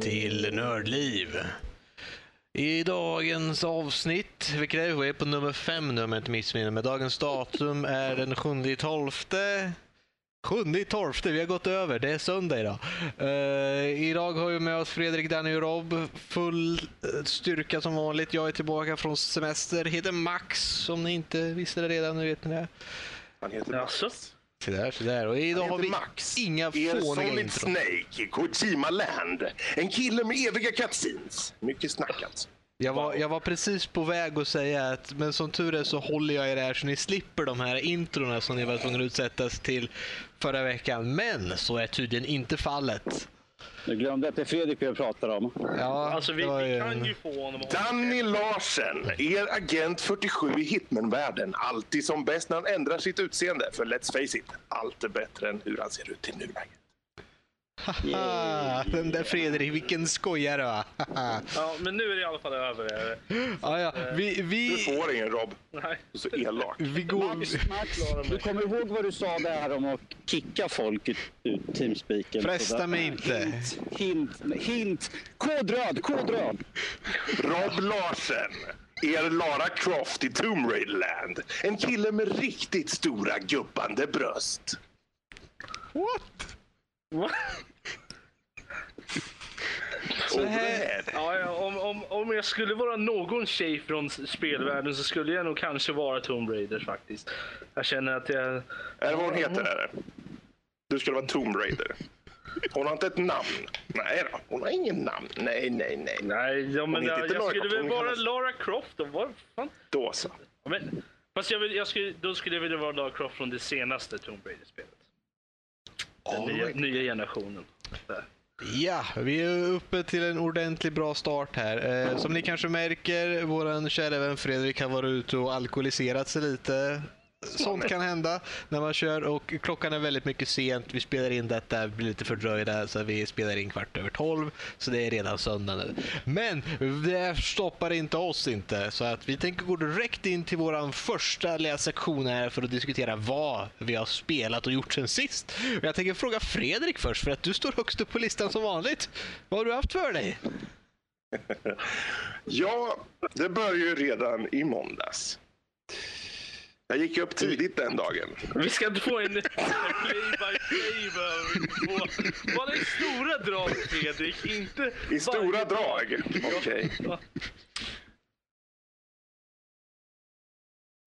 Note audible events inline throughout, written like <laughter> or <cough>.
till Nördliv. I dagens avsnitt, vilket är, vi är på nummer fem nu om jag inte missminner mig. Dagens datum är den 7 tolfte. 7 tolfte, vi har gått över. Det är söndag idag. Uh, idag har vi med oss Fredrik, Danny och Rob. Full eh, styrka som vanligt. Jag är tillbaka från semester. Heter Max, om ni inte visste det redan. Nu vet ni det. Han heter Max. Så där, så där. Och idag har vi Max. inga Er fåniga Solid intron. Snake, Kojima Land. En kille med eviga cutscenes. Mycket snack alltså. Jag var, jag var precis på väg att säga att men som tur är så håller jag det här så ni slipper de här introna som ni var tvungna att utsättas till förra veckan. Men så är tydligen inte fallet. Du glömde att det är Fredrik vi pratar om. Ja, Alltså vi, vi kan ju få honom. Danny Larsen, er agent 47 i Hitman-världen. Alltid som bäst när han ändrar sitt utseende. För let's face it, allt är bättre än hur han ser ut i nuläget. Ah, den där Fredrik, vilken skojare va? Ja, men nu är det i alla fall över. ja, ja. Vi, Du vi, får ingen Rob. Nej. Du är så elak. vi går... Max, Max, du kommer ihåg vad du sa där om att kicka folk ut teamspeaken? Fresta mig inte. Hint, hint, hint. Kodröd, kodröd. Rob Larsen, er Lara Croft i Tomb Raider Land. En kille med riktigt stora guppande bröst. What? Va? Så här... Ja, ja, om, om, om jag skulle vara någon tjej från spelvärlden så skulle jag nog kanske vara Tomb Raider faktiskt. Jag känner att jag... Är det vad hon heter? Eller? Du skulle vara Tomb Raider. Hon har inte ett namn. Nej då, hon har ingen namn. Nej, nej, nej. Nej, ja, men jag, jag Lara skulle väl vara kallas- Lara Croft då. Vad fan? Då så. Ja, Men, fast jag vill, jag skulle, då skulle jag vilja vara Lara Croft från det senaste Tomb Raider-spelet. Den nya, nya generationen. Ja, vi är uppe till en ordentligt bra start här. Eh, som ni kanske märker, vår kära vän Fredrik har varit ute och alkoholiserat sig lite. Sånt kan hända när man kör och klockan är väldigt mycket sent. Vi spelar in detta, blir lite fördröjda så vi spelar in kvart över tolv. Så det är redan söndag nu. Men det stoppar inte oss inte. Så att vi tänker gå direkt in till våran första lilla sektion här för att diskutera vad vi har spelat och gjort sen sist. Jag tänker fråga Fredrik först för att du står högst upp på listan som vanligt. Vad har du haft för dig? <laughs> Ja, det började ju redan i måndags. Jag gick upp tidigt den dagen. Vi ska inte få en play-by-play. Bara i stora drag, Fredrik. Inte I stora drag. Okej. Ja.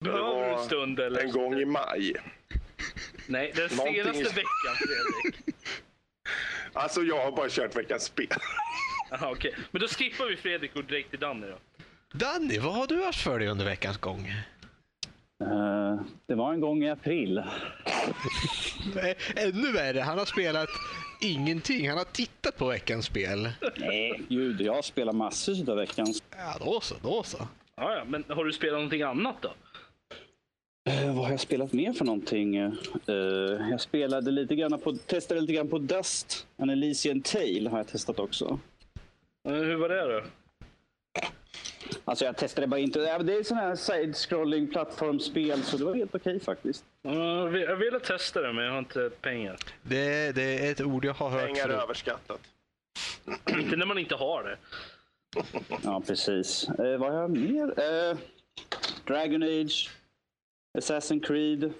Det Behöver du en stund eller? En gång i maj. Nej, den Någonting- senaste veckan, Fredrik. Alltså jag har bara kört veckans spel. Aha, okej. Men då skippar vi Fredrik och direkt till Danny då. Danny, vad har du haft för dig under veckans gång? Eh, det var en gång i april. Ännu värre, han har spelat ingenting. Han har tittat på veckans spel. Nej, gud, jag spelar massor av veckans. Ja, då så, då så. Ja, ja, men har du spelat någonting annat då? Eh, vad har jag spelat mer för någonting? Eh, jag spelade lite grann på, testade lite grann på Dust. An Elysian Tale har jag testat också. Eh, Hur var det då? Alltså jag testade bara inte. Det är sån här side-scrolling plattformsspel så det var helt okej faktiskt. Ja, Jag vill- jag ville testa det, men jag har inte pengar. Det, det är ett ord jag har hört Pengar är överskattat. Inte när man inte har det. <laughs> Ja, precis. Eh, vad har jag mer? Eh, Dragon Age. Assassin's Creed.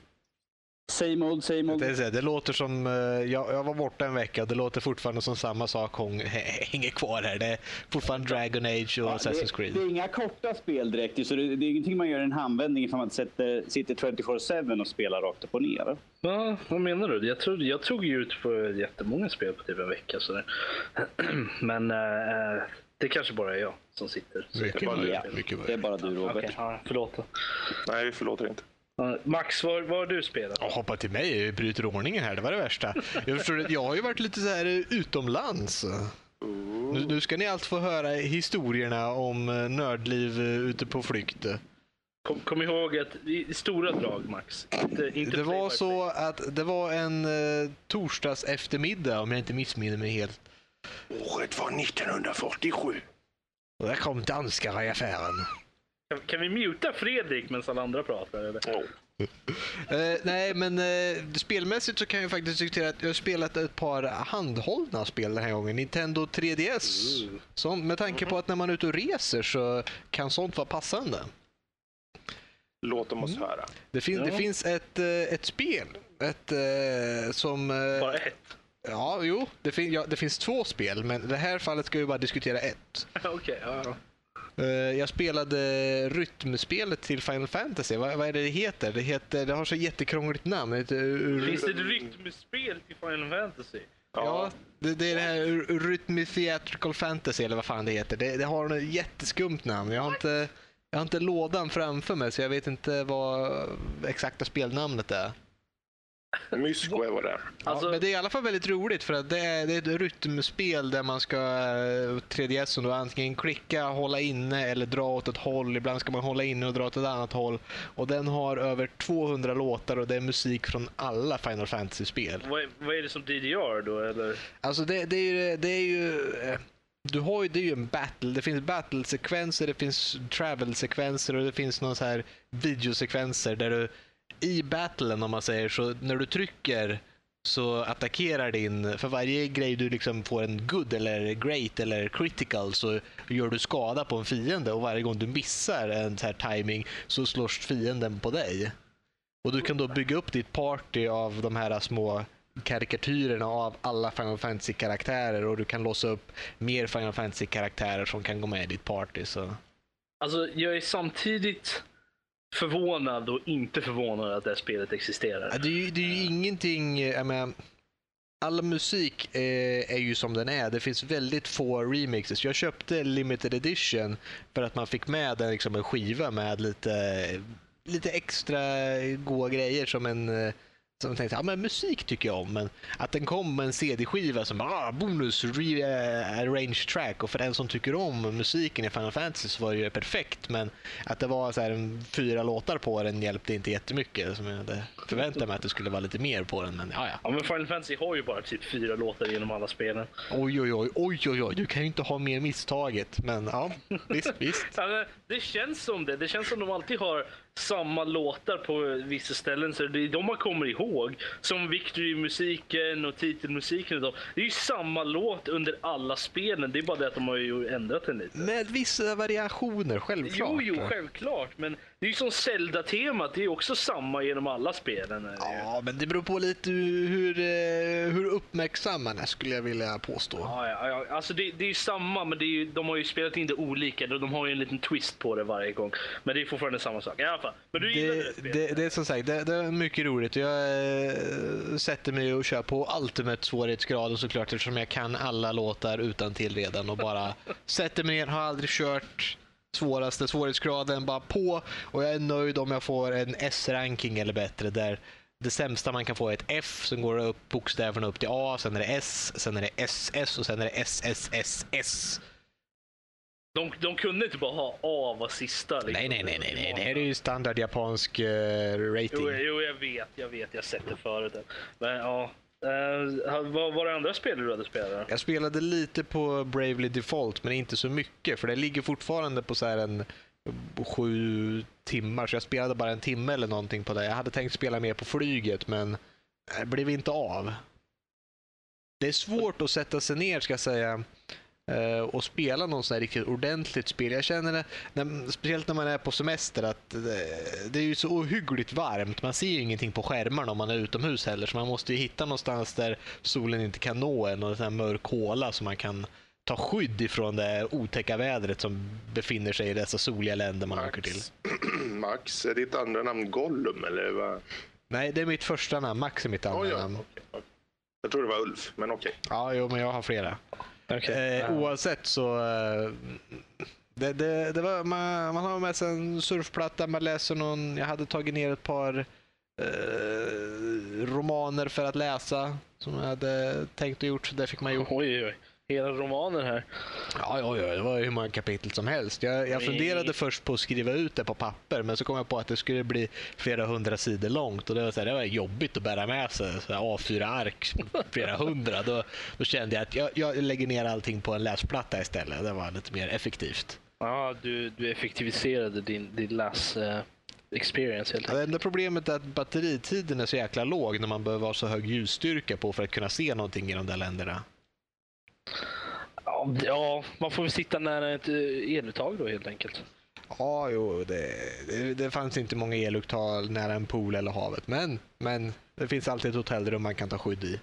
Same old, same old. Det, det låter som, eh, jag, jag var borta en vecka och det låter fortfarande som samma sak <laughs> hänger kvar här. Det är fortfarande Dragon Age och Ja, Assassin's det, Creed. det är inga korta spel direkt, så det, det är ingenting man gör i en handvändning ifall man sätter, sitter 24-7 och spelar rakt upp och ner. Ja, vad menar du? Jag, trodde, jag tog ju ut på jättemånga spel på typ en vecka. Så där. <clears throat> Men eh, det kanske bara är jag som sitter. Mycket bara-. Ja, mycket Det är bara du, Robert. Okej, ja, förlåt. Nej, vi förlåter inte. Max, vad, vad har du spelat? Ja, hoppa till mig, jag bryter ordningen här, det var det värsta. Jag, förstår, det, jag har ju varit lite så här utomlands. Nu, nu ska ni allt få höra historierna om eh, nördliv eh, ute på flykt. Kom, kom ihåg att i stora drag, Max. Inte, inte Det var så att det var en eh, torsdags eftermiddag om jag inte missminner mig helt. Året var 1947. Och där kom danskar i affären. Kan, kan vi muta Fredrik medan alla andra pratar? Eller? Oh. Eh, nej, men eh, spelmässigt så kan jag faktiskt diskutera att jag har spelat ett par handhållna spel den här gången. Nintendo 3DS. Som, med tanke på att när man är ute och reser så kan sånt vara passande. Låt dem oss höra. Det, fin- det Ja. finns ett, eh, ett spel ett, som... Bara ett. Ja, jo. Det, fin- ja, det finns två spel, men i det här fallet ska vi bara diskutera ett. <laughs> Okej, ja, ja. Eh, jag spelade rytmspelet till Final Fantasy. Vad, vad är det det heter? Det, heter? det har så jättekrångligt namn. Det heter, Finns det ett rytmspel till Final Fantasy? Ja, det, det är det här Rhythm Theatrical Fantasy eller vad fan det heter. Det, det har ett jätteskumt namn. Jag har, inte, jag har inte lådan framför mig så jag vet inte vad exakta spelnamnet är. Mysko är vad det är. Alltså- ja, men det är i alla fall väldigt roligt för att det är, det är ett rytmspel där man ska, eh, 3DS då, antingen klicka, hålla inne eller dra åt ett håll. Ibland ska man hålla inne och dra åt ett annat håll. Och den har över 200 låtar och det är musik från alla Final Fantasy-spel. Vad, är- vad är det som DDR då, eller? Alltså det, det är ju... Det är ju eh, du har ju, det är ju en battle. Det finns battle-sekvenser, det finns travel-sekvenser och det finns någon så här videosekvenser där du i battlen om man säger så, när du trycker så attackerar din, för varje grej du liksom får en good eller great eller critical så gör du skada på en fiende och varje gång du missar en så här timing så slås fienden på dig. Och du kan då bygga upp ditt party av de här små karikatyrerna av alla Final Fantasy-karaktärer och du kan låsa upp mer Final Fantasy-karaktärer som kan gå med i ditt party. Så. Alltså, jag är samtidigt förvånad och inte förvånad att det här spelet existerar. Ja, Det är ju, det är ju ingenting, eh, jag menar, all musik eh, är ju som den är. Det finns väldigt få remixes. Jag köpte limited edition för att man fick med en, liksom, en skiva med lite, lite extra goa grejer som en eh, som tänkte, ja men musik tycker jag om, men att den kom med en CD-skiva som ah, bonus rearrange track och för den som tycker om musiken i Final Fantasy så var det ju perfekt, men att det var så här fyra låtar på den hjälpte inte jättemycket. Som jag hade förväntat mig att det skulle vara lite mer på den, men ja, ja. Ja, men Final Fantasy har ju bara typ fyra låtar genom alla spelen. Oj, oj, oj, oj, oj, oj, du kan ju inte ha mer misstaget, men ja, visst, visst. <laughs> Det känns som det. Det känns som de alltid har samma låtar på vissa ställen. Så det är de man kommer ihåg. Som Victory-musiken och titelmusiken. och de. Det är ju samma låt under alla spelen. Det är bara det att de har ju ändrat den lite. Med vissa variationer, självklart. Jo, jo, självklart. Men det är ju som Zelda-temat. Det är också samma genom alla spelen. Ja, men det beror på lite hur, eh, hur uppmärksam man är, skulle jag vilja påstå. Ja, ja, ja. Alltså det, det är ju samma, men ju, de har ju spelat in det olika. De har ju en liten twist på det varje gång. Men det är fortfarande samma sak. I alla fall. Men du gillar det, Det, det, det är som sagt, det, det är mycket roligt. Jag eh, sätter mig och kör på ultimate svårighetsgraden såklart eftersom jag kan alla låtar utan till redan och bara <laughs> sätter mig ner, har aldrig kört svåraste svårighetsgraden, bara på och jag är nöjd om jag får en S-ranking eller bättre där det sämsta man kan få är ett F, sen går det upp bokstäverna upp till A, sen är det S, sen är det SS och sen är det SSSS. De, de kunde inte bara ha A var sista. Liksom. Nej, nej, nej, nej, nej, det här är ju standard japansk eh, rating. Jo, jo, jag vet, jag vet, jag har sett det förut. Men ja. Uh, vad var det andra spel du hade spelat? Jag spelade lite på Bravely Default, men inte så mycket. För det ligger fortfarande på så här en sju timmar, så jag spelade bara en timme eller någonting på det. Jag hade tänkt spela mer på flyget, men det blev inte av. Det är svårt att sätta sig ner, ska jag säga, och spela någon sån här riktigt ordentligt spel. Jag känner det, när, speciellt när man är på semester, att det, är ju så ohyggligt varmt. Man ser ju ingenting på skärmarna om man är utomhus heller, så man måste ju hitta någonstans där solen inte kan nå en och en mörk håla så man kan ta skydd ifrån det otäcka vädret som befinner sig i dessa soliga länder man åker till. <clears throat> Max, är ditt andra namn Gollum eller vad? Nej, det är mitt första namn. Max är mitt andra Oh, ja. namn. Jag tror det var Ulf, men okej. Ja, jo, men jag har flera. Eh, oavsett så... Eh, det, det, det var, man, man har med sig en surfplatta, man läser någon... Jag hade tagit ner ett par eh, romaner för att läsa som jag hade tänkt och gjort. Så det fick man gjort. Oj, oj, oj. Hela romanen här. Ja, ja, ja, det var hur många kapitel som helst. Jag, jag funderade först på att skriva ut det på papper, men så kom jag på att det skulle bli flera hundra sidor långt och det var, så här, det var jobbigt att bära med sig. Så här A4-ark, flera hundra. Då, då kände jag att jag, jag lägger ner allting på en läsplatta istället. Det var lite mer effektivt. Ja, du, du effektiviserade din, din läs... eh, experience helt Ja, det enda problemet är att batteritiden är så jäkla låg när man behöver ha så hög ljusstyrka på för att kunna se någonting i de där länderna. Ja, man får väl sitta nära ett eh, eluttag då helt enkelt. Ja, jo, det, det, det fanns inte många eluttag nära en pool eller havet, men, men det finns alltid ett hotellrum man kan ta skydd i.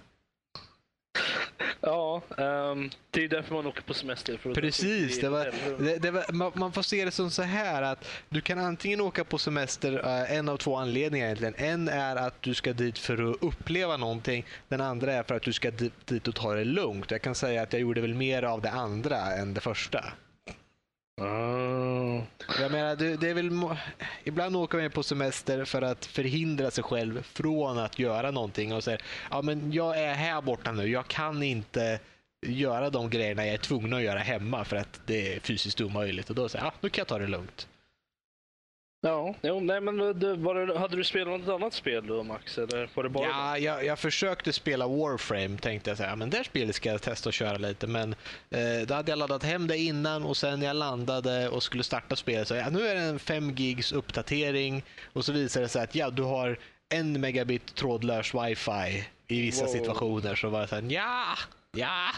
Ja, ehm, det är därför man åker på semester. För att Precis, det var, det, det var, man, man får se det som så här att du kan antingen åka på semester, eh, en av två anledningar egentligen. En är att du ska dit för att uppleva någonting. Den andra är för att du ska dit, dit och ta det lugnt. Jag kan säga att jag gjorde väl mer av det andra än det första. Mm. Jag menar, det, det är väl, ibland åker man på semester för att förhindra sig själv från att göra någonting och säger ja men jag är här borta nu, jag kan inte göra de grejerna jag är tvungen att göra hemma för att det är fysiskt omöjligt. Och då säger jag, ja, nu kan jag ta det lugnt. Ja, jo, nej, men det, det, hade du spelat något annat spel då Max? Eller var det bara Ja, jag, jag försökte spela Warframe tänkte jag säga, men det spelet ska jag testa att köra lite. Men eh, då hade jag laddat hem det innan och sen när jag landade och skulle starta spelet så ja, nu är det en 5 gigs uppdatering och så visar det sig att ja, du har en megabit trådlös wifi i vissa Wow. situationer. Så var det så här, ja, ja.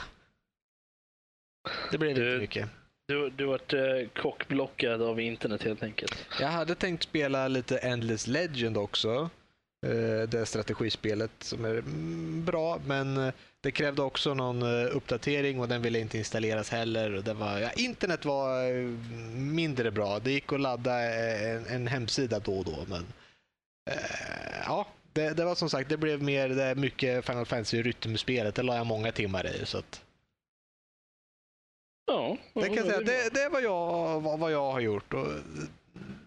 Det blev inte mycket. Du, du vart eh, kockblockad av internet helt enkelt. Jag hade tänkt spela lite Endless Legend också. Eh, Det strategispelet som är mm, bra, men eh, det krävde också någon eh, uppdatering och den ville inte installeras heller. Och Det var, ja, internet var eh, mindre bra. Det gick att ladda en, en hemsida då och då, men eh, ja, det, det var som sagt, det blev mer det mycket Final Fantasy rytmspelet. Det la jag många timmar i. Så att, Ja, det kan jag ja, säga, det det, är vad jag, vad, vad jag har gjort. Och,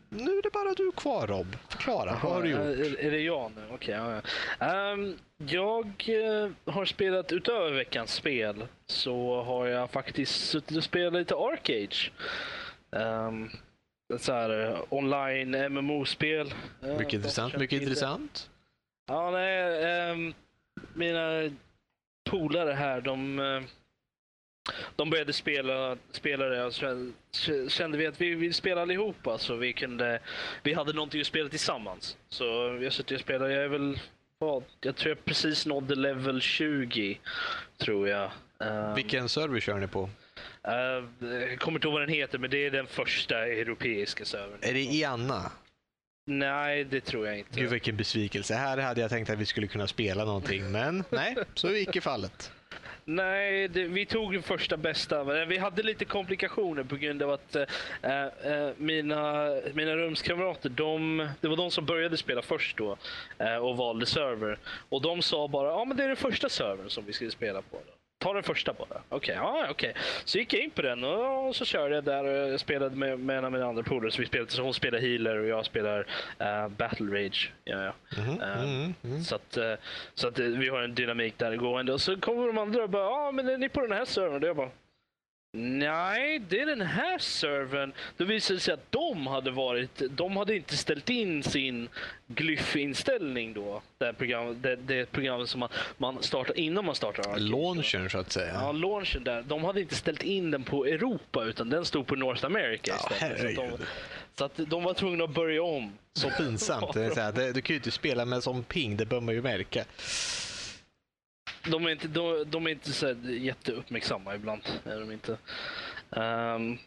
nu är det bara du kvar Rob. Förklara, vad har du gjort? Är, är det jag nu? Okej. ja, ja. Ehm, jag eh, har spelat utöver veckans spel så har jag faktiskt suttit och spelat lite Arcade. Um, så här eh, online MMO-spel. Eh, Mycket intressant. de Mycket intressant. Ja, nej. ehm, mina polare här, de, de började spela, spela det och så kände vi att vi vill spela allihopa så vi kunde, vi hade någonting att spela tillsammans. Så jag suttit och spelat, jag är väl, vad, jag tror jag precis nådde level 20, tror jag. Ehm, Vilken server kör ni på? eh, jag kommer inte ihåg vad den heter, men det är den första europeiska servern. Är det Ianna? Nej, det tror jag inte. Gud vilken besvikelse. Här hade jag tänkt att vi skulle kunna spela någonting, men nej, så är icke fallet. Nej, det, vi tog den första bästa. Eh, vi hade lite komplikationer på grund av att äh, äh, mina, mina rumskamrater, de, det var de som började spela först då äh, och valde server. Och de sa bara, ja men det är den första servern som vi skulle spela på. Då. Ta den första bara. Okej, ja okej. Så gick jag in på den och så körde jag där och jag spelade med, med en av mina andra polare. Så vi spelade, så hon spelar healer och jag spelar eh, battle rage. Ja, ja. Mhm, Eh, mhm, mhm. så att, eh, så att vi har en dynamik där gående. Och så kommer de andra och bara, ja ah, men är ni på den här servern? Och jag bara, nej det är den här servern. Då visade det sig att de hade varit, de hade inte ställt in sin glyph-inställning då. Det, program, det, det programmet som man, man startar innan man startar Arcade. Launchern så att Ja, säga. launchen där. De hade inte ställt in den på Europa utan den stod på North America Ja, istället. så, att de, herregud. så att de var tvungna att börja om. Så pinsamt. Det är så här, det, du kan ju inte spela med som ping, det bör man ju märka. De är inte, de, de är inte så jätteuppmärksamma ibland. Är de inte. Um,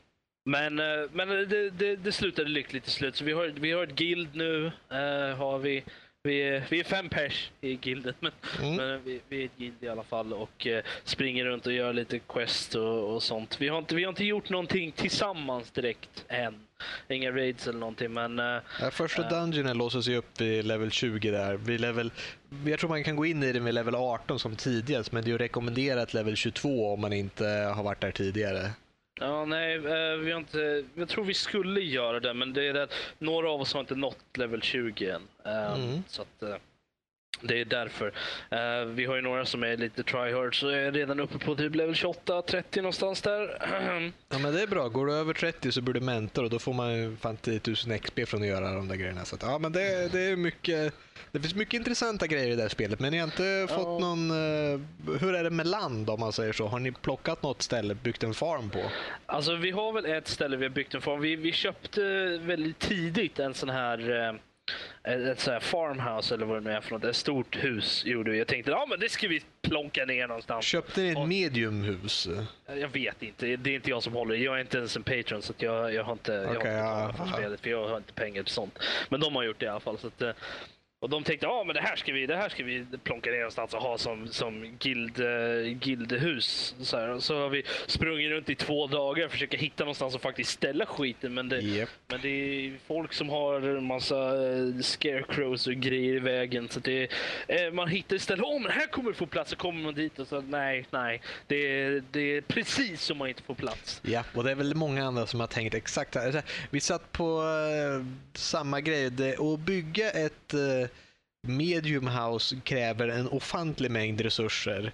men eh, men det, det, det slutade lyckligt till slut. Så vi har, vi har ett guild nu. Uh, har vi, vi, är, vi är fem pers i guilden. Men, Mm. men vi, vi är ett guild i alla fall och eh, springer runt och gör lite quest och, och sånt. Vi har, inte, vi har inte gjort någonting tillsammans direkt än. Inga raids eller någonting men eh, Ja, första dungeonen låses ju upp vid level 20 där. Vid level, jag tror man kan gå in i den vid level 18 som tidigast, men det är ju rekommenderat level 22 om man inte har varit där tidigare. Ja, nej, eh, vi har inte, jag tror vi skulle göra det, men det är det några av oss har inte nått level 20 än. Eh, Mm. Så att, eh, det är därför. Eh, vi har ju några som är lite tryhards och är redan uppe på typ level 28-30 någonstans där. <clears throat> Ja, men det är bra. Går du över 30 så blir du mentor och då får man ju fan 10 000 XP från att göra de där grejerna. Så att, ja, men det, det är mycket... Det finns mycket intressanta grejer i det här spelet, men ni har inte fått någon... eh, hur är det med land om man säger så? Har ni plockat något ställe, byggt en farm på? Alltså vi har väl ett ställe vi har byggt en farm. Vi, vi köpte väldigt tidigt en sån här, eh, ett, så här farmhouse eller vad det nu är för något. Ett stort hus gjorde vi. Jag tänkte ja men det ska vi plonka ner någonstans. Köpte ni ett Och- mediumhus? Jag vet inte. Det är inte jag som håller. Jag är inte ens en patron så jag, jag har inte, jag har inte ja, för spelet. För jag har inte pengar till sånt. Men de har gjort det i alla fall. Så att, eh, och de tänkte ja men det här ska vi, det här ska vi plonka ner någonstans och ha som, som guild, eh, guildhus. Så, här. Så har vi sprungit runt i två dagar och försökt hitta någonstans att faktiskt ställa skiten. Men det, Japp. men det är folk som har massa eh, scarecrows och grejer i vägen. Så det, eh, man hittar istället, åh men här kommer du få plats. Så kommer man dit och så nej, nej. Det, det är precis som man inte får plats. Ja, och det är väl många andra som har tänkt exakt här. Vi satt på samma grej. Det, att bygga ett medium house kräver en ofantlig mängd resurser.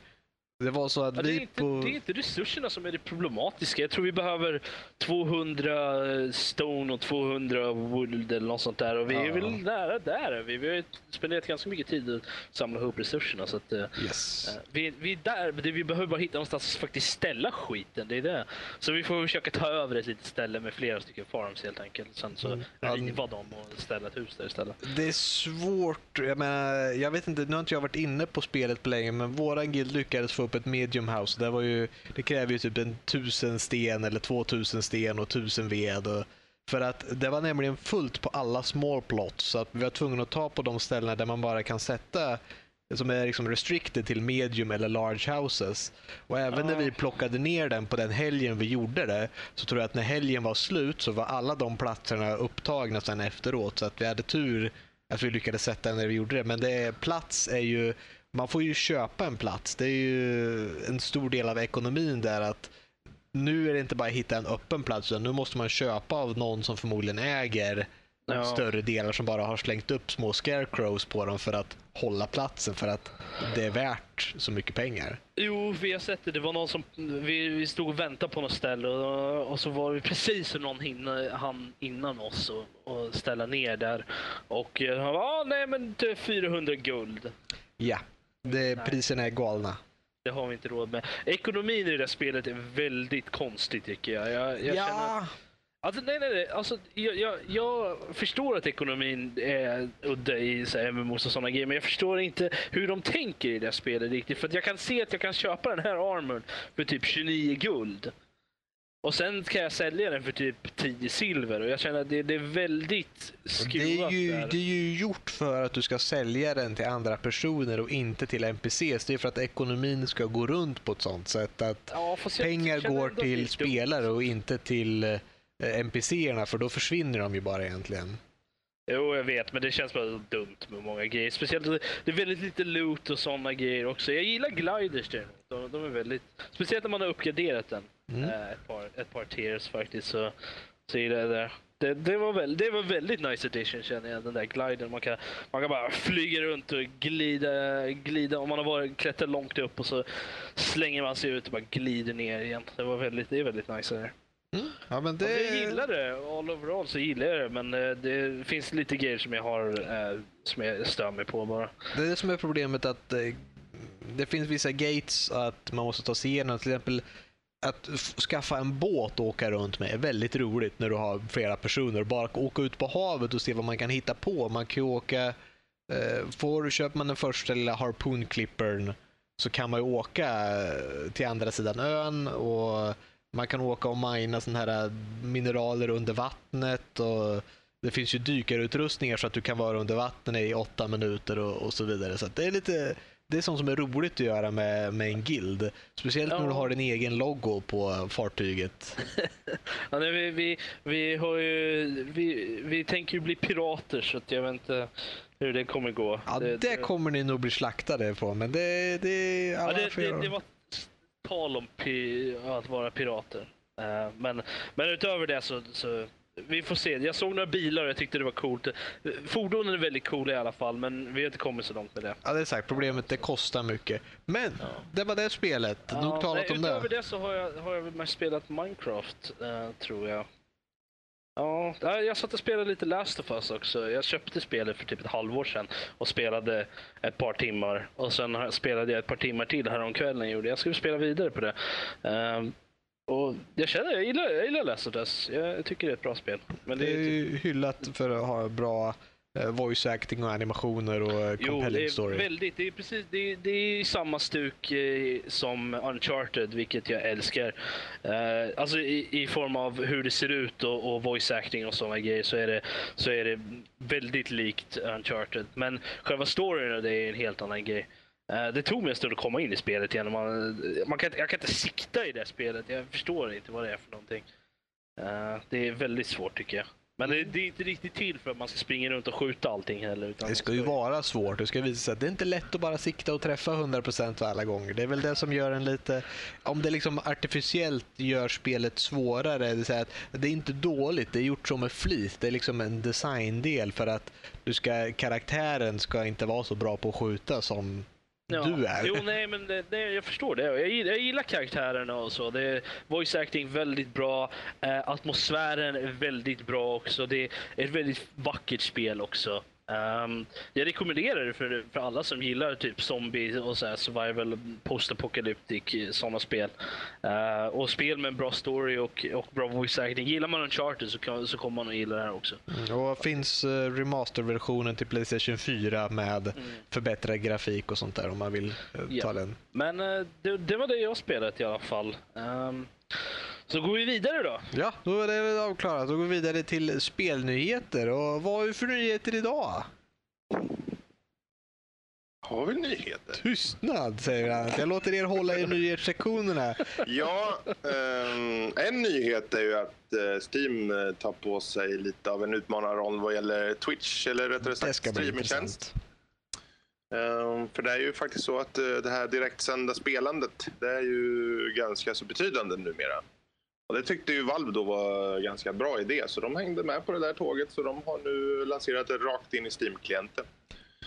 Det var så att Ja, det, är vi inte, på... det är inte resurserna som är det problematiska. Jag tror vi behöver 200 stone och 200 wood eller något sånt där. Och vi är Ja. väl nära där. är Vi, vi har spenderat ganska mycket tid att samla ihop resurserna. Så att, eh, Yes. Eh, Vi, vi är där, men vi behöver bara hitta någonstans att faktiskt ställa skiten. Det är det. Så vi får försöka ta över ett litet ställe med flera stycken farms helt enkelt. Sen så Mm. Riva dem och ställa ett hus där istället. Det är svårt. Jag menar, jag vet inte, nu har inte jag varit inne på spelet på länge, men våran guild lyckades få upp ett medium house. Det, var ju, det kräver ju typ en tusen sten eller två tusen sten och tusen ved. Och, för att det var nämligen fullt på alla small plots, så att vi var tvungna att ta på de ställena där man bara kan sätta som är liksom restricted till medium eller large houses. Och även när Ja. vi plockade ner den på den helgen vi gjorde det, så tror jag att när helgen var slut så var alla de platserna upptagna sen efteråt. Så att vi hade tur att vi lyckades sätta den när vi gjorde det. Men det plats är ju, man får ju köpa en plats. Det är ju en stor del av ekonomin där att nu är det inte bara att hitta en öppen plats, utan nu måste man köpa av någon som förmodligen äger Ja. större delar som bara har slängt upp små scarecrows på dem för att hålla platsen för att det är värt så mycket pengar. Jo, vi har sett det. Det var någon som... Vi, vi stod och väntade på något ställe och, och så var det precis så någon hinna, han innan oss och, och ställa ner där. Och eh, han bara, ah, nej men det är 400 guld. Ja, det, priserna är galna. Det har vi inte råd med. Ekonomin i det där spelet är väldigt konstig tycker jag. Jag, jag känner... Alltså, nej, nej, nej. Alltså, jag, jag, jag förstår att ekonomin är udda i så här MMOs och sådana grejer, men jag förstår inte hur de tänker i det här spelet riktigt. För att jag kan se att jag kan köpa den här armorn för typ 29 guld. Och sen kan jag sälja den för typ 10 silver och jag känner att det, det är väldigt Det skruvat är, ju, där. det är ju gjort för att du ska sälja den till andra personer och inte till NPCs. Det är för att ekonomin ska gå runt på ett sånt sätt att Ja, pengar går det till spelare och inte till eh, NPCerna för då försvinner de ju bara egentligen. Jo, jag vet, men det känns bara dumt med många grejer. Speciellt, det är väldigt lite loot och sådana grejer också. Jag gillar gliders däremot. De, de är väldigt... Speciellt när man har uppgraderat den. Mm. Eh, ett, par, ett par tiers faktiskt. Så, så jag det. Det, det, var väl, det var väldigt nice addition känner jag, den där gliden. Man kan, man kan bara flyga runt och glida, glida. Om man har varit, klättrat långt upp och så slänger man sig ut och bara glider ner igen. Det, var väldigt, det är väldigt nice. Där. Ja, men Det... Jag gillar det. All overall så gillar jag det. Men eh, det finns lite grejer som jag har eh, som jag stör mig på bara. Det är det som är problemet att eh, det finns vissa gates att man måste ta sig igenom. Till exempel att skaffa en båt och åka runt med är väldigt roligt när du har flera personer. Bara åka ut på havet och se vad man kan hitta på. Man kan ju åka, eh, får, köper man den första lilla harpoonklippern så kan man ju åka eh, till andra sidan ön och man kan åka och mina såna här eh, mineraler under vattnet. och det finns ju dykarutrustningar så att du kan vara under vattnet i åtta minuter och, och så vidare. Så att det är lite det är sånt som är roligt att göra med, med en guild. Speciellt när Ja. du har en egen logo på fartyget. <laughs> Ja, nej, vi, vi, vi, har ju, vi, vi tänker ju bli pirater så jag vet inte hur det kommer gå. Ja, det, kommer ni nog bli slaktade på, men det... det, Ja, det, det, det var tal om pi, att vara pirater. Eh, men, men utöver det så, så vi får se. Jag såg några bilar och jag tyckte det var coolt. Fordonen är väldigt coola i alla fall, men vi har inte kommit så långt med det. Ja, det är sagt. Problemet det kostar mycket. Men det var det spelet. Nog talat nej, om utöver det. det så har jag, har jag mest spelat Minecraft, eh, tror jag. Ja, ja, jag satt och spelade lite Last of Us också. Jag köpte spelet för typ ett halvår sedan och spelade ett par timmar. Och sen spelade jag ett par timmar till häromkvällen. Gjorde. Jag skulle spela vidare på det. Ehm, och jag känner, jag gillar, jag gillar Last of Us. Jag tycker det är ett bra spel. Men det Det är är typ, ju hyllat för att ha bra eh, voice acting och animationer och eh, Jo, compelling det är story. väldigt. Det är precis. Det är, det är samma stuk eh, som Uncharted, vilket jag älskar. Alltså i, i form av hur det ser ut och, och voice acting och sådana grejer så är det så är det väldigt likt Uncharted. Men själva storyn det är en helt annan grej. Eh, det tog mig en stund att komma in i spelet igen. Man, man kan, jag kan inte sikta i det spelet. Jag förstår inte vad det är för någonting. Eh, det är väldigt svårt tycker jag. Men det, det är inte riktigt till för att man ska springa runt och skjuta allting heller. Utan Det ska ju vara svårt. Det ska visa sig att det är inte lätt att bara sikta och träffa 100% alla gånger. Det är väl det som gör en lite... Om det liksom artificiellt gör spelet svårare, det vill säga att det är inte dåligt, det är gjort som med flit. Det är liksom en designdel för att du ska, karaktären ska inte vara så bra på att skjuta som du är. Jo, nej, men det, det, jag förstår det. Jag jag gillar karaktärerna och så. Det voice acting väldigt bra. Eh, atmosfären är väldigt bra också. Det är ett väldigt vackert spel också. Ehm, jag rekommenderar det för, för alla som gillar typ zombie och så här survival, post-apocalyptic, sådana spel. Eh, och spel med en bra story och, och bra voice acting. Gillar man Uncharted så, kan, så kommer man att gilla det här också. Och finns uh, remasterversionen till Playstation 4 med förbättrad grafik och sånt där om man vill eh, ta Mm. Ja. den. Men eh, det, det var det jag spelat i alla fall. Ehm, så går vi vidare då. Ja, då är det avklarat. Då går vi vidare till spelnyheter. Och vad har vi för nyheter idag? Har vi nyheter? Tystnad, säger han. Jag låter er hålla i nyhetssektionerna. <laughs> Ja, ehm, en nyhet är ju att eh, Steam eh, tar på sig lite av en utmanarroll vad gäller Twitch, eller rättare Det sagt streamingtjänst. Ehm, för det är ju faktiskt så att eh, det här direktsända spelandet, det är ju ganska så betydande numera. Och det tyckte ju Valve då var en ganska bra idé, så de hängde med på det där tåget. Så de har nu lanserat det rakt in i Steam-klienten.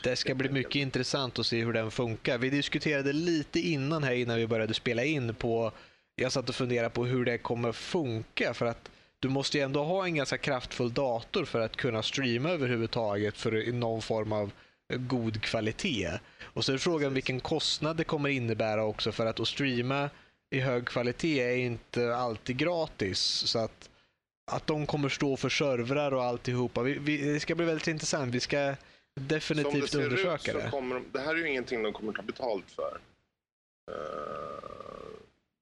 Det ska bli mycket intressant att se hur den funkar. Vi diskuterade lite innan här innan vi började spela in på... Jag satt och funderade på hur det kommer funka för att du måste ju ändå ha en ganska kraftfull dator för att kunna streama överhuvudtaget för någon form av god kvalitet. Och så är frågan vilken kostnad det kommer innebära också för att att streama i hög kvalitet är inte alltid gratis. Så att, att de kommer stå för servrar och alltihopa. Vi, vi, det ska bli väldigt intressant. Vi ska Som det definitivt ser ut undersöka så det. kommer de, det här är ju ingenting de kommer ta betalt för. Eh,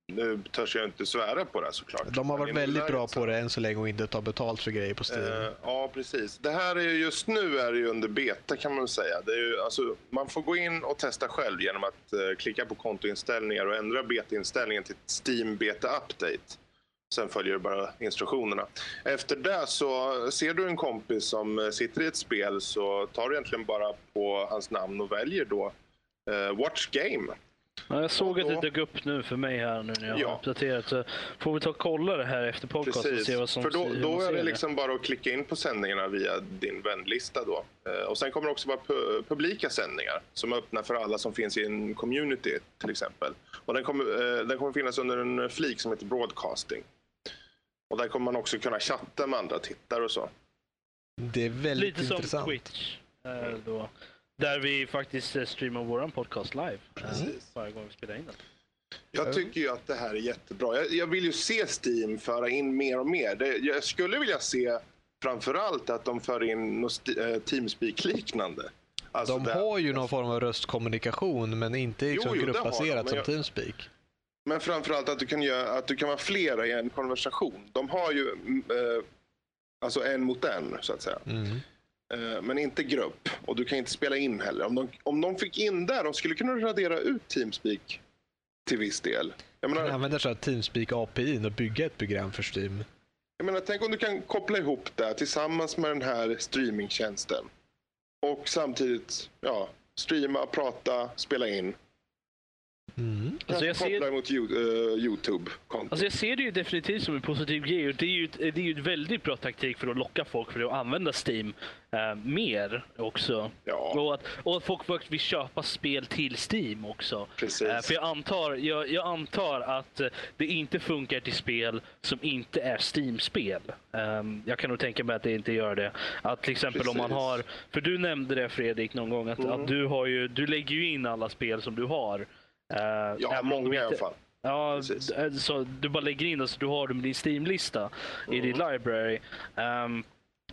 nu törs jag inte svära på det såklart. De har varit väldigt bra på det än så länge och inte ta betalt för grejer på Steam. Eh, ja, precis. Det här är ju just nu är det ju under beta kan man säga. Det är ju, alltså, man får gå in och testa själv genom att eh, klicka på kontoinställningar och ändra betainställningen till Steam Beta Update. Sen följer du bara instruktionerna. Efter det så ser du en kompis som eh, sitter i ett spel så tar du egentligen bara på hans namn och väljer då eh, Watch Game. Ja, jag såg att det dök upp nu för mig här nu när jag Ja. har uppdaterat. Så får vi ta och kolla det här efter podcasten och se vad som för då, då är det liksom bara att klicka in på sändningarna via din vänlista. Då. Eh, Och sen kommer det också vara pu- publika sändningar som är öppna för alla som finns i en community till exempel. Och den, kommer, eh, den kommer finnas under en flik som heter broadcasting. Och där kommer man också kunna chatta med andra tittare och så. Det är väldigt Lite som intressant. Twitch. eh, Då, där vi faktiskt eh, streamar vår podcast live. Precis. Varje gång vi spelar in den. Jag tycker ju att det här är jättebra. Jag, jag vill ju se Steam föra in mer och mer. Det, jag skulle vilja se framförallt att de för in något eh, Teamspeak-liknande. Alltså De det- har ju någon form av röstkommunikation men inte liksom Jo, jo, de, gruppbaserat men som jag- Teamspeak. Men framförallt att du kan, göra, att du kan vara flera i en konversation. De har ju eh, alltså en mot en, så att säga. Mm. Eh, men inte grupp. Och du kan inte spela in heller. Om de, om de fick in där, de skulle kunna radera ut Teamspeak till viss del. Jag Man menar, använder så här Teamspeak API och bygga ett program för Steam. jag menar, tänk om du kan koppla ihop det tillsammans med den här streamingtjänsten. Och samtidigt ja, streama, prata, spela in. Mm. Alltså jag, ser, mot eh, Youtube-konto. alltså jag ser det ju definitivt som en positiv grej. Och det är ju ett, det är ju ett väldigt bra taktik för att locka folk för att använda Steam eh, mer också. ja, Och att, och att folk faktiskt vill köpa spel till Steam också. precis. Eh, för jag antar, jag, jag antar att eh, det inte funkar till spel som inte är Steam-spel. Ehm, jag kan nog tänka mig att det inte gör det. Att till exempel om man Precis. har, för du nämnde det Fredrik någon gång, att, Mm. att du, har ju, du lägger ju in alla spel som du har. Eh, ja, många i alla fall. Ja, Precis. d- så du bara lägger in det så du har dem i din Steam-lista i din library. Ehm,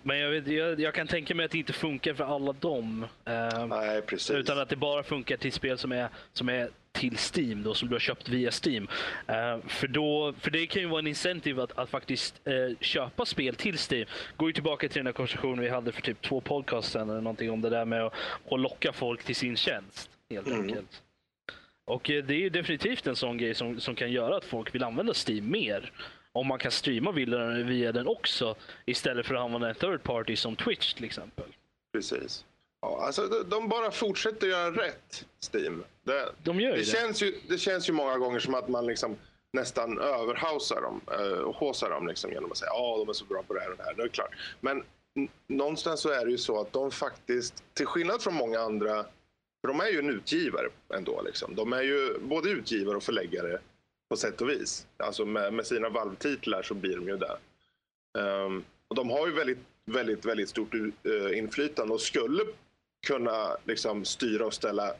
Men jag, vet, jag, jag, kan tänka mig att det inte funkar för alla dem. Uh, Nej. Utan att det bara funkar till spel som är, som är till Steam, då, som du har köpt via Steam. Uh, för, då, för det kan ju vara en incentive att, att faktiskt uh, köpa spel till Steam. Går ju tillbaka till den här konversationen vi hade för typ två podcast eller någonting om det där med att, att locka folk till sin tjänst. Helt mm. enkelt. Och det är ju definitivt en sån grej som, som kan göra att folk vill använda Steam mer om man kan streama via den också istället för att använda en third party som Twitch till exempel. Precis. Ja, alltså, de bara fortsätter göra rätt, Steam. Det, de gör det, det. Känns ju, det känns ju många gånger som att man liksom nästan överhausar dem eh, och håsar dem liksom genom att säga att de är så bra på det här och det här. Det är klart. Men någonstans så är det ju så att de faktiskt, till skillnad från många andra, för de är ju en utgivare ändå. Liksom. De är ju både utgivare och förläggare på sätt och vis. Alltså med, med sina valvtitlar så blir de ju det. Um, och de har ju väldigt, väldigt, väldigt stort uh, inflytande och skulle kunna liksom, styra och ställa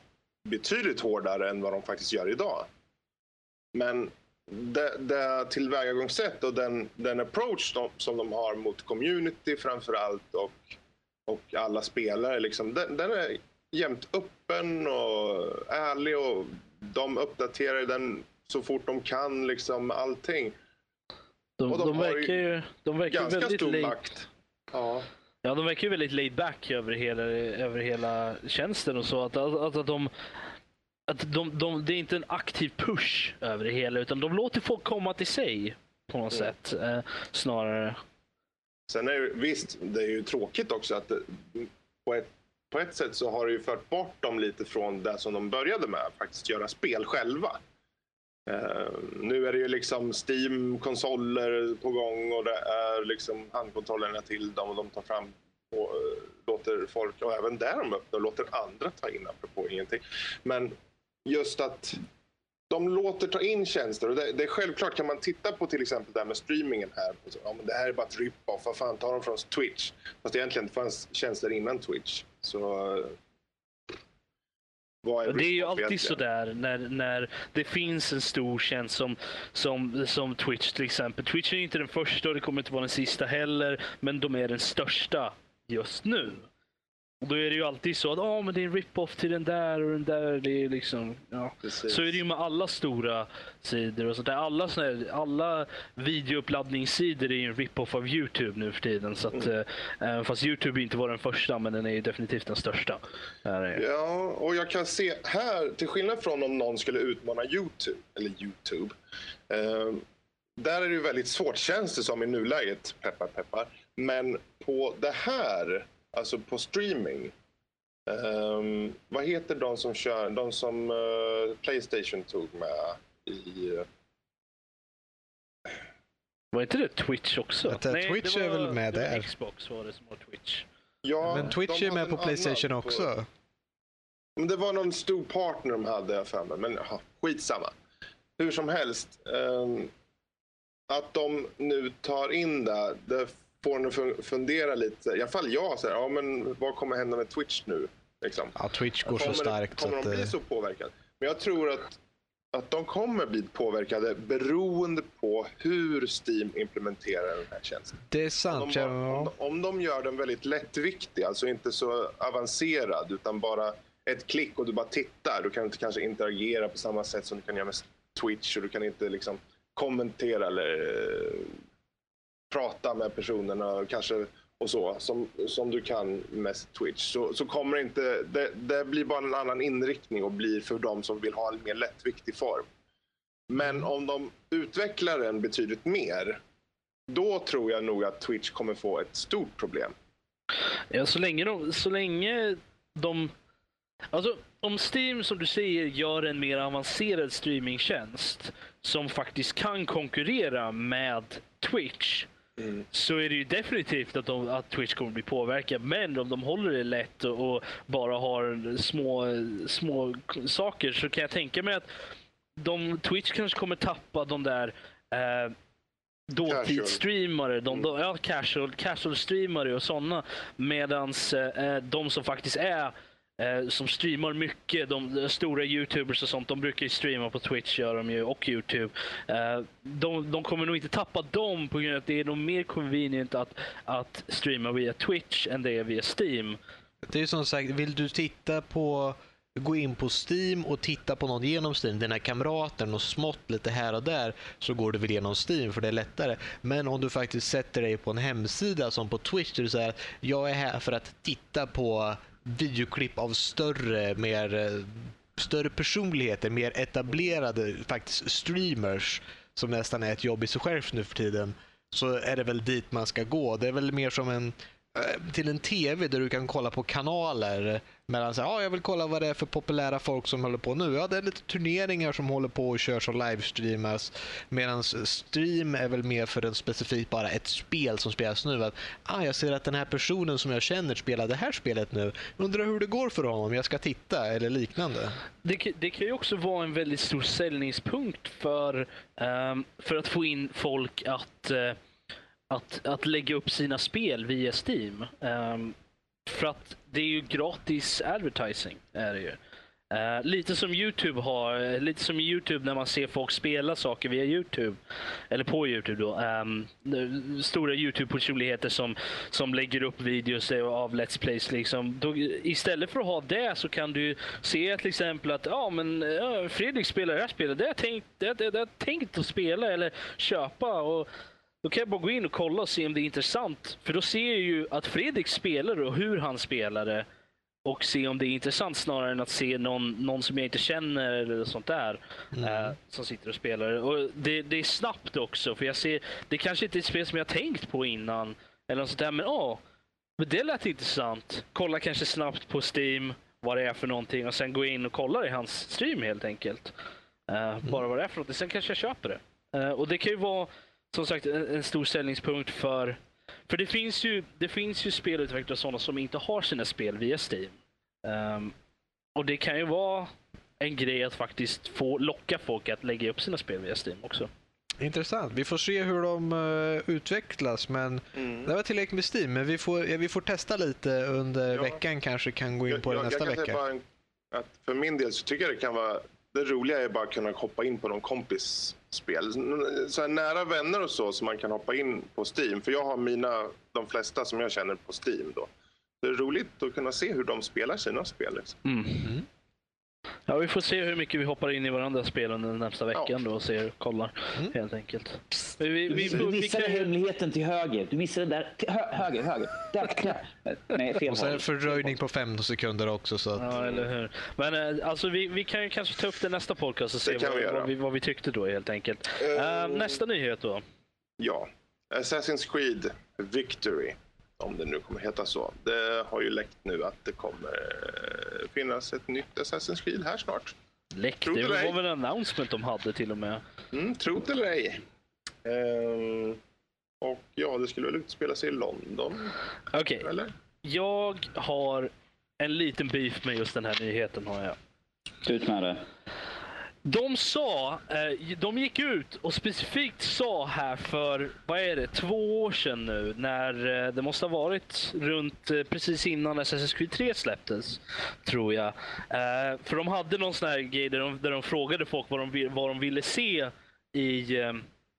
betydligt hårdare än vad de faktiskt gör idag. Men det, det tillvägagångssätt och den, den approach de, som de har mot community framför allt och, och alla spelare, liksom, den, den är jämt öppen och ärlig och de uppdaterar den så fort de kan, liksom allting. De, de, de verkar ju de verkar ganska väldigt stor late... makt. Ja. ja, de verkar ju väldigt laid back över hela, över hela tjänsten och så. Att, att, att de, att de, de, det är inte en aktiv push över det hela utan de låter folk komma till sig på något mm. sätt eh, snarare. Sen är det, visst, det är ju tråkigt också att det, på ett, på ett sätt så har det ju fört bort dem lite från det som de började med, faktiskt göra spel själva. Uh, nu är det ju liksom Steam-konsoler på gång och det är liksom handkontrollerna till dem och de tar fram och uh, låter folk, och även där de öppnar, låter andra ta in apropå ingenting. Men just att de låter ta in tjänster och det, det, är självklart kan man titta på till exempel det här med streamingen här. Ja, men det här är bara ett rip-off, vad fan tar de från Twitch? Fast egentligen fanns tjänster innan Twitch. Så det är ju alltid sådär när, när det finns en stor tjänst som, som, som Twitch till exempel. Twitch är inte den första och det kommer inte vara den sista heller. Men de är den största just nu. Då är det ju alltid så att oh, men det är en rip-off till den där och den där. Det är liksom, ja. Så är det ju med alla stora sidor och sånt där. Alla, såna alla videouppladdningssidor är ju en rip-off av Youtube nu för tiden. Så att, mm. eh, fast Youtube inte var den första, men den är ju definitivt den största. Ja, och jag kan se här, till skillnad från om någon skulle utmana Youtube, eller Youtube. Eh, där är det ju väldigt svårt, känns det som i nuläget, peppar peppar. Men på det här alltså på streaming. Um, vad heter de som kör, de som uh, Playstation tog med i... Uh... Var inte det Twitch också? Att, Nej, Twitch var, är väl med där? Xbox var det som var Twitch. Ja, men Twitch är med på Playstation också. På... Men det var någon stor partner de hade jag för mig. Men aha, skitsamma. Hur som helst. Um, att de nu tar in det, det får en att fundera lite. I alla fall jag. Så här, ja, men vad kommer hända med Twitch nu? Liksom. Ja, Twitch går kommer, så starkt. Kommer så de bli så påverkade? Men jag tror att, att de kommer bli påverkade beroende på hur Steam implementerar den här tjänsten. Det är sant. Om de, ja. om, om de gör den väldigt lättviktig, alltså inte så avancerad utan bara ett klick och du bara tittar. Du kan inte kanske interagera på samma sätt som du kan göra med Twitch och du kan inte liksom kommentera eller prata med personerna kanske och så som, som du kan med Twitch så, så kommer inte, det, det blir bara en annan inriktning och blir för de som vill ha en mer lättviktig form. Men om de utvecklar den betydligt mer då tror jag nog att Twitch kommer få ett stort problem. Ja, så länge de, så länge de Alltså, om Steam som du säger gör en mer avancerad streamingtjänst som faktiskt kan konkurrera med Twitch Mm. så är det ju definitivt att, de, att Twitch kommer bli påverkad. Men om de håller det lätt och, och, bara har små, små saker så kan jag tänka mig att de, Twitch kanske kommer tappa de där eh, dåtidsstreamare, de, de, ja, casual, casual streamare och sådana. Medans eh, de som faktiskt är eh, som streamar mycket. De, de stora youtubers och sånt, de brukar ju streama på Twitch gör de ju, och Youtube. Eh, de, de kommer nog inte tappa dem på grund av att det är nog mer convenient att, att streama via Twitch än det är via Steam. Det är som sagt, vill du titta på gå in på Steam och titta på någon genom Steam, dina kamrater och smått lite här och där, så går du väl genom Steam för det är lättare. Men om du faktiskt sätter dig på en hemsida som på Twitch där du säger att jag är här för att titta på videoklipp av större, mer eh, större personligheter, mer etablerade faktiskt streamers som nästan är ett jobb i sig själv nu för tiden så är det väl dit man ska gå. Det är väl mer som en eh, Eh, till en TV där du kan kolla på kanaler Medan så ah, jag vill kolla vad det är för populära folk som håller på nu. Ja, det är lite turneringar som håller på och körs och livestreamas. Medan stream är väl mer för en specifik bara ett spel som spelas nu. Att, ah, jag ser att den här personen som jag känner spelar det här spelet nu. Undrar hur det går för honom. Jag ska titta eller liknande. Det, det kan ju också vara en väldigt stor säljningspunkt för, um, för att få in folk att uh, att, att lägga upp sina spel via Steam. Um, för att det är ju gratis advertising. Är det ju. Uh, lite som Youtube har, lite som Youtube när man ser folk spela saker via Youtube. Eller på Youtube då. Um, stora Youtube-personligheter som, som lägger upp videos av Let's Plays. Liksom. Då, istället för att ha det så kan du se till exempel att ja, men, uh, Fredrik spelar det här spelet. Det har jag tänkt, det, det, det tänkt att spela eller köpa. Och, då kan jag bara gå in och kolla och se om det är intressant. För då ser jag ju att Fredrik spelar och hur han spelar det. Och se om det är intressant snarare än att se någon, någon som jag inte känner eller sånt där. Mm. Eh, som sitter och spelar. Och det, det, är snabbt också. För jag ser, det kanske inte är ett spel som jag tänkt på innan. Eller något sånt där. Men åh, men det lät intressant. Kolla kanske snabbt på Steam vad det är för någonting och sen gå in och kolla i hans stream helt enkelt. Uh, mm. Bara vad det är för någonting. Sen kanske jag köper det. Uh, och det kan ju vara som sagt en, en stor säljningspunkt för... För det finns ju, det finns ju spelutvecklare sådana som inte har sina spel via Steam. Um, och det kan ju vara en grej att faktiskt få locka folk att lägga upp sina spel via Steam också. Intressant. Vi får se hur de uh, utvecklas. Men mm. Det var tillräckligt med Steam. Men vi får, ja, vi får testa lite under ja. veckan. Kanske kan gå in på jag, det nästa jag vecka. En, att för min del så tycker jag det kan vara... Det roliga är bara att kunna hoppa in på någon kompis spel. Så här nära vänner och så som man kan hoppa in på Steam. För jag har mina, de flesta som jag känner på Steam då. Det är roligt att kunna se hur de spelar sina spel. Liksom. Mm. mm. Ja, vi får se hur mycket vi hoppar in i varandras spel under den närmsta veckan ja. då och ser, kollar mm. helt enkelt. Vi, vi, vi, du missade kan... hemligheten till höger. Du missade där. Till hö höger, höger. Där, där. Nej, fel Och sen en fördröjning på 15 sekunder också. Så att... Ja, eller hur. Men äh, alltså, vi, vi kan ju kanske ta upp det nästa podcast och se vad vi, vad, vi, vad vi tyckte då helt enkelt. Uh, nästa nyhet då? Ja. Assassin's Creed Victory om det nu kommer heta så. Det har ju läckt nu att det kommer eh, finnas ett nytt Assassin's Creed här snart. Läckt? Det var väl en announcement de hade till och med. Mm, tro det eller ej. Ehm, och ja, det skulle väl utspela sig i London? Okej. Okay. Jag har en liten beef med just den här nyheten har jag. Ut med det. De sa, eh, de gick ut och specifikt sa här för, vad är det, två år sedan nu när eh, det måste ha varit runt eh, precis innan Assassin's Creed 3 släpptes, tror jag. För de hade någon sån här grej där de, där de frågade folk vad de, vad de ville se i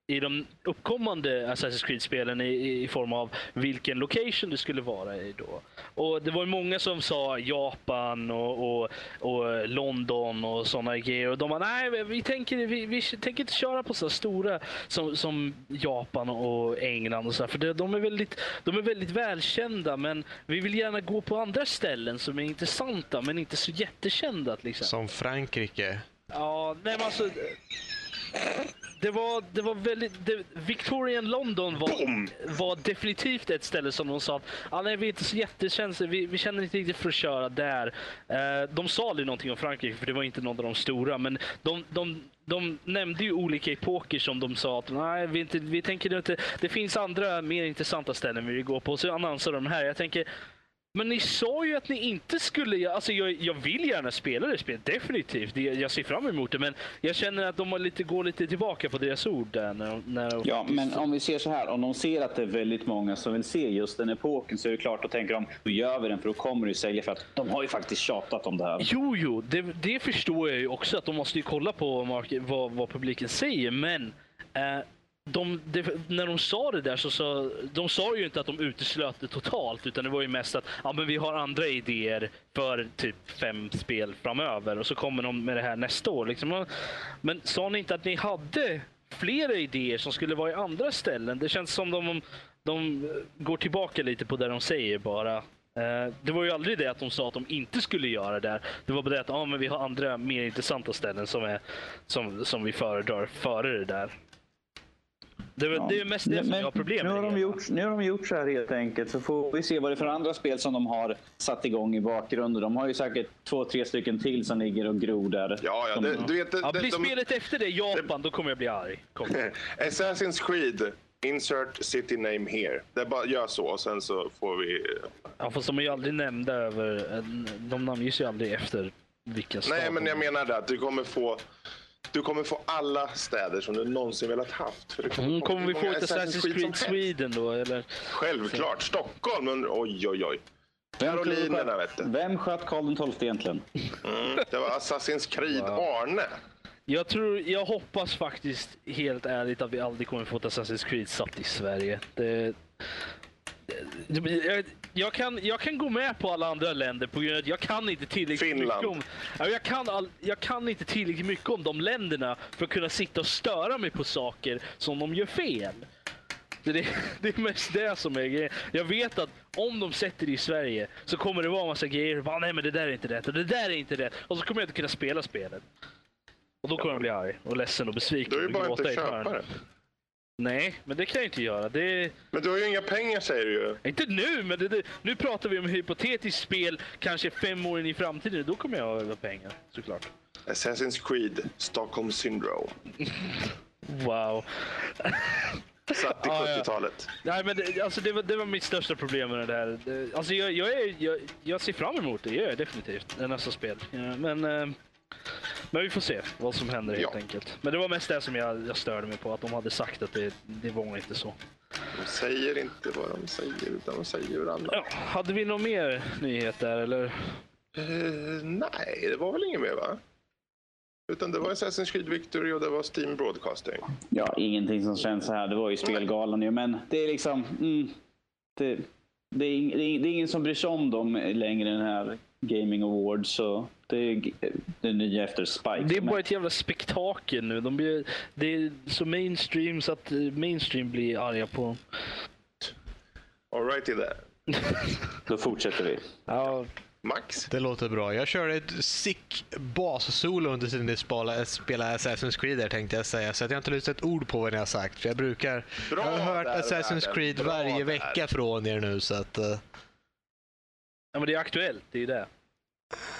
i de uppkommande Assassin's Creed-spelen i, i, form av vilken location det skulle vara i då. Och det var många som sa Japan och, och, och London och sådana grejer. Och de bara, nej vi tänker, vi, vi tänker inte köra på så stora som, som Japan och England och så För det, de, är väldigt, de är väldigt välkända men vi vill gärna gå på andra ställen som är intressanta men inte så jättekända. Liksom. Som Frankrike? Ja, nej men alltså det var, det var väldigt... Det, Victorian London var, var definitivt ett ställe som de sa att ah, nej, vi är inte så jättekänsliga, vi, vi känner inte riktigt för att köra där. Eh, de sa aldrig någonting om Frankrike för det var inte någon av de stora men de, de, de nämnde ju olika epoker som de sa att nej, vi, inte, vi tänker inte, det finns andra mer intressanta ställen vi vill gå på. Så annonserade de här. Jag tänker Men ni sa ju att ni inte skulle... Alltså jag, jag vill gärna spela det spelet, definitivt. Jag ser fram emot det, men jag känner att de lite, går lite tillbaka på deras ord där. När, när Ja, men om vi ser så här. Om de ser att det är väldigt många som vill se just den epoken så är det klart, då tänker de då gör vi den för då kommer det sälja för att de har ju faktiskt tjatat om det här. Jo, jo, det, det förstår jag ju också att de måste ju kolla på vad, vad publiken säger, men eh, de, de, när de sa det där så sa de sa ju inte att de uteslöt det totalt, utan det var ju mest att ja, men vi har andra idéer för typ fem spel framöver och så kommer de med det här nästa år. Liksom. Men sa ni inte att ni hade flera idéer som skulle vara i andra ställen? Det känns som de, de går tillbaka lite på det de säger bara. Eh, det var ju aldrig det att de sa att de inte skulle göra det. Det var bara det att ah, men vi har andra mer intressanta ställen som, är, som, som vi föredrar före det där. Det, var, det är mest det som jag har problem nu med. har, det de gjort, nu har de gjort så här helt enkelt. Så får vi se vad det är för andra spel som de har satt igång i bakgrunden. De har ju säkert två, tre stycken till som ligger och gror där. Ja, ja, det, du vet, det, Ja, det, blir de, spelet efter det Japan, då kommer jag bli arg. Kom. <laughs> Assassin's Creed, insert city name here. Det är bara gör så och sen så får vi... Ja, fast de är ju aldrig nämnda över... De namnges ju aldrig efter vilken stad. Nej, men jag menar det att du kommer få... Du kommer få alla städer som du någonsin velat haft. För det Mm, kommer vi få ett Assassin's Creed. Sweden då, eller? Självklart. Stockholm, men oj, oj, oj. Vem, Karolinerna, vet du. Vem sköt Karl XII egentligen? Mm, det var Assassin's Creed Arne. Jag tror, jag hoppas faktiskt helt ärligt att vi aldrig kommer få ett Assassin's Creed satt i Sverige. Det, det, jag, jag, kan, jag kan gå med på alla andra länder på grund av att jag kan inte tillräckligt Finland. mycket om... Ja, jag, kan all, jag kan inte tillräckligt mycket om de länderna för att kunna sitta och störa mig på saker som de gör fel. Det, det, det är mest det som är grejen. Jag vet att om de sätter det i Sverige så kommer det vara en massa grejer. Bara, Nej men det där är inte rätt och det där är inte rätt. Och så kommer jag inte kunna spela spelet. Och då kommer jag bli arg och ledsen och besviken. Du är och bara inte köpare. Nej, men det kan jag inte göra. Det, Men du har ju inga pengar säger du ju. inte nu, men det, det, nu pratar vi om hypotetiskt spel kanske fem år in i framtiden. Då kommer jag ha pengar, såklart. Assassin's Creed, Stockholm Syndrome. <laughs> Wow. Satt i <laughs> Ja, ja. 70-talet. Nej, men det, alltså, det, var, det var mitt största problem med det här. Alltså, jag, jag, är, jag, jag ser fram emot det, det gör jag definitivt. Nästa spel. Ja, men, eh, men vi får se vad som händer helt Ja. enkelt. Men det var mest det som jag, jag störde mig på, att de hade sagt att det, det var inte så. De säger inte vad de säger, utan de säger annat. Ja, hade vi någon mer nyhet där eller? Eh, nej, det var väl inget mer va? Utan det var Assassin's Creed Victory och det var Steam Broadcasting. Ja, ingenting som känns så här. Det var ju spelgalan ju, men det är liksom... Mm, det, det, är, det, är, det är ingen som bryr sig om dem längre den här Gaming Awards. Så det är det nya efter Spike. Det är bara ett jävla spektakel nu. De blir, det är så mainstream så att eh, mainstream blir arga på dem. Alrighty there. <laughs> Då fortsätter vi. Ja, Max? Det låter bra. Jag körde ett sick bas-solo under tiden det spela, spela Assassin's Creed där tänkte jag säga. Så att jag har inte lyssnat ett ord på vad ni har sagt. För jag brukar... Bra jag har hört där, Assassin's. Creed varje där. vecka från er nu så att... ja, men det är aktuellt. Det är ju det.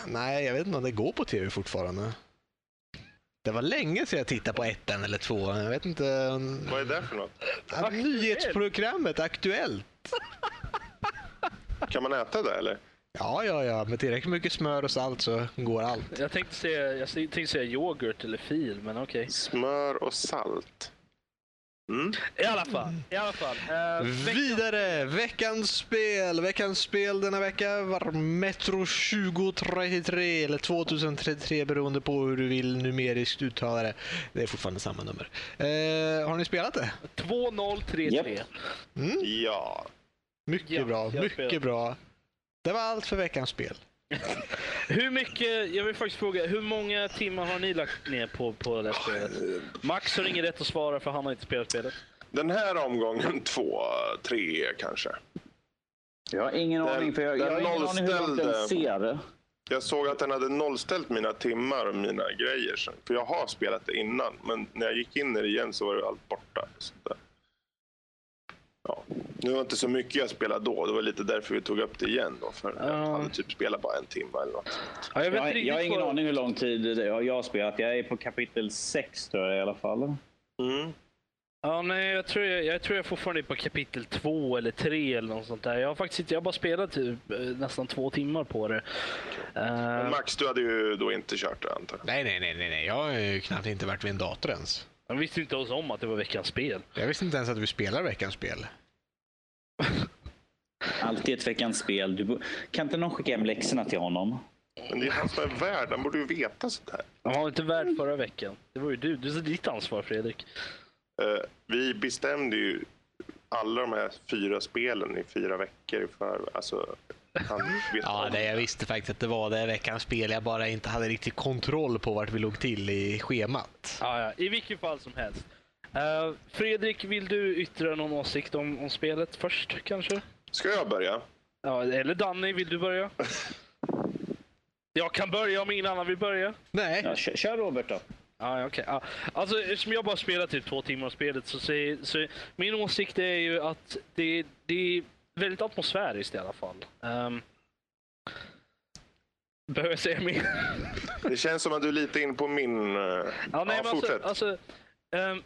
nej, jag vet inte om det går på tv fortfarande. Det var länge sedan jag tittade på ettan eller tvåan. Jag vet inte... Vad är det för något? Ja, Nyhetsprogrammet Aktuellt. Kan man äta det eller? Ja, ja, ja. Med tillräckligt mycket smör och salt så går allt. Jag tänkte säga, jag tänkte säga yoghurt eller fil, men okej. Smör och salt. Mm. I alla fall. I alla fall. Uh, Vidare! Veckans spel. Veckans spel denna vecka var Metro 2033 eller 2033 beroende på hur du vill numeriskt uttala det. Det är fortfarande samma nummer. Eh, har ni spelat det? 2033. Japp. Ja. Mycket Ja, bra, mycket bra. Det var allt för veckans spel. Hur mycket, jag vill faktiskt fråga, hur många timmar har ni lagt ner på, på det här spelet? Max har ingen rätt att svara för han har inte spelat spelet. Den här omgången två, tre kanske. Jag har ingen Den- aning, för jag, jag har ingen aning hur den ser. Jag såg att den hade nollställt mina timmar och mina grejer. sen. För jag har spelat det innan, men när jag gick in i det igen så var det allt borta. Så där. Ja. Nu var det inte så mycket jag spelade då. Det var lite därför vi tog upp det igen. Då, för Ja. jag hade typ spelat bara en timme eller något. Ja, jag, vet Jag, inte jag har ingen aning hur lång tid jag har spelat. Jag är på kapitel 6 tror jag i alla fall. Mm. Ja, nej, jag tror jag, jag tror jag fortfarande är på kapitel två eller tre eller något sånt där. Jag har faktiskt inte, jag har bara spelat typ eh, nästan två timmar på det. Uh, Max, du hade ju då inte kört det antar jag? Nej, nej, nej, nej, nej. Jag har ju knappt inte varit vid en dator ens. Jag visste inte ens om att det var veckans spel. Jag visste inte ens att vi spelar veckans spel. <laughs> Alltid ett veckans spel. Du, bo- kan inte någon skicka hem läxorna till honom? Men det är han som är värd, han borde ju veta sånt här. Han var inte värd förra veckan. Det var ju du. Det är ditt ansvar Fredrik. Eh, vi bestämde ju alla de här fyra spelen i fyra veckor för alltså, Ja, det, jag visste faktiskt att det var det veckans spel. Jag bara inte hade riktigt kontroll på vart vi låg till i schemat. Ja, ja. I vilket fall som helst. Eh, Fredrik, vill du yttra någon åsikt om, om spelet först kanske? Ska jag börja? Ja, eller Danny, vill du börja? <laughs> Jag kan börja om ingen annan vill börja. Nej, Ja, kör, kör Robert då. Ja, ja, okej. Ja. Alltså, eftersom jag bara spelat typ två timmar av spelet så, säger, så min åsikt är ju att det, det är väldigt atmosfäriskt i alla fall. Um, behöver jag säga mer? <laughs> Det känns som att du är lite in på min... eh, Ja, nej, ja, alltså, fortsätt. alltså, ehm,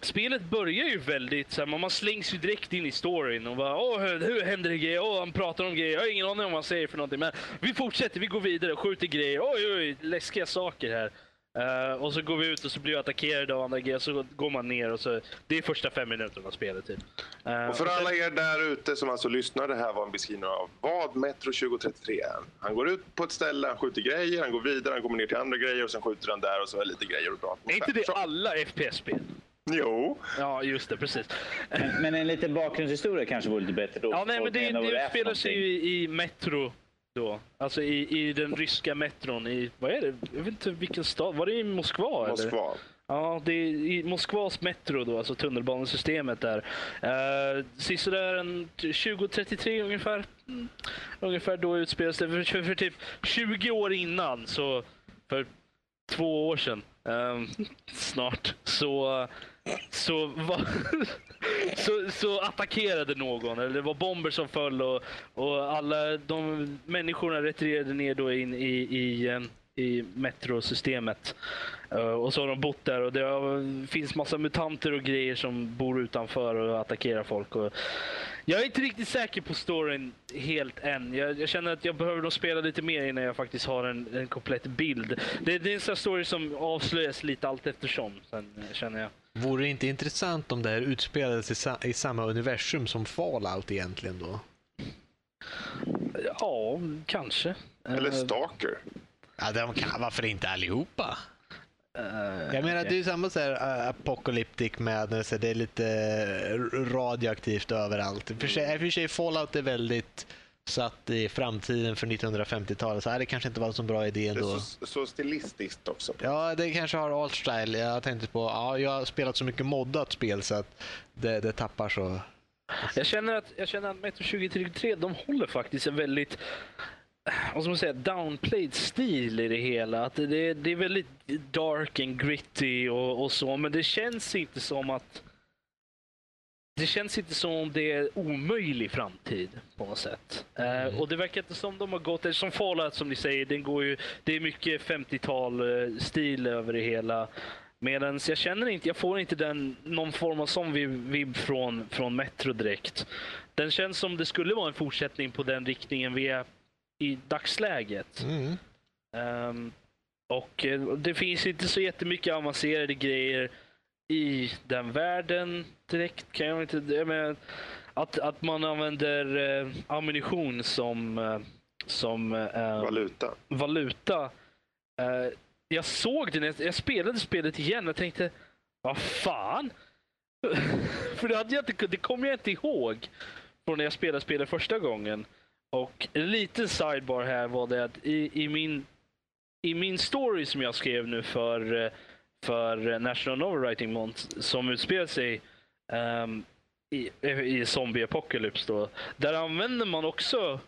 spelet börjar ju väldigt så här, man slängs ju direkt in i storyn och bara åh, hur, hur händer det grejer? Åh, han pratar om grejer. Jag har ingen aning om vad han säger för någonting. Men vi fortsätter, vi går vidare, skjuter grejer. Oj, oj, läskiga saker här. Eh, och så går vi ut och så blir vi attackerade av andra grejer. Så går man ner och så... Det är första fem minuterna av spelet typ. Eh, Och för sen- alla er där ute som alltså lyssnar, det här var en beskrivning av vad Metro 2033 är. Han går ut på ett ställe, han skjuter grejer, han går vidare, han kommer ner till andra grejer och sen skjuter han där och så är lite grejer och bra. är inte det Så- alla FPS-spel? Jo. Ja, just det. Precis. Men, men en liten bakgrundshistoria kanske vore lite bättre då. Ja, nej, men det, det utspelar sig ju i, i Metro då. Alltså i, i den ryska metron i, vad är det? Jag vet inte vilken stad. Var det i Moskva? Eller? Moskva. Ja, det är i Moskvas metro då, alltså tunnelbanesystemet där. Uh, Sisådär en 2033 ungefär. Mm, ungefär då utspelas det. För, för, för typ 20 år innan, så för två år sedan ehm, <laughs> snart, så så, var, <laughs> så, så attackerade någon, eller det var bomber som föll och, och alla de människorna retirerade ner då in i, i, eh, i metrosystemet. Eh, och så har de bott där och det har- finns massa mutanter och grejer som bor utanför och attackerar folk. Och jag är inte riktigt säker på storyn helt än. Jag, jag känner att jag behöver nog spela lite mer innan jag faktiskt har en, en komplett bild. Det, det är en sån här story som avslöjas lite allt eftersom, sen, känner jag vore det inte intressant om det här utspelades i, sa- i samma universum som Fallout egentligen då? Ja, kanske. Eller Eh, Stalker. Ja, de kan, varför inte allihopa? eh, Jag menar, okej. det är ju samma så här uh, apocalyptic madness, det är lite eh, radioaktivt överallt. För sig, i och för sig Fallout är väldigt satt i framtiden för 1950-talet, så här, det kanske inte var en så bra idé Det är ändå. så, så stilistiskt också. Ja, det kanske har art style. Jag tänkte på, ja, jag har spelat så mycket moddat spel så att det, det tappar så. Jag känner att, jag känner att Metro 2033, de håller faktiskt en väldigt vad ska man säga, downplayed stil i det hela. Att det, det är väldigt dark and gritty och, och så, men det känns inte som att det känns inte som om det är omöjlig framtid på något sätt. Eh, och det verkar inte som de har gått, som Fallout som ni säger, den går ju, det är mycket 50-tal eh, stil över det hela. Medan jag känner inte, jag får inte den, någon form av sån vib, vib från, från Metro direkt. Den känns som det skulle vara en fortsättning på den riktningen vi är i dagsläget. Mm. Ehm, och eh, det finns inte så jättemycket avancerade grejer i den världen direkt. Kan jag inte... Jag menar, att, att man använder eh, ammunition som, eh, som eh, Valuta. valuta. Eh, jag såg det jag, jag spelade spelet igen och tänkte, vad fan? <laughs> För det, hade jag inte, det kommer jag inte ihåg från när jag spelade spelet första gången. Och en liten sidebar här var det att i, i, min, i min story som jag skrev nu för, eh, för National Novel Writing Month som utspelar sig um, i, i Zombie Apocalypse då. Där använder man också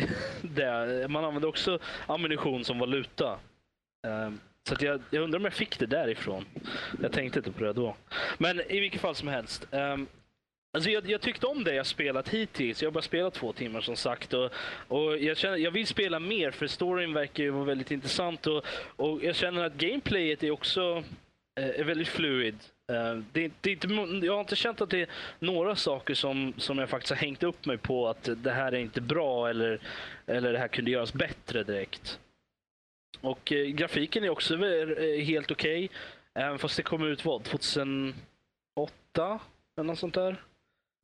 <laughs> det, man använder också ammunition som valuta. Um, så att jag, jag undrar om jag fick det därifrån. Jag tänkte inte på det då. Men i vilket fall som helst. Um, alltså jag, jag tyckte om det jag spelat hittills. Jag har bara spelat två timmar som sagt. Och, och jag, känner, jag vill spela mer för storyn verkar ju vara väldigt intressant. Och, och jag känner att gameplayet är också eh, är väldigt fluid. Eh, det, det inte, jag har inte känt att det är några saker som, som jag faktiskt har hängt upp mig på att det här är inte bra eller, eller det här kunde göras bättre direkt. Och eh, grafiken är också eh, helt okej. Även fast det kom ut vad, 2008? Eller något sånt där.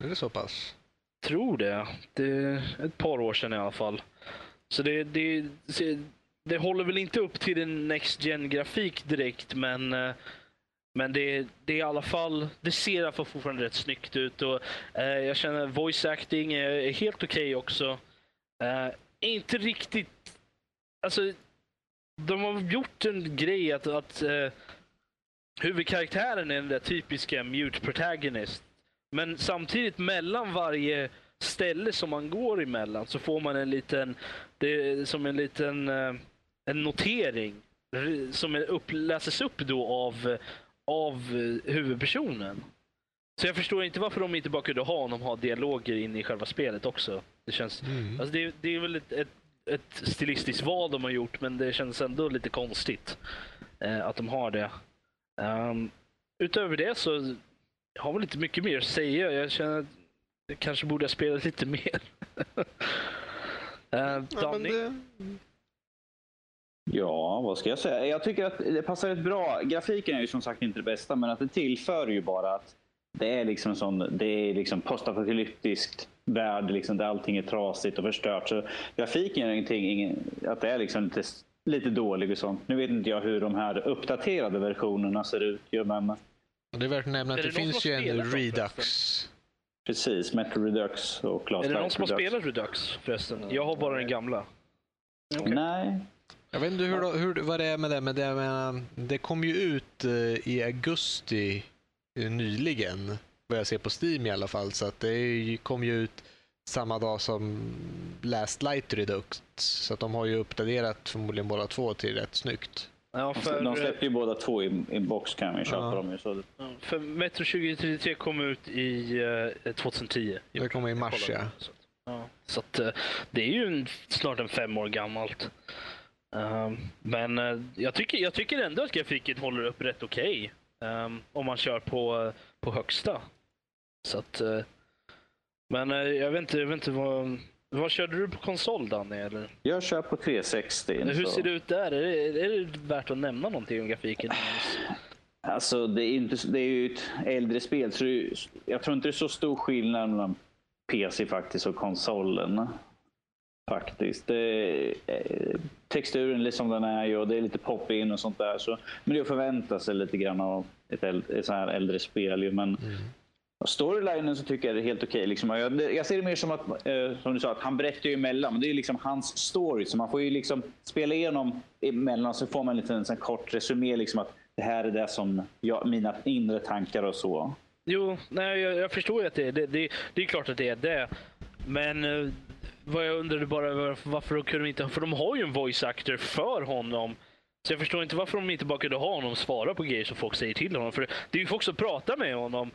Är det så pass? Tror det. Det är ett par år sedan i alla fall. Så det, det, det håller väl inte upp till en Next gen grafik direkt men eh, men det, det är i alla fall, det ser i alla fall fortfarande rätt snyggt ut och eh, jag känner voice acting är, är helt okej okay också. Eh, inte riktigt, alltså de har gjort en grej att, att eh, huvudkaraktären är den där typiska mute protagonist. Men samtidigt mellan varje ställe som man går emellan så får man en liten, det som en liten eh, en notering som upp, läses upp då av, av huvudpersonen. Så jag förstår inte varför de inte bara kunde ha honom ha dialoger in i själva spelet också. Det känns, mm. alltså det, det, är väl ett, ett, ett, stilistiskt val de har gjort men det känns ändå lite konstigt eh, att de har det. Um, utöver det så jag har väl inte mycket mer att säga. Jag känner att jag kanske borde ha spelat lite mer. uh, <laughs> ja, det... ja, vad ska jag säga? Jag tycker att det passar rätt bra. Grafiken är ju som sagt inte det bästa, men att det tillför ju bara att det är liksom sån, det är liksom postapokalyptiskt värld liksom, där allting är trasigt och förstört. Så grafiken är ingenting, ingen, att det är liksom lite, lite dålig och sånt. Nu vet inte jag hur de här uppdaterade versionerna ser ut. Men det är värt att nämna att det, det finns ju en Redux. Precis, Metro Redux och Last Är det någon som har spelat Redux förresten? Jag har bara den gamla. Okay. Nej. Jag vet inte hur, hur, vad det är med det, men det, menar, det kom ju ut uh, i augusti uh, nyligen, vad jag ser på Steam i alla fall. Så att det kom ju ut samma dag som Last Light Redux. Så att de har ju uppdaterat förmodligen båda två till rätt snyggt. Ja, för, de släppte ju båda två i, i box kan vi köpa ja. dem ju. Så. För Metro 2033 kom ut i uh, 2010. Det kom i mars ja. Så, ja. så att, uh, det är ju en, snart en fem år gammalt. Uh, men uh, jag, tycker, jag tycker ändå att grafiken håller upp rätt okej. Okay, um, om man kör på, på högsta. Så att, uh, men jag vet inte, jag vet inte vad vad körde du på konsol Danny? Eller? Jag kör på 360. Hur så. ser det ut där? Är det, är det värt att nämna någonting om grafiken? Alltså det är, inte, det är ju ett äldre spel så är, jag tror inte det är så stor skillnad mellan PC faktiskt och konsolen. Faktiskt. Det, texturen liksom den är ju och det är lite pop in och sånt där. Så, men det är att förvänta sig lite grann av ett, äldre, ett så här äldre spel. Men mm. Storylinen så tycker jag det är helt okej. Okay, liksom. jag, jag, ser det mer som att, eh, som du sa, att han berättar ju emellan. Men det är liksom hans story. Så man får ju liksom spela igenom emellan så får man en liten en kort resumé. Liksom, att det här är det som jag, mina inre tankar och så. Jo, nej, jag, jag förstår ju att det är det, det, det är klart att det är det. Men eh, vad jag undrade bara varför, varför de kunde inte... För de har ju en voice actor för honom. Så jag förstår inte varför de inte bara kunde ha honom svara på grejer som folk säger till honom. För det är ju folk som pratar med honom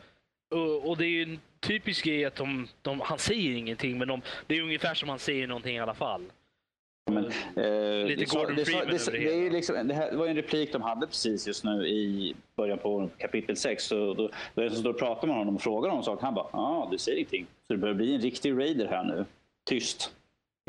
och, och, det är ju en typisk grej att de, de, han säger ingenting, men de, det är ungefär som han säger någonting i alla fall. Men, eh, Lite Gordon det, Freeman det, det, det, liksom, det, här var en replik de hade precis just nu i början på kapitel 6. Så då, då är det som står och pratar med honom och frågar honom saker. Han bara, ja, ah, du säger ingenting. Så det börjar bli en riktig raider här nu. Tyst.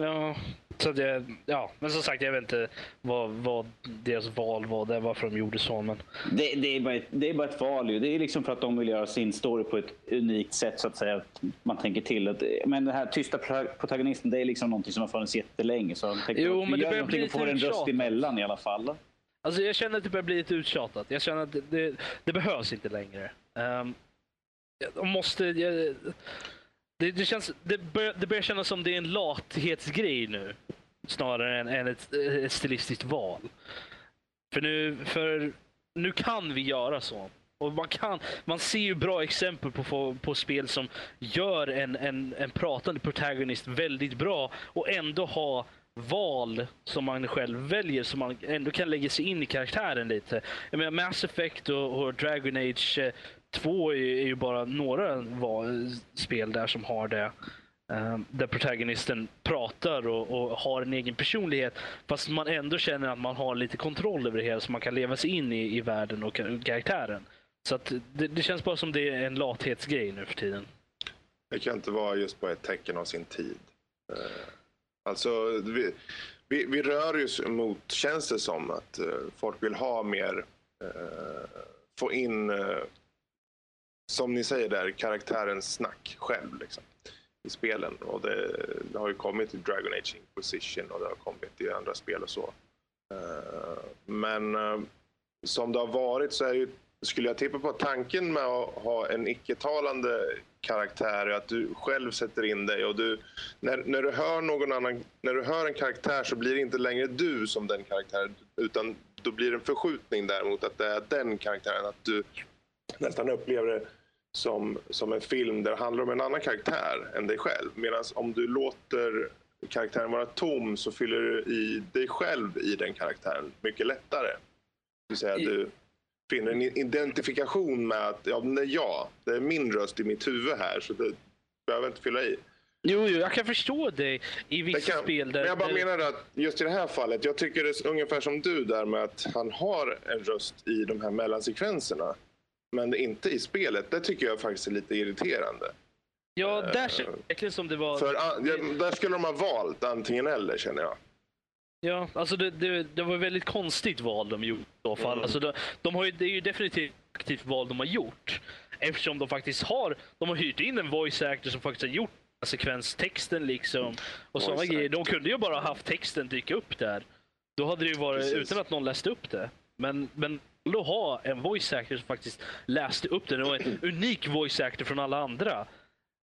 Ja, så det, ja, men som sagt, jag vet inte vad, vad deras val var där, varför de gjorde så. Men... Det, det, är bara ett, det är bara ett val. Ju. Det är liksom för att de vill göra sin story på ett unikt sätt, så att säga. Att man tänker till. Att, men den här tysta protagonisten, det är liksom någonting som har funnits jättelänge. Så jag jo, men det börjar bli lite få en röst emellan i alla fall. Alltså, jag känner att det börjar bli lite uttjatat. Jag känner att det, det, det behövs inte längre. Um, de måste... Jag, det, det, känns, det, bör, det börjar kännas som det är en lathetsgrej nu. Snarare än, än ett, ett stilistiskt val. För nu, för nu kan vi göra så. Och man, kan, man ser ju bra exempel på, på spel som gör en, en, en pratande protagonist väldigt bra och ändå ha val som man själv väljer som man ändå kan lägga sig in i karaktären lite. Jag menar Mass Effect och, och Dragon Age eh, två är, ju bara några spel där som har det. Eh, där protagonisten pratar och, och, har en egen personlighet. Fast man ändå känner att man har lite kontroll över det hela så man kan leva sig in i, i världen och karaktären. Så att det, det känns bara som det är en lathetsgrej nu för tiden. Det kan inte vara just bara ett tecken av sin tid. Eh, alltså, vi, vi, vi rör oss mot, känns det som, att eh, folk vill ha mer, få in, som ni säger där, karaktärens snack själv liksom, i spelen. Och det, det har ju kommit i Dragon Age Inquisition och det har kommit i andra spel och så. Eh, men eh, som det har varit så är ju, skulle jag tippa på tanken med att ha en icke-talande karaktär är att du själv sätter in dig och du, när, när du hör någon annan, när du hör en karaktär så blir det inte längre du som den karaktären utan då blir det en förskjutning däremot att det är den karaktären, att du nästan upplever det som, som en film där det handlar om en annan karaktär än dig själv. Medan om du låter karaktären vara tom så fyller du i dig själv i den karaktären mycket lättare. Det vill säga I- du finner en identifikation med att ja, det är jag, det är min röst i mitt huvud här så det behöver inte fylla i. Jo, jo, jag kan förstå det i vissa kan, spel. Där, men jag bara där, menar att just i det här fallet, jag tycker det är ungefär som du där med att han har en röst i de här mellansekvenserna. Men inte i spelet. Det tycker jag faktiskt är lite irriterande. Ja, där känns det verkligen som det var... För där skulle de ha valt antingen eller känner jag. Ja, alltså det, det, det var ett väldigt konstigt val de gjorde i så fall. Mm. Alltså de, de har ju, det är ju definitivt aktivt val de har gjort. Eftersom de faktiskt har, de har hyrt in en voice actor som faktiskt har gjort sekvenstexten liksom. Och sådana grejer. De kunde ju bara ha haft texten dyka upp där. Då hade det ju varit Precis. utan att någon läste upp det. Men, men då ha en voice actor som faktiskt läste upp det. Det var en <clears throat> unik voice actor från alla andra.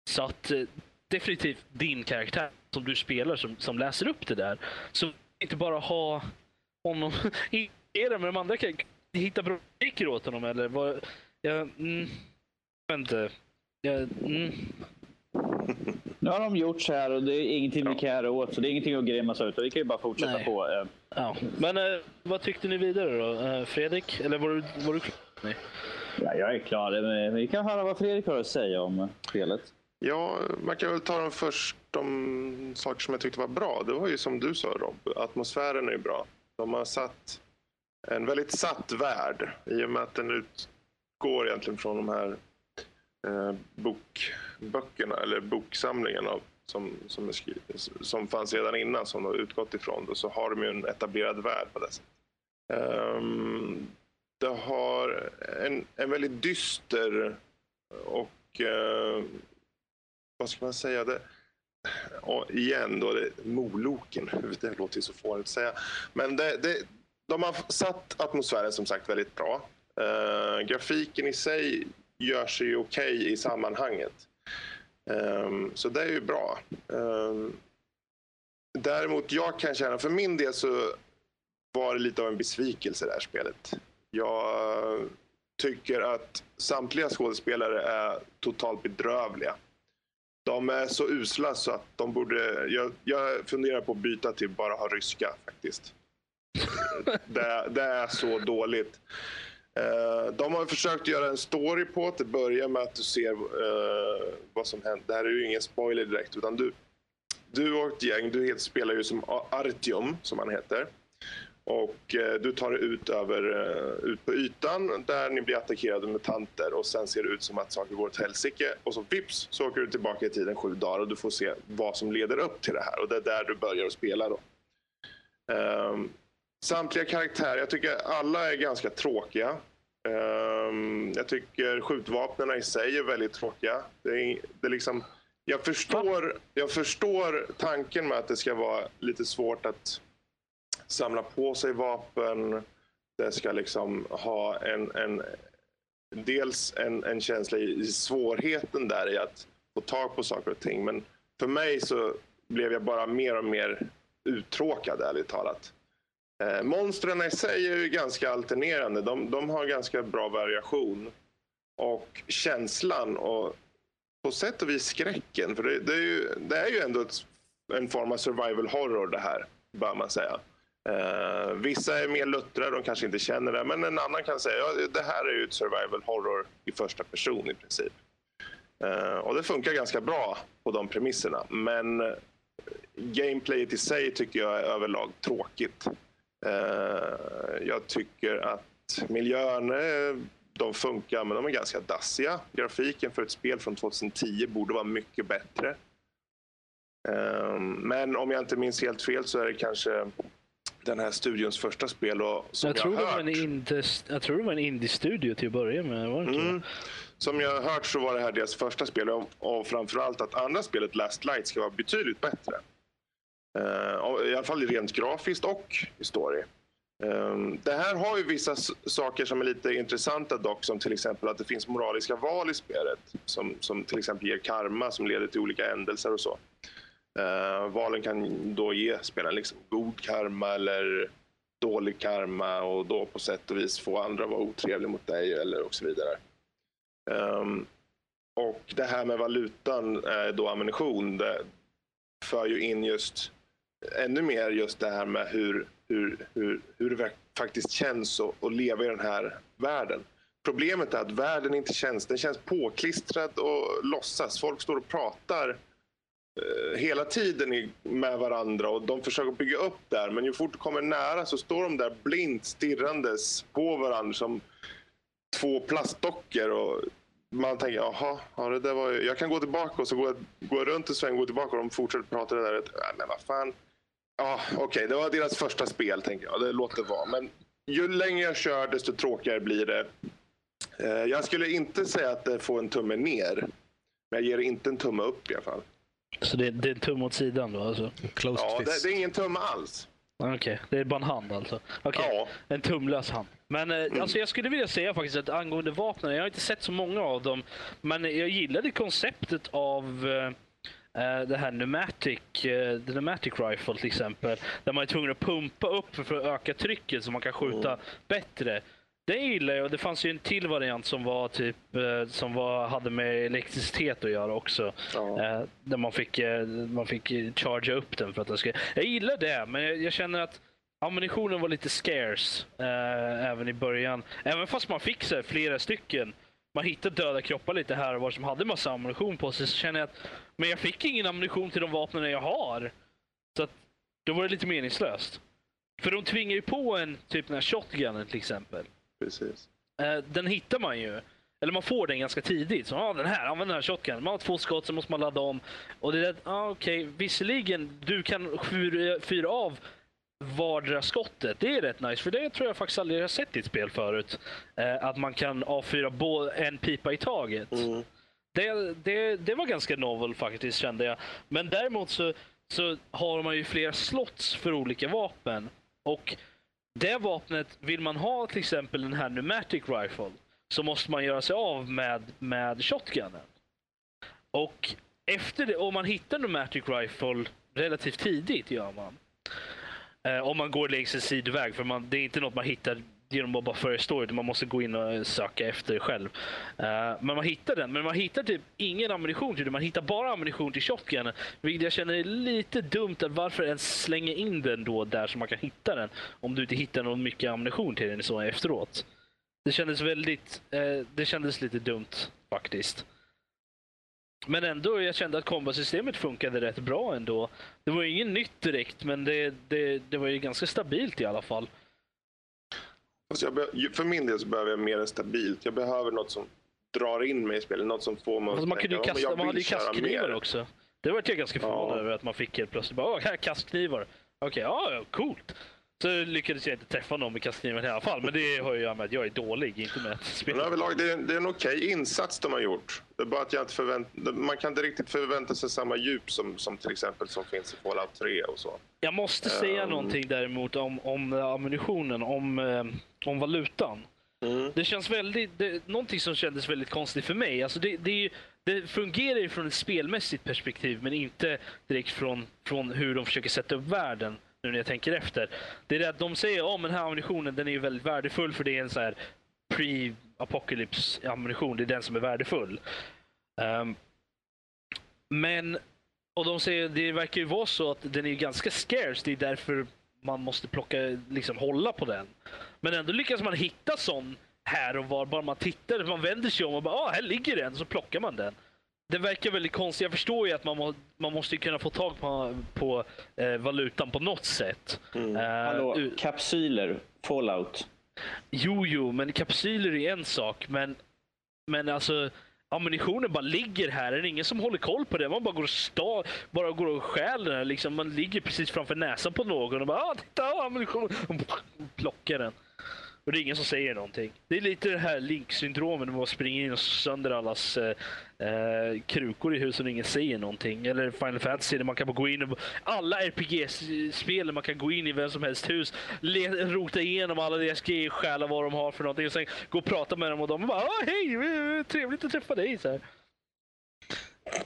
Så att eh, definitivt din karaktär som du spelar som, som läser upp det där. Så inte bara ha honom <laughs> i det, men de andra kan hitta bra repliker åt honom eller vad? Jag, mm, jag vet inte. Jag, mm. <laughs> Nu har de gjort så här och det är ingenting vi kan göra åt. Så det är ingenting att grimas ut. Vi kan ju bara fortsätta Nej. på. eh. Ja. Men eh, vad tyckte ni vidare då? Eh, Fredrik? Eller var du, var du klar? Nej. Ja, jag är klar. Men Vi kan höra vad Fredrik har att säga om eh, spelet. Ja, man kan väl ta dem först. De saker som jag tyckte var bra. Det var ju som du sa Rob. Atmosfären är ju bra. De har satt en väldigt satt värld. I och med att den utgår egentligen från de här eh, bokböckerna eller boksamlingarna som, som, är skri- som fanns redan innan som de har utgått ifrån. Då, så har de ju en etablerad värld på det sättet. Um, det har en, en väldigt dyster och uh, vad ska man säga? Det, och igen då, det, Moloken. <laughs> Det låter ju så fånigt att säga. Men det, det, de har satt atmosfären som sagt väldigt bra. Uh, grafiken i sig gör sig okej i sammanhanget. Ehm, så det är ju bra. Ehm, däremot, jag kan känna, för min del så var det lite av en besvikelse det här spelet. Jag tycker att samtliga skådespelare är totalt bedrövliga. De är så usla så att de borde... Jag, jag funderar på att byta till bara ha ryska faktiskt. <laughs> det, det är så dåligt. Eh, de har försökt göra en story på att det börjar med att du ser eh, vad som händer. Det här är ju ingen spoiler direkt utan du, du och ett gäng, du heter, spelar ju som Artium som han heter. Och eh, du tar dig ut, över, eh, ut på ytan där ni blir attackerade med tanter och sen ser det ut som att saker går åt helsike och så vips så åker du tillbaka i tiden sju dagar och du får se vad som leder upp till det här och det är där du börjar att spela då. Um, samtliga karaktärer, jag tycker alla är ganska tråkiga. Ehm, jag tycker skjutvapnen i sig är väldigt tråkiga. Det är, det är liksom, jag, förstår, jag förstår tanken med att det ska vara lite svårt att samla på sig vapen. Det ska liksom ha en, en dels en, en känsla i, i svårheten där i att få tag på saker och ting. Men för mig så blev jag bara mer och mer uttråkad ärligt talat. Eh, monstren i sig är ju ganska alternerande. De, de har ganska bra variation. Och känslan och på sätt och vis skräcken. För det, det, är, ju, det är ju ändå ett, en form av survival horror det här, bör man säga. Eh, vissa är mer luttrade, de kanske inte känner det. Men en annan kan säga ja, det här är ju ett survival horror i första person i princip. Eh, och det funkar ganska bra på de premisserna. Men eh, gameplayet i sig tycker jag är överlag tråkigt. Eh, jag tycker att miljöerna, är- de funkar, men de är ganska dassiga. Grafiken för ett spel från 2010 borde vara mycket bättre. Ehm, men om jag inte minns helt fel så är det kanske den här studions första spel. Och som Jag jag, tror, hört, indie, jag tror det var en indie-studio till att börja med. Var det Mm. som jag har hört så var det här deras första spel och, och framförallt att andra spelet Last Light ska vara betydligt bättre. Eh, I alla fall rent grafiskt och i story. Ehm, det här har ju vissa saker som är lite intressanta dock, som till exempel att det finns moraliska val i spelet. Som, som till exempel ger karma som leder till olika ändelser och så. Uh, valen kan då ge spelaren liksom god karma eller dålig karma och då på sätt och vis få andra att vara otrevliga mot dig eller och så vidare. Um, och det här med valutan, eh, då ammunition, det för ju in just ännu mer just det här med hur, hur, hur, hur det faktiskt känns att, att leva i den här världen. Problemet är att världen inte känns, den känns påklistrad och låtsas. Folk står och pratar eh, hela tiden med varandra och de försöker bygga upp där men ju fort du kommer nära så står de där blint stirrandes på varandra som två plastdockor och man tänker jaha, ja, det där var ju... jag kan gå tillbaka och så går jag, går jag runt en sväng och går tillbaka och de fortsätter prata det där. Äh, men vad fan. Ja, okej, det var deras första spel tänker jag. Det låter vara. Men ju längre jag kör desto tråkigare blir det. Eh, Jag skulle inte säga att det får en tumme ner. Men jag ger inte en tumme upp i alla fall. Så det, det är en tumme åt sidan då alltså? Closed Ja, det, fist. det är ingen tumme alls. Okej, det är bara en hand alltså? Okej, Ja. en tumlös hand. Men eh, alltså jag skulle vilja säga faktiskt att angående vapnen, jag har inte sett så många av dem, men jag gillade konceptet av eh, eh, det här pneumatic, the pneumatic rifle till exempel. Där man är tvungen att pumpa upp för att öka trycket så man kan skjuta bättre. Det gillar jag det fanns ju en till variant som var typ eh, som var, hade med elektricitet att göra också. Ja. Där man fick, man fick charga upp den för att den skulle... Jag gillar det, men jag, jag känner att ammunitionen var lite scarce eh, även i början. Även fast man fick så flera stycken. Man hittade döda kroppar lite här och var som hade massa ammunition på sig. Så känner jag att men jag fick ingen ammunition till de vapnen jag har. Så att, då var det lite meningslöst. För de tvingar ju på en, typ den här shotgunen till exempel. Precis. Eh, den hittar man ju. Eller man får den ganska tidigt. Så, ah, den här, använd den här shotgunen. Man har två skott, så måste man ladda om. Och det är ah, okej, visserligen, du kan fyra, fyra av vardera skottet. Det är rätt nice, för det tror jag faktiskt aldrig har sett i ett spel förut. Eh, att man kan avfyra en pipa i taget. Mm. Det, det, det var ganska novel faktiskt kände jag. Men däremot så, så har man ju flera slots för olika vapen. Och det vapnet, vill man ha till exempel den här pneumatic rifle så måste man göra sig av med, med shotgunen. Och efter det, om man hittar pneumatic rifle relativt tidigt gör man. Eh, om man går längs en sidoväg, för man, det är inte något man hittar genom att bara förestå, utan man måste gå in och söka efter själv. Uh, men man hittar den, men man hittar typ ingen ammunition till den. Man hittar bara ammunition till shotgunen. Vilket jag känner är lite dumt, att varför ens slänga in den då där så man kan hitta den? Om du inte hittar någon mycket ammunition till den så efteråt. Det kändes väldigt, Uh, det kändes lite dumt faktiskt. Men ändå, jag kände att kombasystemet funkade rätt bra ändå. Det var ju inget nytt direkt, men det, det, det var ju ganska stabilt i alla fall. Jag be- för min del så behöver jag mer än stabilt. Jag behöver något som drar in mig i spelet. Något som får mig Alltså att man, ju tänka, "Ja, men kasta, jag man hade ju kastknivar mer." också. Det var jag ganska förvånad Ja. över att man fick helt plötsligt. Bara, här är kastknivar. Okej, ja, ja, coolt. Så lyckades jag inte träffa någon med kastkniven i alla fall. Men det har ju att med att jag är dålig, inte med att Men spela. överlag, det är, det är en okej insats de har gjort. Det är bara att jag inte förvänt, man kan inte riktigt förvänta sig samma djup som, som till exempel som finns i Fallout 3 och så. Jag måste säga Ehm. någonting däremot om, om ammunitionen, om, eh, om valutan. Mm. Det känns väldigt, det, någonting som kändes väldigt konstigt för mig. Alltså det, det, ju- det fungerar ju från ett spelmässigt perspektiv men inte direkt från, från hur de försöker sätta upp världen. Nu när jag tänker efter. Det är det att de säger att den här ammunitionen den är väldigt värdefull för det är en så här pre-apocalypse ammunition. Det är den som är värdefull. Ehm, men, och de säger det verkar ju vara så att den är ganska scarce. Det är därför man måste plocka, liksom hålla på den. Men ändå lyckas man hitta sån här och var. Bara man tittar, man vänder sig om och bara ah, här ligger den. Så plockar man den. Det verkar väldigt konstigt. Jag förstår ju att man, må, man måste ju kunna få tag på, på eh, valutan på något sätt. Eh, Hallå, u- kapsyler, fallout. Jo, jo, men kapsyler är en sak. Men, men alltså, ammunitionen bara ligger här. Det är ingen som håller koll på det. Man bara går och, sta, bara går och stjäl den. Liksom. Man ligger precis framför näsan på någon och bara ah, “Titta, ah, ammunition!” och plockar den. Och det är ingen som säger någonting. Det är lite det här Link-syndromet när man springer in och sönder allas eh, eh, krukor i husen och ingen säger någonting. Eller Final Fantasy där man kan gå in och alla RPG-spel där man kan gå in i vem som helst hus, le- rota igenom alla deras grejer, stjäla vad de har för någonting och sen gå och prata med dem och de bara ah, hej, trevligt att träffa dig. Så här.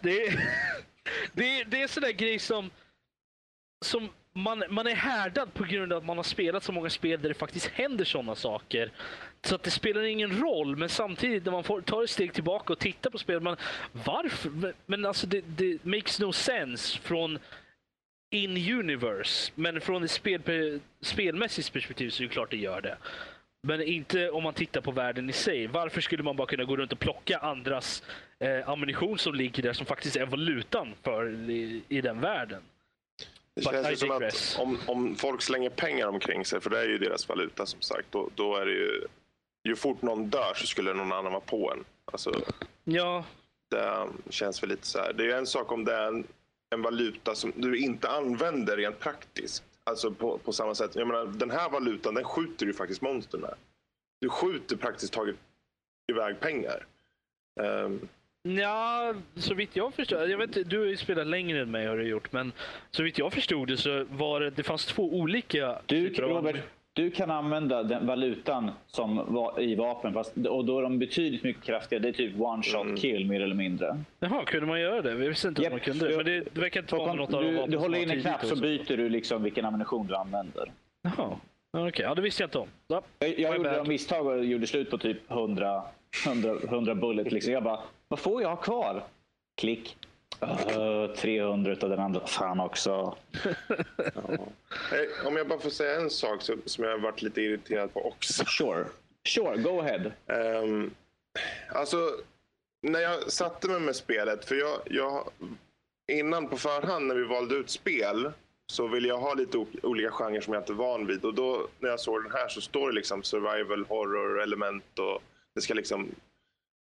Det, är, <laughs> det, är, det är sån där grej som, som man, man är härdad på grund av att man har spelat så många spel där det faktiskt händer sådana saker. Så att det spelar ingen roll, men samtidigt när man får, tar ett steg tillbaka och tittar på spelet, man varför? Men, men alltså det, det makes no sense från in universe. Men från ett spel, spelmässigt perspektiv så är det klart det gör det. Men inte om man tittar på världen i sig. Varför skulle man bara kunna gå runt och plocka andras eh, ammunition som ligger där som faktiskt är valutan för i, i den världen? Det But känns ju som att om, om folk slänger pengar omkring sig, för det är ju deras valuta som sagt, då, då är det ju... Ju fort någon dör så skulle någon annan vara på en. Alltså, Ja, det känns väl lite så här. Det är ju en sak om det är en, en valuta som du inte använder rent praktiskt. Alltså på, på samma sätt. Jag menar, den här valutan, den skjuter ju faktiskt monster med. Du skjuter praktiskt taget iväg pengar. Ehm, Ja, så vitt jag förstår. Jag vet du har ju spelat längre än mig har du gjort, men så vitt jag förstod det så var det, det fanns två olika Du, Robert, du kan använda den valutan som var i vapen fast, och då är de betydligt mycket kraftigare. Det är typ one shot Mm. kill mer eller mindre. Jaha, kunde man göra det? Jag visste inte Japp, att man kunde det. du- Men det, det verkar inte vara något av de du, vapen du håller in en knapp så byter du liksom vilken ammunition du använder. Jaha, okej. Ja, det visste jag inte om. Ja. Jag, jag gjorde bad. misstag och gjorde slut på typ 100, 100, 100 bullet. Liksom. Jag bara, vad får jag ha kvar? Klick. Uh, 300 utav den andra. Fan också. <laughs> hej, om jag bara får säga en sak som, jag har varit lite irriterad på också. Sure. Sure, go ahead. Ehm, alltså, när jag satte mig med spelet, för jag, jag innan på förhand när vi valde ut spel så ville jag ha lite olika genrer som jag inte är van vid. Och då när jag såg den här så står det liksom survival horror element och det ska liksom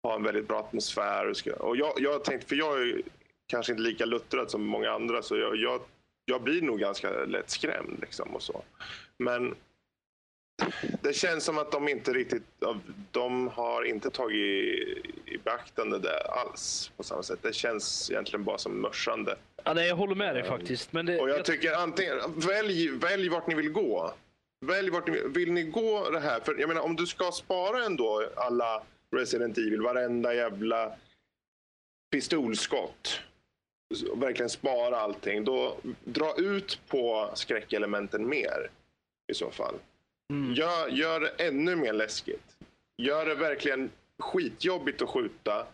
ha en väldigt bra atmosfär. Och, ska, och jag, jag tänkte, för jag är kanske inte lika luttrad som många andra så jag, jag, jag blir nog ganska lätt skrämd liksom och så. Men det känns som att de inte riktigt de har inte tagit i, i beaktande det alls på samma sätt. Det känns egentligen bara som mörsande. Ja, nej, jag håller med dig faktiskt. Men det, Och jag tycker antingen, välj, välj vart ni vill gå. Välj vart ni vill. Vill ni gå det här? För jag menar om du ska spara ändå alla Resident Evil, varenda jävla pistolskott. Verkligen spara allting. Då dra ut på skräckelementen mer. I så fall. Mm. Gör, gör det ännu mer läskigt. Gör det verkligen skitjobbigt att skjuta.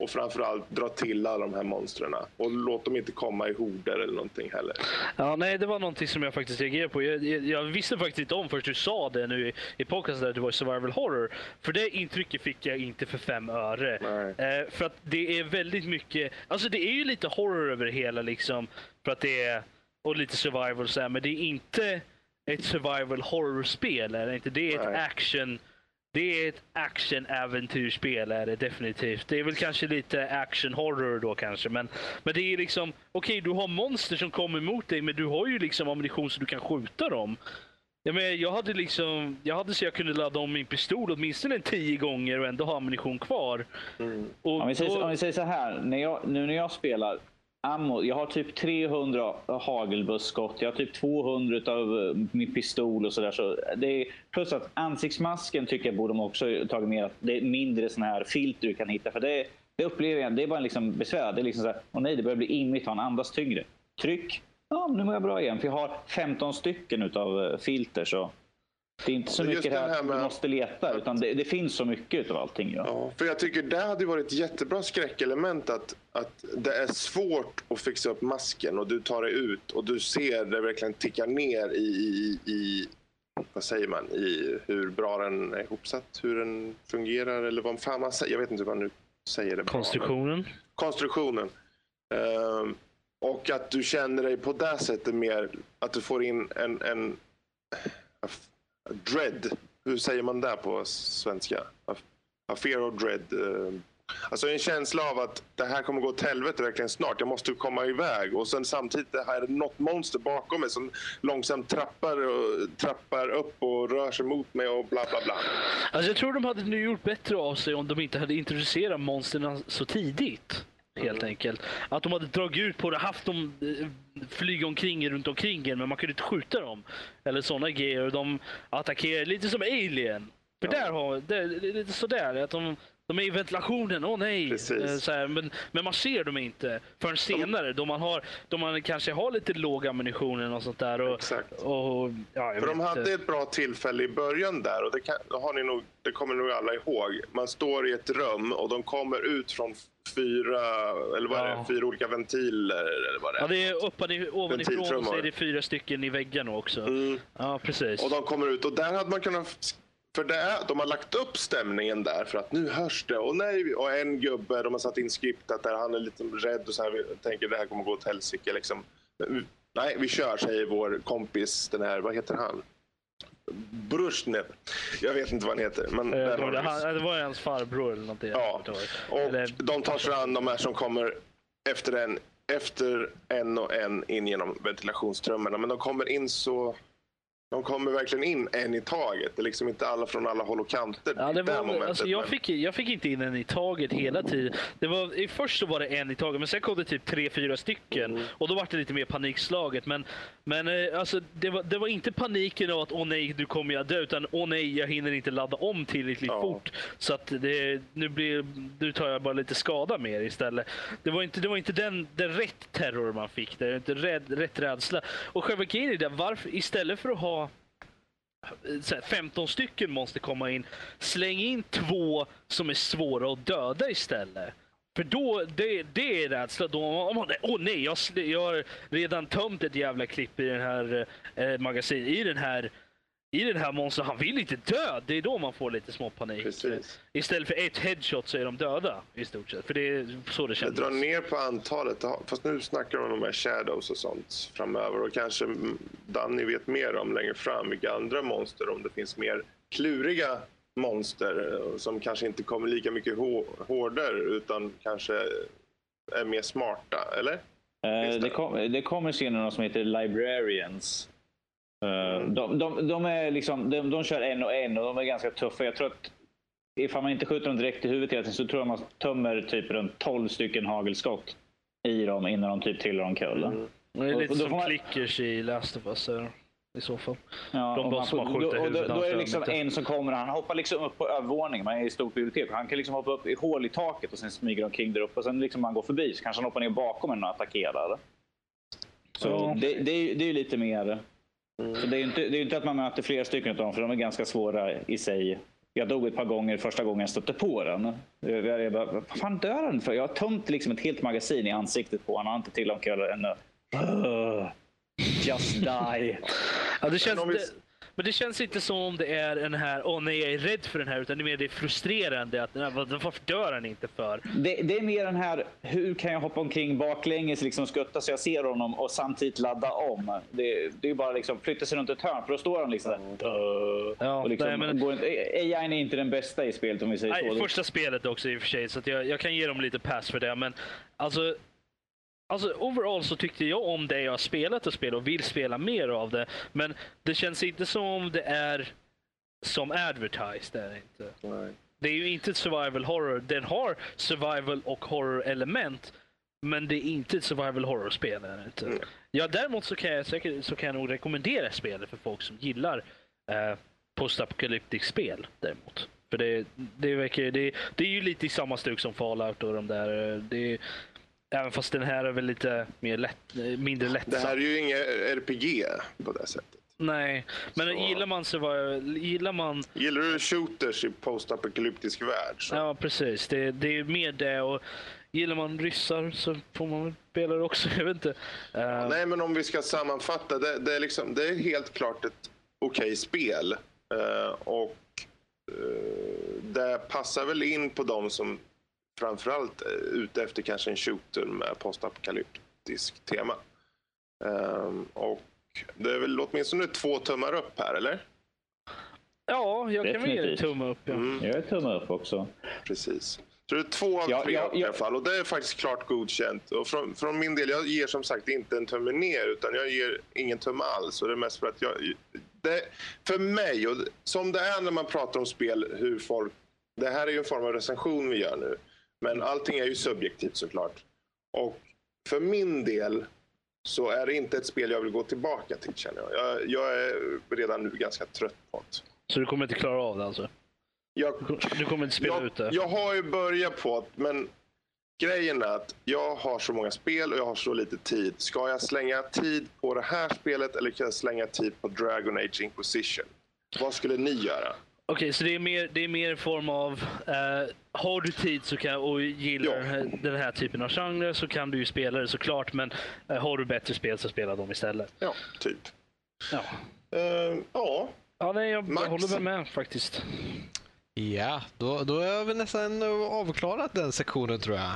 Och framförallt dra till alla de här monstren. Och låt dem inte komma i horder eller någonting heller. Ja, nej, det var någonting som jag faktiskt reagerade på. Jag, jag, jag visste faktiskt inte om förrän du sa det nu i, i podcasten att det var survival horror. För det intrycket fick jag inte för fem öre. Nej. Eh, för att det är väldigt mycket, alltså det är ju lite horror över det hela liksom. För att det är, och lite survival så här, men det är inte ett survival horror-spel. Det inte? Det är ett Nej. action det är ett action-äventyrsspel är det definitivt. Det är väl kanske lite action-horror då kanske. Men, men det är liksom, okej du har monster som kommer emot dig men du har ju liksom ammunition så du kan skjuta dem. Jag, menar, jag hade liksom, jag hade så jag kunde ladda om min pistol åtminstone en tio gånger och ändå ha ammunition kvar. Och Om vi, säger, då- om vi säger så här, när jag, nu när jag spelar ammo, jag har typ 300 hagelbusskott, jag har typ 200 av eh, min pistol och sådär. Så är, plus att ansiktsmasken tycker jag borde de också tagit med. Att det är mindre såna här filter du kan hitta. För det, det upplever jag, det är bara liksom besvär. Det är liksom så här, åh nej det börjar bli immigt, han andas tyngre. Tryck, ja nu mår jag bra igen. För jag har 15 stycken utav eh, filter. så det är inte så mycket det här, här att du med- måste leta, utan det, det finns så mycket utav allting. Ja. Ja, för jag tycker det hade varit ett jättebra skräckelement att, att det är svårt att fixa upp masken och du tar dig ut och du ser det verkligen ticka ner i, i, i vad säger man, i hur bra den är ihopsatt, hur den fungerar eller vad fan man säger. Jag vet inte hur man nu säger det. bra, men- konstruktionen. konstruktionen. Ehm, och att du känner dig på det sättet mer, att du får in en, en dread. hur säger man det på svenska? A, fear of dread. Eh, alltså en känsla av att det här kommer gå åt helvete verkligen snart. Jag måste komma iväg. Och sen samtidigt det här är något monster bakom mig som långsamt trappar, och, trappar upp och rör sig mot mig och bla bla bla. Alltså jag tror de hade nu gjort bättre av sig om de inte hade introducerat monstren så tidigt. Helt enkelt. Att de hade dragit ut på det, haft dem eh, flyga omkring runt omkring en, men man kunde inte skjuta dem. Eller sådana grejer. Och De attackerar lite som Alien. För där har, det, det är lite sådär. Att de, de är i ventilationen, åh nej. Precis. Eh, här, men, men man ser dem inte förrän senare. Då man, har, då man kanske har lite låg ammunition och sånt där. Och, Exakt. och, ja, För de hade inte. ett bra tillfälle i början där och det, kan, har ni nog, det kommer nog alla ihåg. Man står i ett rum och de kommer ut från fyra, eller vad Ja. det, fyra olika ventiler eller vad det är. Ja, det är uppan, ovanifrån och så är det fyra stycken i väggarna också. Mm. Ja, precis. Och de kommer ut och där hade man kunnat... För det är, de har lagt upp stämningen där för att nu hörs det. Och, nej, och en gubbe, de har satt in skriptat där han är lite rädd och så här, tänker det här kommer gå åt helsike. Liksom. Nej, vi kör, säger vår kompis, den här, vad heter han? Brusjnev. Jag vet inte vad han heter. Men Eh, det, han, det var hans farbror eller någonting. Ja, och Eller- de tar sig an de här som kommer efter en, efter en och en in genom ventilationstrummorna. Men de kommer in så... De kommer verkligen in en i taget. Det är liksom inte alla från alla håll och kanter. Ja, det var, momentet, alltså, jag, men- fick, jag fick inte in en i taget hela tiden. Det var, i först så var det en i taget, men sen kom det typ tre, fyra stycken. Mm. Och då var det lite mer panikslaget. Men, men eh, alltså, det, var, det var inte paniken av att åh nej, nu kommer jag dö. Utan åh nej, jag hinner inte ladda om tillräckligt Ja. fort. Så att det, nu, blir, nu tar jag bara lite skada mer istället. Det var inte, det var inte den, den rätt terror man fick. Det var inte rädd, rätt rädsla. Och själva grejen är det, varför istället för att ha här, 15 stycken måste komma in. Släng in två som är svåra att döda istället. För då, det, det är rädsla. Då, om man, åh nej, jag, jag har redan tömt ett jävla klipp i den här eh, magasin, i den här i den här monstern, han vill inte dö. Det är då man får lite små panik. Precis. Istället för ett headshot så är de döda i stort sett. För det är så det Det känns. drar ner på antalet. Fast nu snackar de om de här shadows och sånt framöver. Och kanske Danny vet mer om längre fram vilka andra monster. Om det finns mer kluriga monster eh, som kanske inte kommer lika mycket hå- hårdare utan kanske är mer smarta. Eller? Eh, det? kom, det kommer senare några som heter Librarians. Eh, de, de, de, är liksom, de, de kör en och en och de är ganska tuffa. Jag tror att ifall man inte skjuter dem direkt i huvudet hela tiden så tror jag man tömmer typ runt 12 stycken hagelskott i dem innan de typ trillar omkull. Mm. Det är lite och då som man- clickers i Last of Us. eh, I så fall. Ja, De bara som skjuter då, då, huvudet då är det av liksom en som kommer, han hoppar liksom upp på övervåningen, man är i stort bibliotek. Han kan liksom hoppa upp i hål i taket och sen smyger omkring där uppe. Och sen liksom man går förbi så kanske han hoppar ner bakom en och attackerar. Så Ja. det, det, är, det är ju lite mer... Så det är ju inte, det är ju inte att man möter flera stycken av dem, för de är ganska svåra i sig. Jag dog ett par gånger första gången jag stötte på den. Jag, jag bara, vad fan dör den för? Jag har tömt liksom ett helt magasin i ansiktet på honom. Han har inte till omkull ännu. Just die. Ja, det känns, om vi- det, men det känns inte som om det är en här, åh nej jag är rädd för den här, utan det är mer det är frustrerande. Att, varför dör han inte för? Det, det är mer den här, hur kan jag hoppa omkring baklänges, liksom skutta så jag ser honom och samtidigt ladda om. Det, det är bara liksom flytta sig runt ett hörn för då står han liksom där. Ja, och liksom, nej, men- går inte, AI är inte den bästa i spelet om vi säger Nej, så. första spelet också i och för sig, så att jag, jag kan ge dem lite pass för det. Men alltså, alltså overall så tyckte jag om det jag har spelat och spelat och vill spela mer av det. Men det känns inte som om det är som advertised. Är det inte. Nej. Det är ju inte ett survival horror. Den har survival och horror element. Men det är inte ett survival horror-spel. är det Inte. Mm. Ja, däremot så kan, jag säkert, så kan jag nog rekommendera spelet för folk som gillar eh, postapokalyptisk spel. Däremot. För det, det, verkar, det, det är ju lite i samma stuk som Fallout och de där. eh, Det, även fast den här är väl lite mer lätt, mindre lättsam. Det här är ju inget RPG på det sättet. Nej, men Så- gillar man survival, gillar man Gillar du shooters i postapokalyptisk värld? Så. Ja, precis. Det, det är mer det. Och gillar man ryssar så får man väl spela det också. <laughs> Jag vet inte. Eh, Nej, men om vi ska sammanfatta. Det, det, är, liksom, det är helt klart ett okej spel. Eh, och eh, det passar väl in på de som framförallt är ute efter kanske en shooter med postapokalyptisk tema. Eh, och det är väl åtminstone två tummar upp här, eller? Ja, jag kan väl ge Definitivt. tumme upp. Ja. Mm, Jag gör tumme upp också. precis. Så det är två av Ja, tre ja, i alla fall. Och det är faktiskt klart godkänt. Och från, från min del, jag ger som sagt inte en tumme ner utan jag ger ingen tumme alls. Och det är mest för att jag... Det, för mig, och som det är när man pratar om spel, hur folk... Det här är ju en form av recension vi gör nu. Men allting är ju subjektivt såklart. Och för min del så är det inte ett spel jag vill gå tillbaka till känner jag. Jag, jag är redan nu ganska trött på det. Så du kommer inte klara av det alltså? Jag, Du kommer inte spela jag, ut det? jag har ju börjat på det, men grejen är att jag har så många spel och jag har så lite tid. Ska jag slänga tid på det här spelet eller kan jag slänga tid på Dragon Age Inquisition? Vad skulle ni göra? Okej, så det är mer, det är mer en form av... eh, har du tid så kan, och gillar Ja. den här typen av genre så kan du ju spela det såklart. Men eh, har du bättre spel så spela dem istället. Ja, typ. Ja, Eh, ja, ja nej, jag, jag håller väl med faktiskt. Ja, då, då har vi nästan avklarat den sektionen tror jag.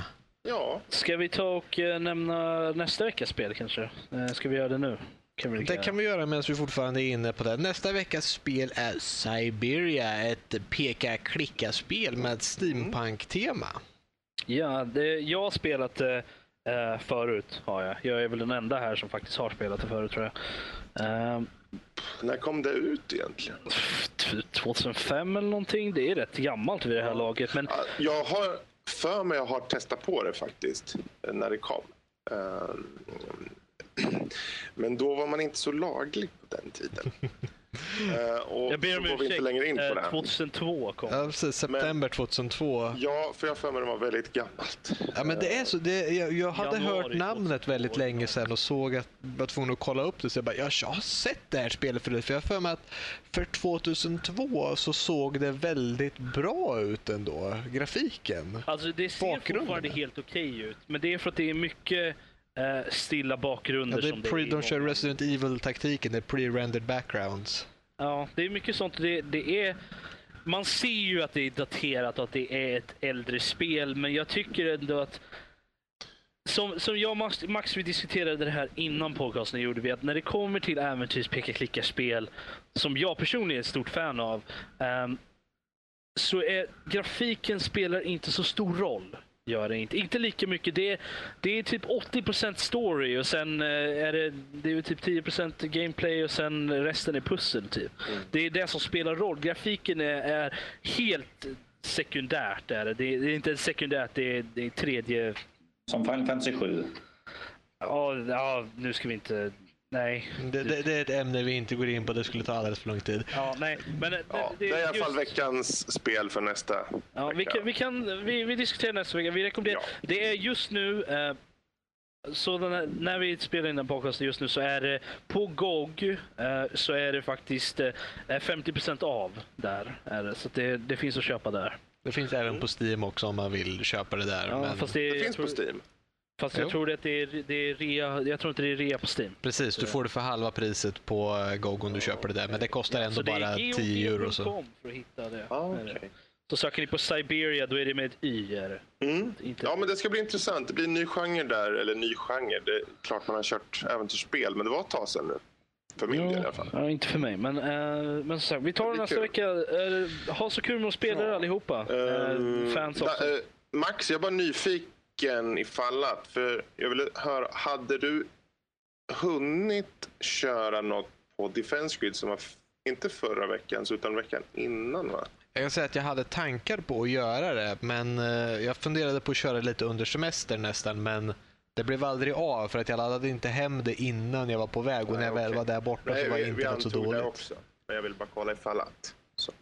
ja. Ska vi ta och eh, nämna nästa veckas spel kanske? Eh, ska vi göra det nu? Kan Det kan vi göra medan vi fortfarande är inne på det. Nästa veckas spel är Siberia, ett peka-klicka-spel med steampunk-tema. Ja, det, jag har spelat det eh, förut. Har jag. jag är väl den enda här som faktiskt har spelat det förut tror jag. Eh, När kom det ut egentligen? t- 2005 eller någonting. Det är rätt gammalt vid det här laget. Men Ja, Jag har för mig jag har testat på det faktiskt eh, när det kom. Eh, <clears throat> Men då var man inte så laglig på den tiden. <laughs> Och jag ber så om vi inte ursäkt. längre in på Eh, det. 2002 kom Ja, precis. September 2002. Ja, för jag har för mig det var väldigt gammalt. Ja, men det är så. Det, jag, jag hade Januari hört namnet väldigt 2002. länge sedan och såg att jag var tvungen att kolla upp det. Så jag bara, jag har sett det här spelet förut. För jag har för mig att för 2002 så såg det väldigt bra ut ändå, grafiken. Alltså det ser Bakgrunden. fortfarande helt okej ut. Men det är för att det är mycket eh, stilla bakgrunder Ja, det är som det är. de kör Resident Evil-taktiken, det är pre-rendered backgrounds. Ja, det är mycket sånt. Det, det är... Man ser ju att det är daterat och att det är ett äldre spel, men jag tycker ändå att som, som jag och Max, Max vi diskuterade det här innan podcasten gjorde vi att när det kommer till äventyrs peka klicka spel som jag personligen är ett stort fan av ehm, så är grafiken spelar inte så stor roll. Gör det inte. Inte lika mycket. Det är, det är typ 80% story och sen eh, är det, det är typ 10% gameplay och sen resten är pussel. Typ. Det är det som spelar roll. Grafiken är, är helt sekundärt. Är det. Det, är, det är inte sekundärt, det är, det är tredje... Som Final Fantasy 7. Ja, ja, nu ska vi inte... Nej. Det, det, det är ett ämne vi inte går in på, det skulle ta alldeles för lång tid. Ja, nej. Men det, Ja, det är i alla fall veckans spel för nästa Ja, vi vecka. kan, vi, kan, vi, vi diskuterar nästa vecka. Vi rekommenderar. Ja. Det är just nu, eh, så den här, när vi spelar in den podcasten just nu så är det på GOG eh, så är det faktiskt eh, 50% av där. Är det, så det, det finns att köpa där. Det finns även på Steam också om man vill köpa det där. Ja, men... fast det, Det finns tror, på Steam. Fast jag tror att det är, det är rea, jag tror inte det är rea på Steam. Precis, du får det för halva priset på eh, GOG om du köper det där. Men det kostar ändå bara 10 euro. Så. För att hitta det. Ah, det. okej. Så söker ni på Siberia då är det med ett Y. Är det. Mm. Inte Ja, men det ska bli intressant. Det blir en ny genre där, eller ny genre. Det är klart man har kört äventyrsspel, men det var ett tag sedan nu. För min del i alla fall. Ja, inte för mig. Men, eh, men sagt, vi tar Det nästa kul. vecka. Uh, ha så kul med att spela Ja. allihopa. Eh, fans da- också. eh, Max, jag är bara nyfiken ifall att, för jag ville höra, hade du hunnit köra något på Defense Grid som var, inte förra veckans, utan veckan innan va? Jag kan säga att jag hade tankar på att göra det, men eh, jag funderade på att köra lite under semester nästan, men det blev aldrig av för att jag laddade inte hem det innan jag var på väg och när Nej, jag väl okej. var där borta Nej, så var vi, vi internet så antog det dåligt. också. Men jag vill bara kolla ifall att. Så.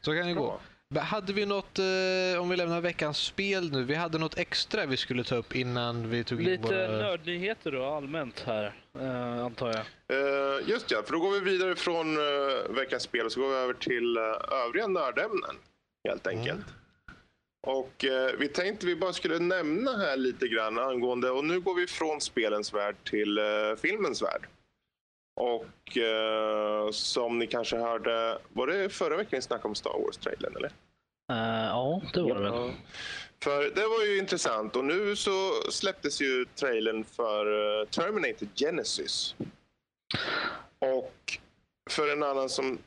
Så kan det gå. Bra. Men Hade vi något, eh, om vi lämnar veckans spel nu, vi hade något extra vi skulle ta upp innan vi tog in Lite våra... nördnyheter då allmänt här, eh, antar jag. Eh, just ja, för då går vi vidare från uh, veckans spel och så går vi över till eh, övriga nördämnen. Helt enkelt. Och eh, vi tänkte vi bara skulle nämna här lite grann angående, och nu går vi från spelens värld till eh, filmens värld. Och eh, som ni kanske hörde, var det förra veckan vi snackade om Star Wars-trailern eller? Eh, ja, det var det väl. Ja. För det var ju intressant och nu så släpptes ju trailern för eh, Terminator Genesis. Och för en annan som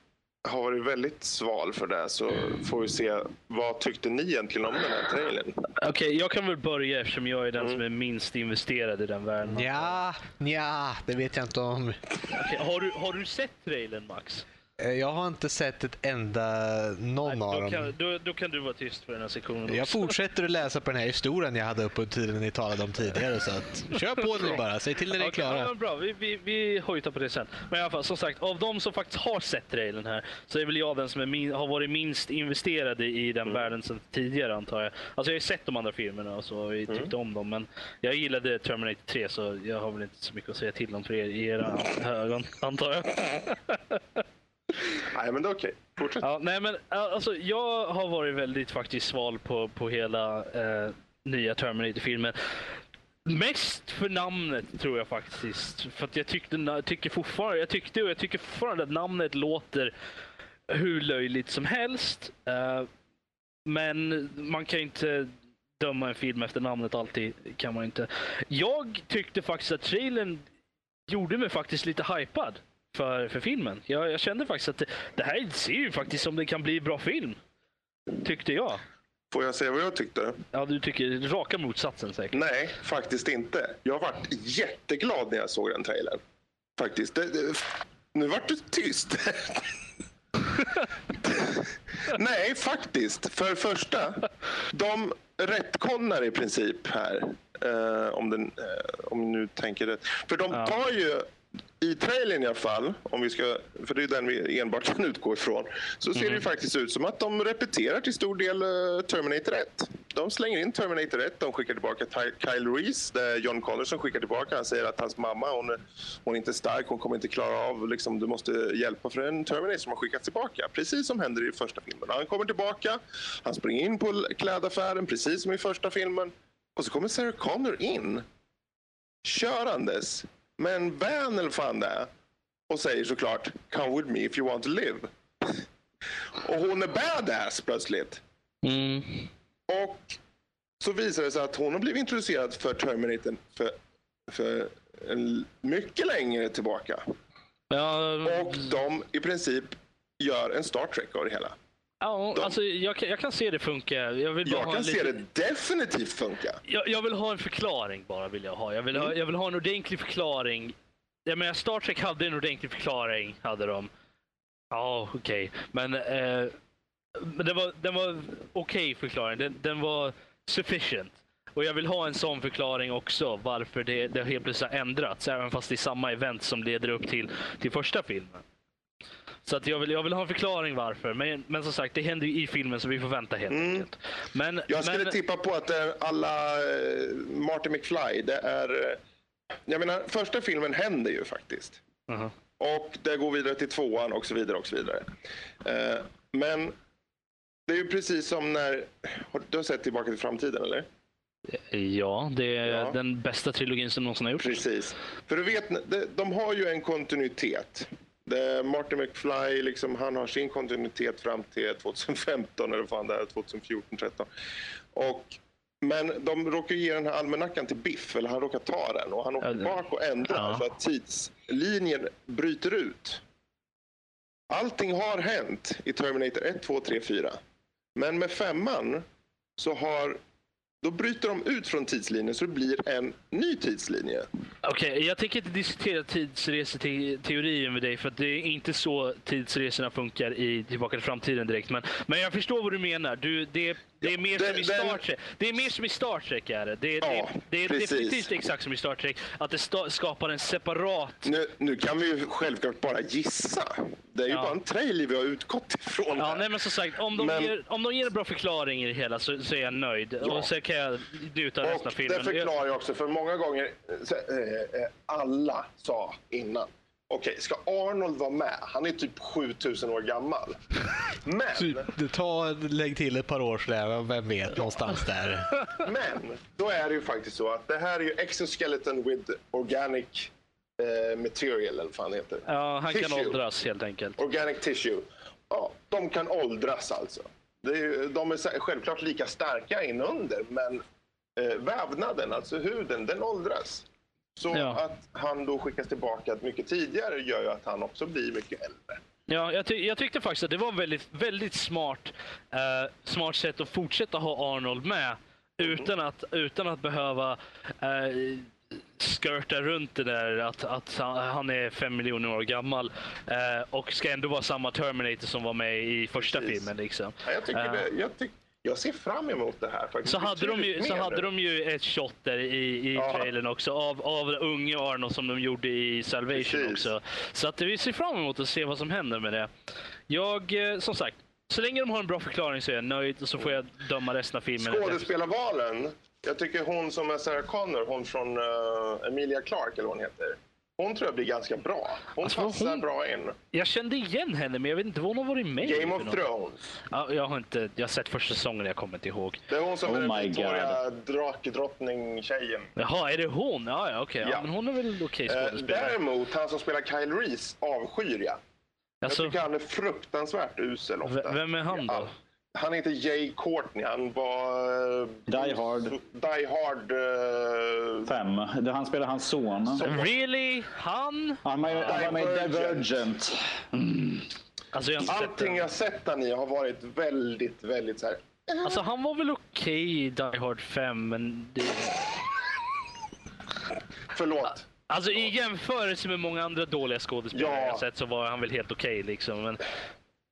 har varit väldigt sval för det så får vi se. Vad tyckte ni egentligen om den här trailern? Okej, jag kan väl börja eftersom jag är den som är minst investerad i den världen. Ja, ja, det vet jag inte om. Okej, har, du, har du sett trailern Max? Eh, Jag har inte sett ett enda, någon av då, dem. kan, då, då kan du vara tyst för den här sektionen Jag också. fortsätter att läsa på den här historien jag hade uppe på tiden ni talade om tidigare. Så att, kör på nu bara, säg till när ni är ja, klara. men bra, vi, vi, vi hojtar på det sen. Men i alla fall, som sagt, av de som faktiskt har sett trailern här så är väl jag den som min, har varit minst investerad i, den världen sedan tidigare antar jag. Alltså jag har ju sett de andra filmerna och så och jag tyckte om dem men jag gillade Terminator 3 så jag har väl inte så mycket att säga till om för er, i era <laughs> ögon antar jag. <laughs> Nej, men det är okej. Fortsätt. Ja, nej men alltså jag har varit väldigt faktiskt sval på, på hela eh, nya Terminator-filmen. Mest för namnet tror jag faktiskt. För att jag tyckte, tycker fortfarande, jag tyckte och jag tycker fortfarande att namnet låter hur löjligt som helst. Eh, men man kan inte döma en film efter namnet alltid. kan man inte. Jag tyckte faktiskt att trailern gjorde mig faktiskt lite hypad för, för filmen. Jag, jag kände faktiskt att det, det här ser ju faktiskt som det kan bli bra film. Tyckte jag. Får jag säga vad jag tyckte? Ja, du tycker raka motsatsen säkert. Nej, faktiskt inte. Jag varit jätteglad när jag såg den trailern. Faktiskt. Det, det, nu vart du tyst. <laughs> Nej, faktiskt. För det första, de rättkonnar i princip här. Eh, om, den, eh, om nu tänker rätt. För de tar ju i trailern i alla fall, om vi ska, för det är den vi enbart <laughs> kan utgå ifrån, så ser det ju faktiskt ut som att de repeterar till stor del eh, Terminator 1. De slänger in Terminator 1, de skickar tillbaka Kyle Reese, det är John Connor som skickar tillbaka. Han säger att hans mamma, hon, hon är inte stark, hon kommer inte klara av, liksom, du måste hjälpa för en Terminator som har skickats tillbaka. Precis som händer i första filmen. Han kommer tillbaka, han springer in på klädaffären, precis som i första filmen. Och så kommer Sarah Connor in körandes med en van eller fan det är och säger såklart “Come with me if you want to live”. <laughs> Och hon är badass plötsligt. Mm. Och så visar det sig att hon har blivit introducerad för Terminator för, för mycket längre tillbaka. Ja, Och de i princip gör en Star Trek av det hela. Ja, alltså, jag, kan, jag kan se det funka. Jag vill Jag ha kan se lite- det definitivt funka. Jag, jag vill ha en förklaring bara. vill Jag ha. Jag vill, ha, Mm. jag vill ha en ordentlig förklaring. Jag menar, Star Trek hade en ordentlig förklaring. hade de. Ja, okej. Men, eh, men det var, den var okej förklaring. Den, den var sufficient. Och jag vill ha en sån förklaring också. Varför det, det helt plötsligt har ändrats. Även fast det är samma event som leder upp till, till första filmen. Så att jag, vill, jag vill ha en förklaring varför. Men, men som sagt, det händer ju i filmen så vi får vänta helt Mm. enkelt. Men, Jag skulle men, tippa på att det är alla eh, Martin McFly. Det är... eh, Jag menar, första filmen händer ju faktiskt. Aha. Och det går vidare till tvåan och så vidare och så vidare. Eh, Men det är ju precis som när... Har du sett Tillbaka till framtiden eller? Ja, det är Ja. den bästa trilogin som någonsin har gjorts. Precis. För du vet, de har ju en kontinuitet. Martin McFly, liksom, han har sin kontinuitet fram till 2015 eller fan det är, 2014, 13. Och, men de råkar ge den här almanackan till Biff, eller han råkar ta den och han åker bak och ändrar Ja. så att tidslinjen bryter ut. Allting har hänt i Terminator 1, 2, 3, 4. Men med femman så har då bryter de ut från tidslinjen så det blir en ny tidslinje. Okej, jag tänker inte diskutera tidsreseteorier med dig för att det är inte så tidsresorna funkar i Tillbaka till framtiden direkt. Men, men jag förstår vad du menar. Du, det, det, är Ja, mer som i Star Trek. Det är mer som i Star Trek. Är det. Det, Ja, det, det är precis. definitivt exakt som i Star Trek. Att det skapar en separat... Nu, nu kan vi ju självklart bara gissa. Det är ju Ja. bara en trailer vi har utgått ifrån. Ja, nej, men som sagt, om de, Men- ger, om de ger en bra förklaring i det hela så, så är jag nöjd. Och så kan jag av resten av filmen. det förklarar jag också, för många gånger, eh, eh, alla sa innan, okej, ska Arnold vara med? Han är typ 7000 år gammal. Men, Typ, det tar, lägg till ett par år sådär, vem vet, någonstans där. <laughs> men, då är det ju faktiskt så att det här är ju exoskeleton with organic eh, material, eller vad fan det heter. Ja, han kan Tissue. åldras helt enkelt. Organic tissue. Ja, de kan åldras alltså. Det är, ju- de är självklart lika starka inunder, men eh, vävnaden, alltså huden, den åldras. Så Ja. att han då skickas tillbaka mycket tidigare gör ju att han också blir mycket äldre. Ja, jag, ty jag tyckte faktiskt att det var väldigt, väldigt smart, eh, smart sätt att fortsätta ha Arnold med utan att, utan att behöva eh, skörta runt det där att, att han- är fem miljoner år gammal eh, och ska ändå vara samma Terminator som var med i första Precis. filmen. Liksom. Ja, Jag, tycker Ja. det, jag, tyck, jag ser fram emot det här faktiskt. Så hade, de ju, så hade de ju ett shot där i, i Ja. trailern också av, av unge Arnold som de gjorde i Salvation Precis. också. Så att vi ser fram emot att se vad som händer med det. Jag, eh, som sagt, så länge de har en bra förklaring så är jag nöjd och så får jag döma resten av filmen. Skådespelarvalen. Jag tycker hon som är Sarah Connor, hon från eh, Emilia Clarke eller vad hon heter. Hon tror jag blir ganska bra. Hon Alltså, passar hon- bra in. Jag kände igen henne men jag vet inte vad hon har varit med Game of något. Thrones. Ja, jag har inte, jag har sett första säsongen, jag kommer inte ihåg. Det är hon som Oh är den Victoria drakdrottning-tjejen. Jaha, är det hon? Ja, ja okej. Ja. Ja. men hon är väl okej Eh, skådespelare. däremot, han som spelar Kyle Reese avskyr jag. Jag Alltså, tycker han är fruktansvärt usel ofta. v- vem är han då? Han heter Jay Courtney. Han var... eh, Die Hard. Die Hard... eh, Fem. Det- Han spelar hans son. Really? Han? Han var, han med Divergent. Divergent. Alltså, jag Allting jag sett han i har varit väldigt, väldigt så här... Alltså han var väl okej i Die Hard 5, men det... Förlåt. Alltså i jämförelse med många andra dåliga skådespelare Ja. jag sett så var han väl helt okej liksom. Men,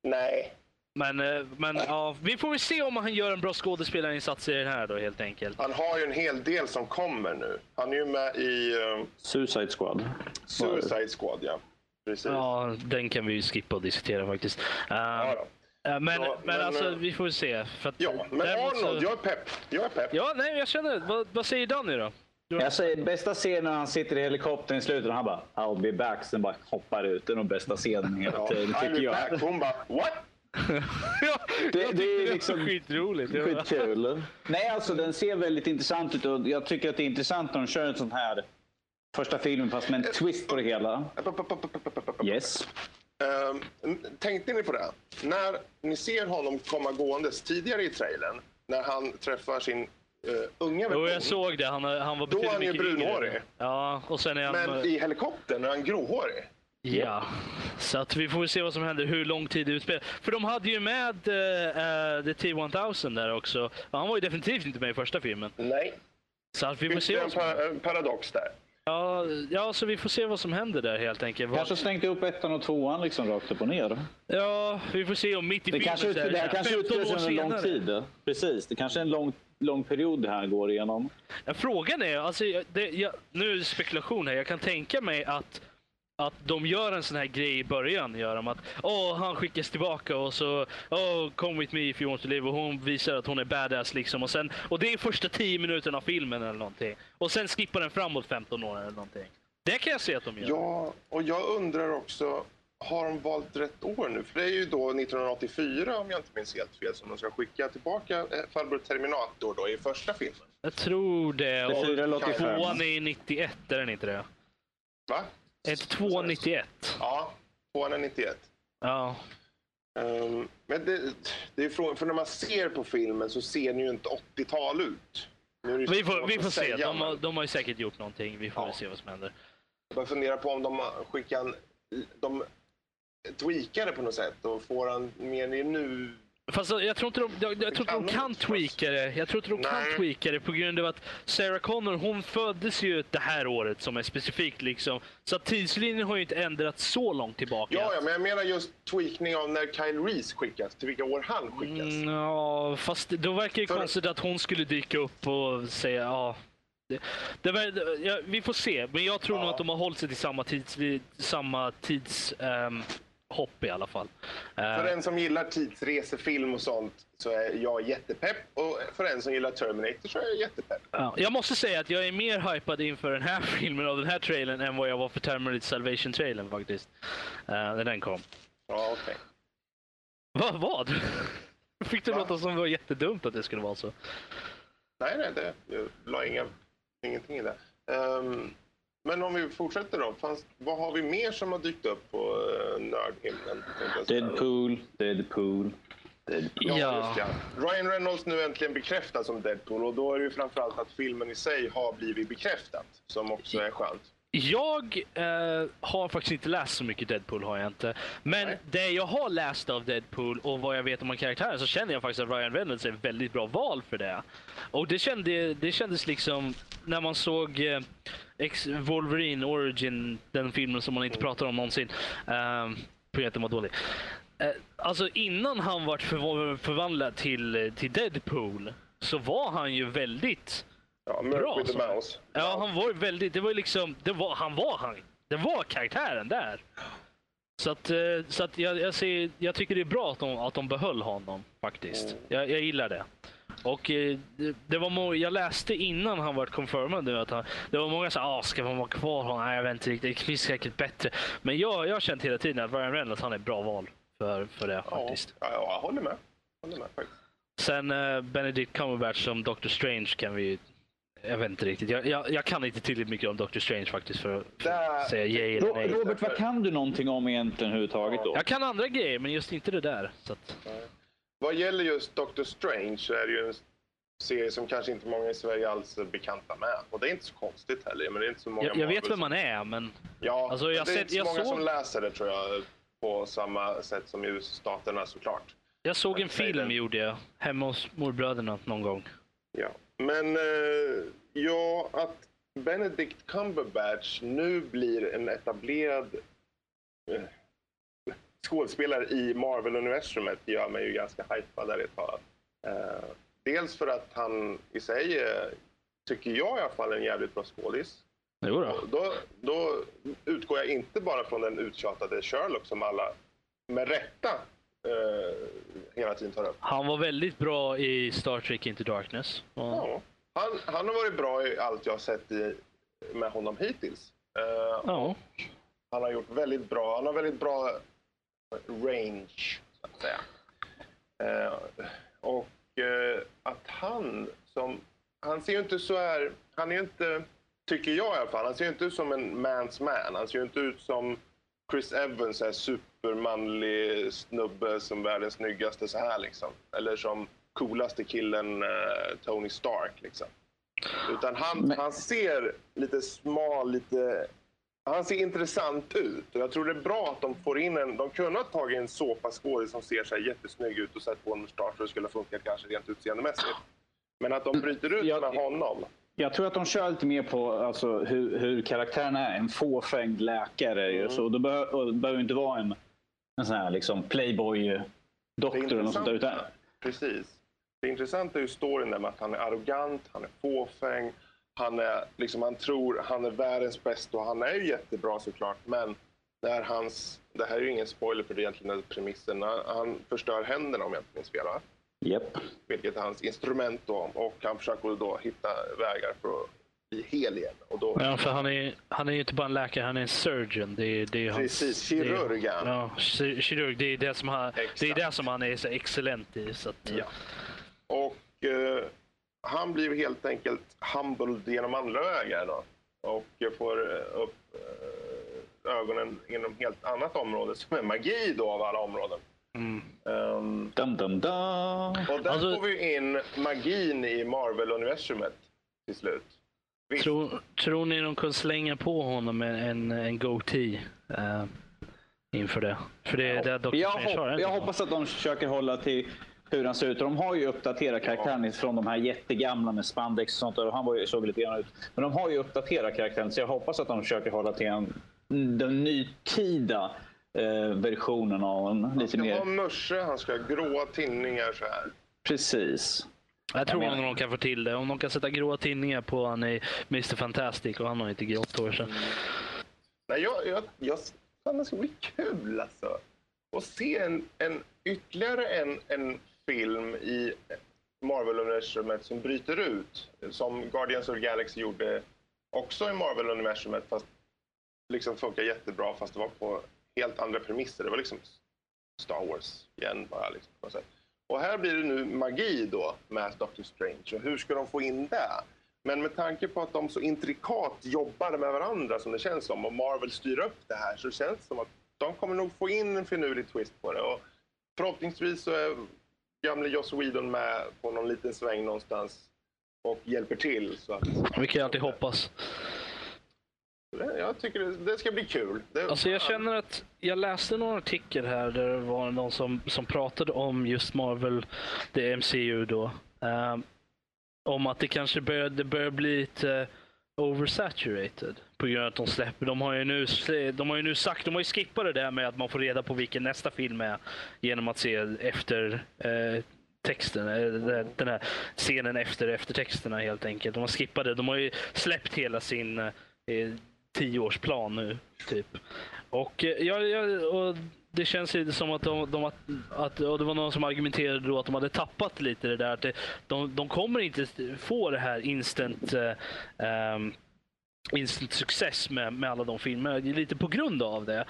Nej. Men, eh, men ja, vi får väl se om han gör en bra skådespelarinsats i den här då helt enkelt. Han har ju en hel del som kommer nu. Han är ju med i uh, Suicide Squad. Suicide Squad, ja. Precis. Ja, den kan vi ju skippa och diskutera faktiskt. Um, Ja, då. men, Ja, men, men, alltså vi får väl se. För att, ja, men däremot så- Arnold, jag är pepp. Jag är pepp. Ja, nej, jag känner Vad, vad säger Danny då? Jag säger bästa scenen när han sitter i helikoptern i slutet och han bara I'll be back. Sen bara hoppar ut. Det är nog bästa scenen hela Ja, tiden I'll tycker be jag. back. Hon bara, what? Det- det är liksom- skitroligt. Skitkul. Nej, alltså den ser väldigt intressant ut och jag tycker att det är intressant när de kör en sån här första filmen fast med en twist på det hela. Yes. Ehm, tänkte ni på det? När ni ser honom komma gåendes tidigare i trailern, när han träffar sin uh, unga Jo, version. jag såg det. Han, han var Då är han ju brunhårig. Ja, och sen är han... Men i helikoptern är han gråhårig. Ja, så att vi får se vad som händer, hur lång tid det utspelar. För de hade ju med uh, The T-1000 där också. Han var ju definitivt inte med i första filmen. Nej. Så att vi får se det vad en, som en paradox där? ja, ja, så vi får se vad som händer där helt enkelt. Kanske slängt upp ettan och tvåan liksom rakt upp och ner. Ja, vi får se om mitt i Det filmen kanske, så är ut, det här kanske 15 utspelar år sig under en lång tid. Precis, det kanske är en lång, lång period det här går igenom. Ja, frågan är, alltså, det, jag, nu är det spekulation här. Jag kan tänka mig att, att de gör en sån här grej i början. Gör de att åh, han skickas tillbaka och så oh, come with me if you want to live. Och hon visar att hon är badass liksom. Och, sen, och det är första 10 minuterna av filmen eller någonting. Och sen skippar den framåt 15 år eller någonting. Det kan jag se att de gör. Ja, och jag undrar också, har de valt rätt år nu? För det är ju då 1984, om jag inte minns helt fel, som de ska skicka tillbaka eh, farbror Terminator då i första filmen. Jag tror det. Det Och fyra eller 85. tvåan är 91, är den inte det? Va? Är inte tvåan 91? Ja, tvåan är 91. Ja. Ehm, men det, det är frågan, för när man ser på filmen så ser den ju inte 80-tal ut. Vi får, vi får se. säga, De har, de har ju säkert gjort någonting. Vi får Ja. se vad som händer. Jag bara funderar på om de skickar en- de tweakar det på något sätt och får han mer i nu... Fast jag tror inte de, jag, jag tror de kan kan tweaka det. Jag tror inte de kan Nej. tweaka det på grund av att Sarah Connor hon föddes ju det här året som är specifikt liksom. Så tidslinjen har ju inte ändrats så långt tillbaka. Ja, ja, men jag menar just tweakning av när Kyle Reese skickas, till vilka år han skickas. Mm, ja, fast då verkar det För- konstigt att hon skulle dyka upp och säga ja. Det, det, ver- ja, vi får se, men jag tror Ja. nog att de har hållit sig till samma tids, samma tids ehm, hopp i alla fall. Eh, För en som gillar tidsresefilm och sånt så är jag jättepepp och för en som gillar Terminator så är jag jättepepp. Ja, jag måste säga att jag är mer hypad inför den här <laughs> filmen av den här trailern än vad jag var för Terminator Salvation-trailern faktiskt. Uh, när den kom. Ja, okej. Va, vad? <laughs> Fick det Va? låta som det var jättedumt att det skulle vara så. Nej, nej, det, jag la inga, ingenting i det. Ehm, men om vi fortsätter då. Fanns, vad har vi mer som har dykt upp på uh, nördhimlen? Deadpool, Deadpool, Deadpool. Ja, Ja. Ryan Reynolds nu äntligen bekräftad som Deadpool och då är det ju framförallt att filmen i sig har blivit bekräftat som också är skönt. Jag eh, har faktiskt inte läst så mycket Deadpool, har jag inte. Men Nej. det jag har läst av Deadpool och vad jag vet om karaktären så känner jag faktiskt att Ryan Reynolds är ett väldigt bra val för det. Och det, kände, det kändes liksom, när man såg eh, X Wolverine Origin, den filmen som man inte pratar om någonsin. Eh, Projekten var dålig. Eh, alltså innan han förv- förvandlad till, till Deadpool så var han ju väldigt Ja, Bra, with the så. Mouse. Ja, han var väldigt, det var liksom, det var, han var han. Det var karaktären där. Så att, eh, så att jag, jag, ser, jag tycker det är bra att de, att de behöll honom faktiskt. Jag, jag gillar det. Och eh, det, var må, jag läste innan han var confirmad nu att han, det var många som sa ah, ska man vara kvar honom? Nej, jag vet inte riktigt. Det finns säkert bättre. Men jag, jag har känt hela tiden att Ryan Reynolds han är ett bra val för, för det Ja, faktiskt. ja, jag håller med. Håller med faktiskt. Sen eh, Benedict Cumberbatch som Doctor Strange kan vi jag vet inte riktigt. Jag, jag, jag kan inte tillräckligt mycket om Doctor Strange faktiskt för, för att säga yay eller nej. Robert, vad kan du någonting om egentligen överhuvudtaget då? Jag kan andra grejer, men just inte det där. Så att, Vad gäller just Doctor Strange så är det ju en serie som kanske inte många i Sverige alls är bekanta med. Och det är inte så konstigt heller. Men det är inte så många jag, jag vet vem man är, men Ja, Alltså, men jag det är sett- inte så många såg- som läser det tror jag på samma sätt som i USA-staterna såklart. jag såg en Jag säger film gjorde jag. Hemma hos morbröderna någon gång. Ja. Men eh, ja, att Benedict Cumberbatch nu blir en etablerad eh, skådespelare i Marvel-universumet gör mig ju ganska hypad ärligt talat. Eh, dels för att han i sig, tycker jag i alla fall, är en jävligt bra skådis. Då. Då, då utgår jag inte bara från den uttjatade Sherlock som alla med rätta eh, hela tiden tar upp. Han var väldigt bra i Star Trek Into Darkness. Och, Ja. Han, han har varit bra i allt jag har sett i, med honom hittills. Eh, ja. Han har gjort väldigt bra, han har väldigt bra range, så att säga. Eh, och eh, att han som, han ser ju inte så här, han är ju inte, tycker jag i alla fall, han ser ju inte ut som en man's man. Han ser ju inte ut som Chris Evans, en supermanlig snubbe som världens snyggaste så här liksom. Eller som coolaste killen eh, Tony Stark liksom. Utan han, Men- han ser lite smal, lite... Han ser intressant ut. Och jag tror det är bra att de får in en... De kunde ha tagit en såpaskådis som ser så här jättesnygg ut och satt på en mustasch och det skulle ha funkat kanske rent utseendemässigt. Men att de bryter ut Jag- med honom. Jag tror att de kör lite mer på alltså, hur, hur karaktären är. En fåfängd läkare. ju. Så och det behöver inte vara en, en sån här liksom playboy-doktor eller något sånt där. Utan, intressanta, precis. Det intressanta är ju storyn där med att han är arrogant, han är fåfäng, han, är, liksom, han tror han är världens bästa och han är ju jättebra såklart. Men när hans, det här är ju ingen spoiler för det egentligen premissen, han förstör händerna om jag inte minns fel. Japp. Vilket är hans instrument då. Och han försöker då hitta vägar för att bli hel igen. Och då, Ja, för han är, han är ju inte bara en läkare, han är en surgeon. Det är, det är hans, Precis, det är- kirurg är han. Ja, ki- kirurg. Det är det som han, det är det som han är så excellent i. Så att, Ja. Och eh, han blir helt enkelt humbled genom andra vägar då. Och får upp eh, ögonen inom helt annat område som är magi då av alla områden. Mm. Ehm, Dum, dum, dum. och där Alltså- får vi in magin i Marvel-universumet till slut. Visst, Tror, tror ni de kunde slänga på honom en, en, en goatee uh, inför det? För det är det Dr. Jag, Strange har. hopp, jag hoppas att de försöker hålla till hur han ser ut. De har ju uppdaterat karaktären från de här jättegamla med spandex och sånt. Och han var ju, såg lite grann ut. Men de har ju uppdaterat karaktären så jag hoppas att de försöker hålla till en, den nytida eh, versionen av en. han Lite ska mer... ha musche, han ska ha gråa tinningar så här. Precis. Jag tror Jag menar- de kan få till det. Om de kan sätta gråa tinningar på han i Mr. Fantastic och han har inte grått hår. Så. Nej, jag, jag, jag, fan, det ska bli kul alltså. Att se en, en, ytterligare en, en film i Marvel-universumet som bryter ut. Som Guardians of the Galaxy gjorde också i Marvel-universumet fast liksom funkar jättebra fast det var på helt andra premisser. Det var liksom Star Wars igen bara liksom, på sätt. Och här blir det nu magi då med Doctor Strange. Och hur ska de få in det? Men med tanke på att de så intrikat jobbar med varandra som det känns som och Marvel styr upp det här så känns det som att de kommer nog få in en finurlig twist på det. Och förhoppningsvis så är gamle Joss Whedon med på någon liten sväng någonstans och hjälper till. Så att, Vi kan ju alltid hoppas. Jag tycker det, det ska bli kul. Det, Alltså jag känner att jag läste någon artikel här där det var någon som, som pratade om just Marvel, det MCU då. ehm, om att det kanske börjar, det börjar bli lite eh, oversaturated på grund av att de släpper. De har ju nu, de har ju nu sagt, de har ju skippat det där med att man får reda på vilken nästa film är genom att se efter eh, texten, eh, den- den här scenen efter eftertexterna helt enkelt. De har skippat det. De har ju släppt hela sin eh, tioårsplan nu, typ. Och, eh, ja, ja, och det känns ju som att de, de att, att, och det var någon som argumenterade då att de hade tappat lite det där. Att det, de, de kommer inte få det här instant eh, ehm, instant success med, med alla de filmerna. Lite på grund av det.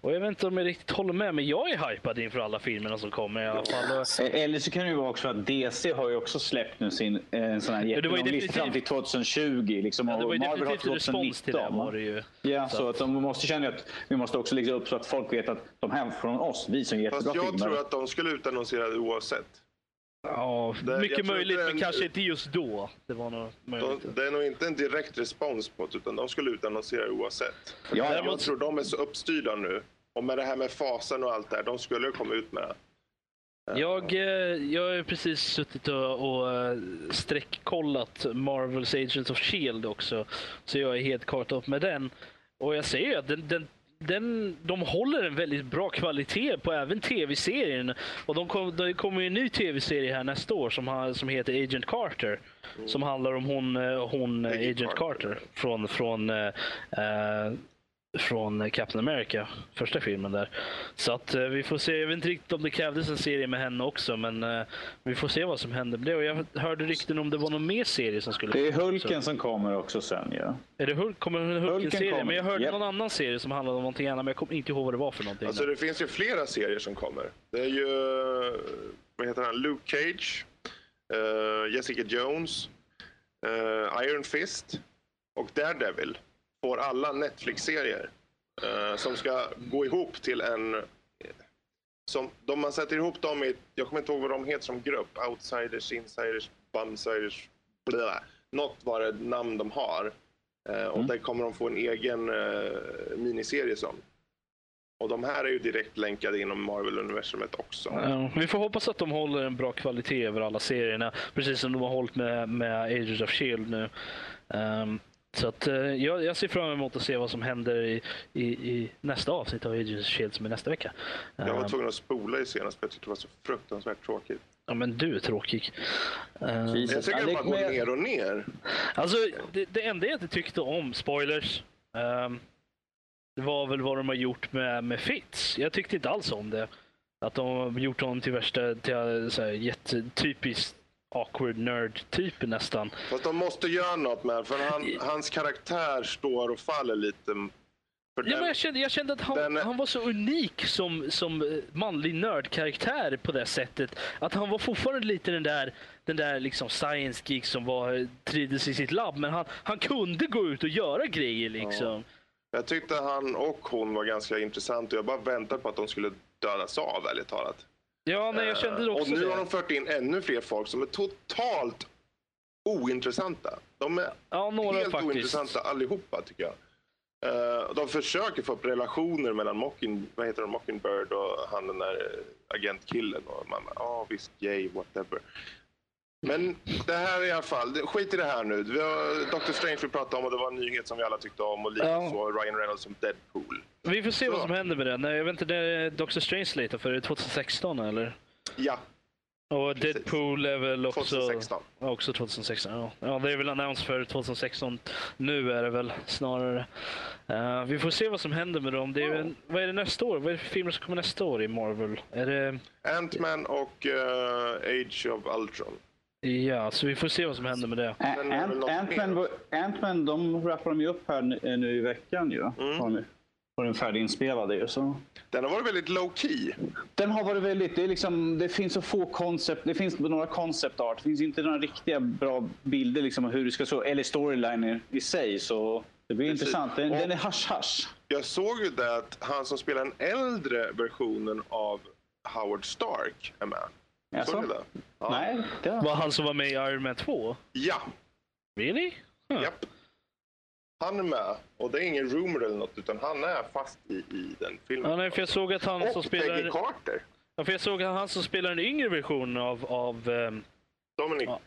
Och jag vet inte om jag riktigt håller med, men jag är hypad inför alla filmerna som kommer i alla fall. Eh, Eller så kan det ju vara också att DC har ju också släppt nu sin eh, en sån här jättelång lista definitivt- fram till 2020. Liksom, ja, det var ju Marvel har definitivt respons till det 2019. var det ju. Ja, Så så att- de måste känna att vi måste också lägga upp så att folk vet att de här från oss, vi som Fast jättebra jag filmer. tror att de skulle utannonsera det oavsett. Ja, Det- mycket möjligt, är men en- kanske inte just då. Det var nog möjligt. det är nog inte en direkt respons på det, utan de skulle utannonsera oavsett. Ja, ja. Jag tror de är så uppstyrda nu. Och med det här med fasen och allt det här, de skulle komma ut med det. Jag, eh, jag har precis suttit och, och eh, streckkollat Marvels Agents of Shield också. Så jag är helt caught up med den. Och jag säger ju att den, den, den, de håller en väldigt bra kvalitet på även tv-serien. Och de kom, det kommer ju en ny tv-serie här nästa år som, har, som heter Agent Carter. Som handlar om hon, eh, hon Peggy Agent Carter. Carter. Från, från eh, från Captain America, första filmen där. Så att eh, vi får se. Jag vet inte riktigt om det krävdes en serie med henne också, men eh, vi får se vad som händer med det. Och jag hörde rykten om det var någon mer serie som skulle Det är Hulken som kommer också sen. Ja. Är det Hulk? Kommer en Hulken-serie? kommer. Men jag hörde Japp. någon annan serie som handlade om någonting annat, men jag kommer inte ihåg vad det var för någonting. Alltså det finns ju flera serier som kommer. Det är ju, vad heter han, Luke Cage, eh, Jessica Jones, eh, Iron Fist och Daredevil får alla Netflix-serier eh, som ska gå ihop till en... Som, de man sätter ihop dem i, jag kommer inte ihåg vad de heter som grupp, outsiders, insiders, bumsiders, blä. Något var det namn de har. Eh, och där kommer de få en egen eh, miniserie som. Och de här är ju direkt länkade inom Marvel-universumet också. Ja, vi får hoppas att de håller en bra kvalitet över alla serierna. Precis som de har hållit med, med Agents of Shield nu. Ehm, så att, eh, jag, jag ser fram emot att se vad som händer i, i, i nästa avsnitt av Agents of Shield som är nästa vecka. Jag var Ehm, tvungen att spola i senast för jag tyckte det var så fruktansvärt tråkigt. ja, men du är tråkig. Ehm, Jesus. Jag tycker det bara går ner och ner. Alltså, det, det enda jag inte tyckte om, spoilers, det var väl vad de har gjort med, med Fitz. Jag tyckte inte alls om det. Att de har gjort honom till värsta, till så här, jättetypiskt awkward nerd-typ nästan. Fast de måste göra något med för han, hans karaktär står och faller lite. Ja, den, men jag, kände, jag kände att han, den- han var så unik som, som eh, manlig nördkaraktär på det sättet. Att han var fortfarande lite den där, den där liksom science geek som var, trivdes i sitt labb. Men han, han kunde gå ut och göra grejer liksom. Jag tyckte han och hon var ganska intressant och jag bara väntade på att de skulle dödas av, ärligt talat. Ja, nej, jag kände Eh, också och nu det. har de fört in ännu fler folk som är totalt ointressanta. De är Ja, några helt faktiskt. ointressanta allihopa, tycker jag. Eh, de försöker få upp relationer mellan Mocking, vad heter de, Mockingbird och han den där eh, agentkillen. Och man ja visst, yay, whatever. Men det här i alla fall, skit i det här nu. Vi har Doctor Strange vi pratade om och det var en nyhet som vi alla tyckte om och likaså Ryan Reynolds som Deadpool. Vi får se Så. vad som händer med det. Nej, jag vet inte, det är Doctor Strange lite för det är 2016 eller? Ja, Och Precis. Deadpool är väl också... 2016. Ja, Också 2016, ja. ja. Det är väl annons för 2016. Nu är det väl snarare. Eh, vi får se vad som händer med dem. Det är väl, vad är det nästa år? Vad är det för filmer som kommer nästa år i Marvel? Är det... Ant-Man och eh, Age of Ultron. Ja, så vi får se vad som händer med det. Ant- Ant-Man, de rappar de ju upp här nu, nu i veckan ju. Mm. Har, nu, har den färdiginspelad ju. Så. Den har varit väldigt low key. Den har varit väldigt, det, är liksom, det finns så få koncept, det finns några concept art, det finns inte några riktiga bra bilder liksom hur det ska så, eller storyliner i sig. Så det blir Precis. intressant. Den, Och- den är hasch-hasch. Jag såg ju det att han som spelar den äldre versionen av Howard Stark är med. Jaså? Såg du det? Ja. Nej, det var... Var han som var med i Iron Man 2? Ja, Really? Huh. japp. Han är med och det är ingen rumor eller något utan han är fast i, i den filmen. Ja, nej, för jag såg att han som och spelar... Peggy Carter. Ja, för jag såg att han som spelar en yngre version av, av ehm, Dominic. Ja.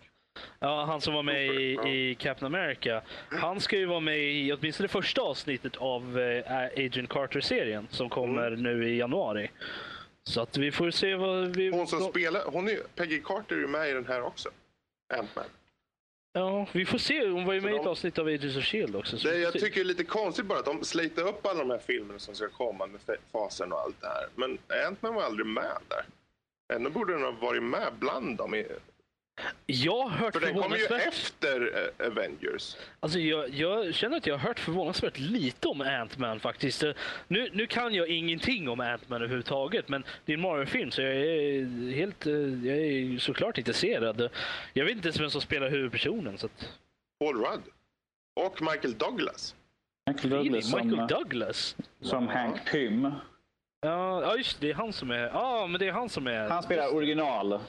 ja, han som var med i, i Captain America. Han ska ju vara med i åtminstone det första avsnittet av eh, Agent Carter-serien som kommer Mm. nu i januari. Så att vi får se vad vi... Hon som spelar, hon är, Peggy Carter är ju med i den här också. Ant-Man. Ja, vi får se. Hon var ju med i ett avsnitt av Agents of Shield också. så Det, jag tycker det är lite konstigt bara att de slatar upp alla de här filmerna som ska komma med fa- fasen och allt det här. Men Ant-Man var aldrig med där. Ändå borde den ha varit med bland dem. Jag har hört för den kommer ju efter eh, Avengers. Alltså jag, jag känner att jag har hört förvånansvärt lite om Ant-Man faktiskt. Eh, Nu, nu kan jag ingenting om Ant-Man överhuvudtaget, men det är en Marvel-film så jag är helt, eh, jag är såklart intresserad. Jag vet inte ens vem som spelar huvudpersonen. Så att, Paul Rudd. Och Michael Douglas. Michael Really? Douglas som, Michael Douglas? som Hank Pym. Ja, ja, just det. Det är han som är... Ja, men det är han som är... Han spelar original.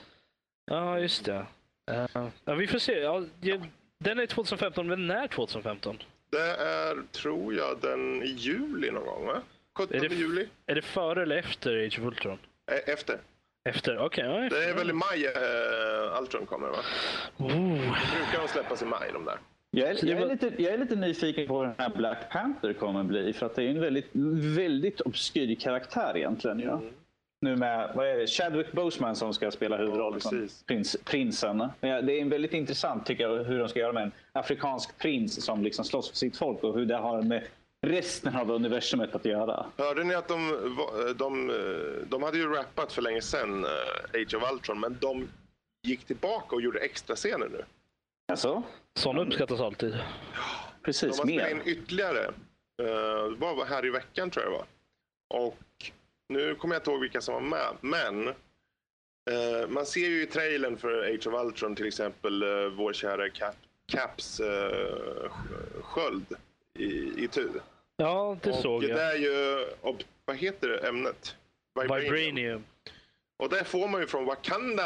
Ja, just det. Eh, ja, vi får se. Ja, den är 2015, men när 2015? Det är, tror jag, den i juli någon gång, va? 17 Är det- juli? Är det före eller efter Age of Ultron? Eh, Efter. Efter? Okej. ja, Det är väl i maj eh, Ultron kommer, va? Oh. Brukar de släppas i maj, de där? Jag är, jag, är lite, jag är lite nyfiken på vad den här Black Panther kommer bli. För att det är en väldigt, väldigt obskyr karaktär egentligen. Ja. Nu med vad är det, Chadwick Boseman som ska spela huvudrollen Ja, som prins, prinsen. Ja, Det är en väldigt intressant tycker jag hur de ska göra med en afrikansk prins som liksom slåss för sitt folk och hur det har med resten av universumet att göra. Hörde ni att de, de, eh, de hade ju rappat för länge sedan, eh, Age of Ultron, men de gick tillbaka och gjorde extra scener nu. Alltså, Sådana uppskattas alltid. De precis, har spelat mer. in ytterligare. Uh, vad var här i veckan tror jag det var. Och nu kommer jag inte ihåg vilka som var med, men eh, man ser ju i trailern för Age of Ultron till exempel uh, vår kära Cap, Caps uh, sköld i, i tur. Ja, det och såg det jag. är ju, ob- vad heter det ämnet? Vibranium. Och det får man ju från Wakanda,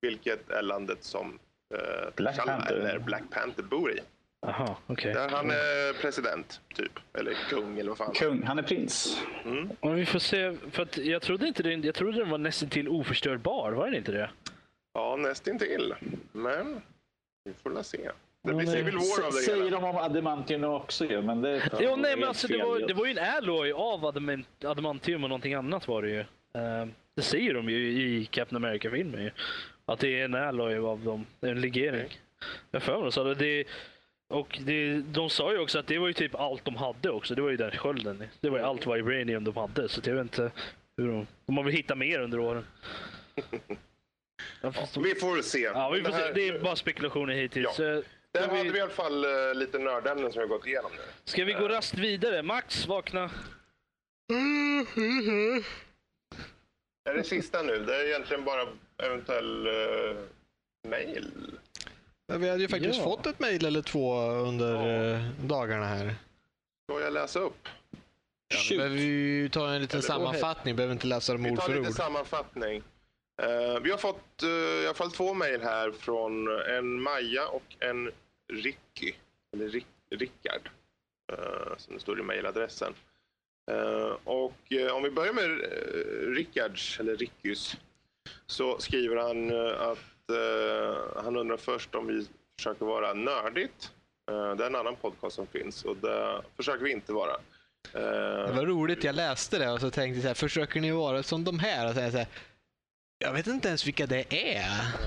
vilket är landet som eh, Black T'Challa, Panther. eller Black Panther bor i. Aha, okej. Där han är president, typ. Eller kung, eller vad fan. Kung, han är prins. Men vi får se. För att jag trodde inte den, jag trodde den var nästan till oförstörbar. Var den inte det? Ja, nästintill. Men vi får la se. Det Ja, blir. Civil War av det Säger hela. de om Adamantium också ju, men det Jo, nej, men alltså, det, var, ju. det var ju en alloy av adamant, adamantium och någonting annat var det ju. Eh, det säger de ju i Captain America-filmen ju. Att det är en alloy av dem. Det en legering. Jag för mig så. Det, och det, de sa ju också att det var ju typ allt de hade också. Det var ju den skölden. Det var ju allt vibranium de hade. Så jag vet inte hur de... De har väl hittat mer under åren. <laughs> Ja, de- Vi får se. Ja, vi får det, se. här, Det är bara spekulationer hittills. Ja. Eh, där ska, hade vi, vi i alla fall eh, lite nördämnen som vi har gått igenom nu. ska vi gå rast vidare? Max, vakna. Är det sista nu? Det är egentligen bara eventuell uh, mail. Men vi hade ju faktiskt Ja. fått ett mejl eller två under Ja. eh, dagarna här. Ska jag läsa upp? Ja, Shoot. behöver vi ta en liten Eller- sammanfattning, behöver inte läsa dem Vi ord tar för lite ord. sammanfattning. Eh, vi har fått eh, i alla fall två mejl här från en Maja och en Ricky. Eller Rick, Rickard. eh, som det står i mejladressen. Och om vi börjar med uh, Rickards, eller Rickys. Så skriver han eh, att eh, han undrar först om vi försöker vara nördigt. Eh, det är en annan podcast som finns och det försöker vi inte vara. Eh, Det var roligt, jag läste det och så tänkte jag så här, försöker ni vara som de här? Och så här, så här, jag vet inte ens vilka det är.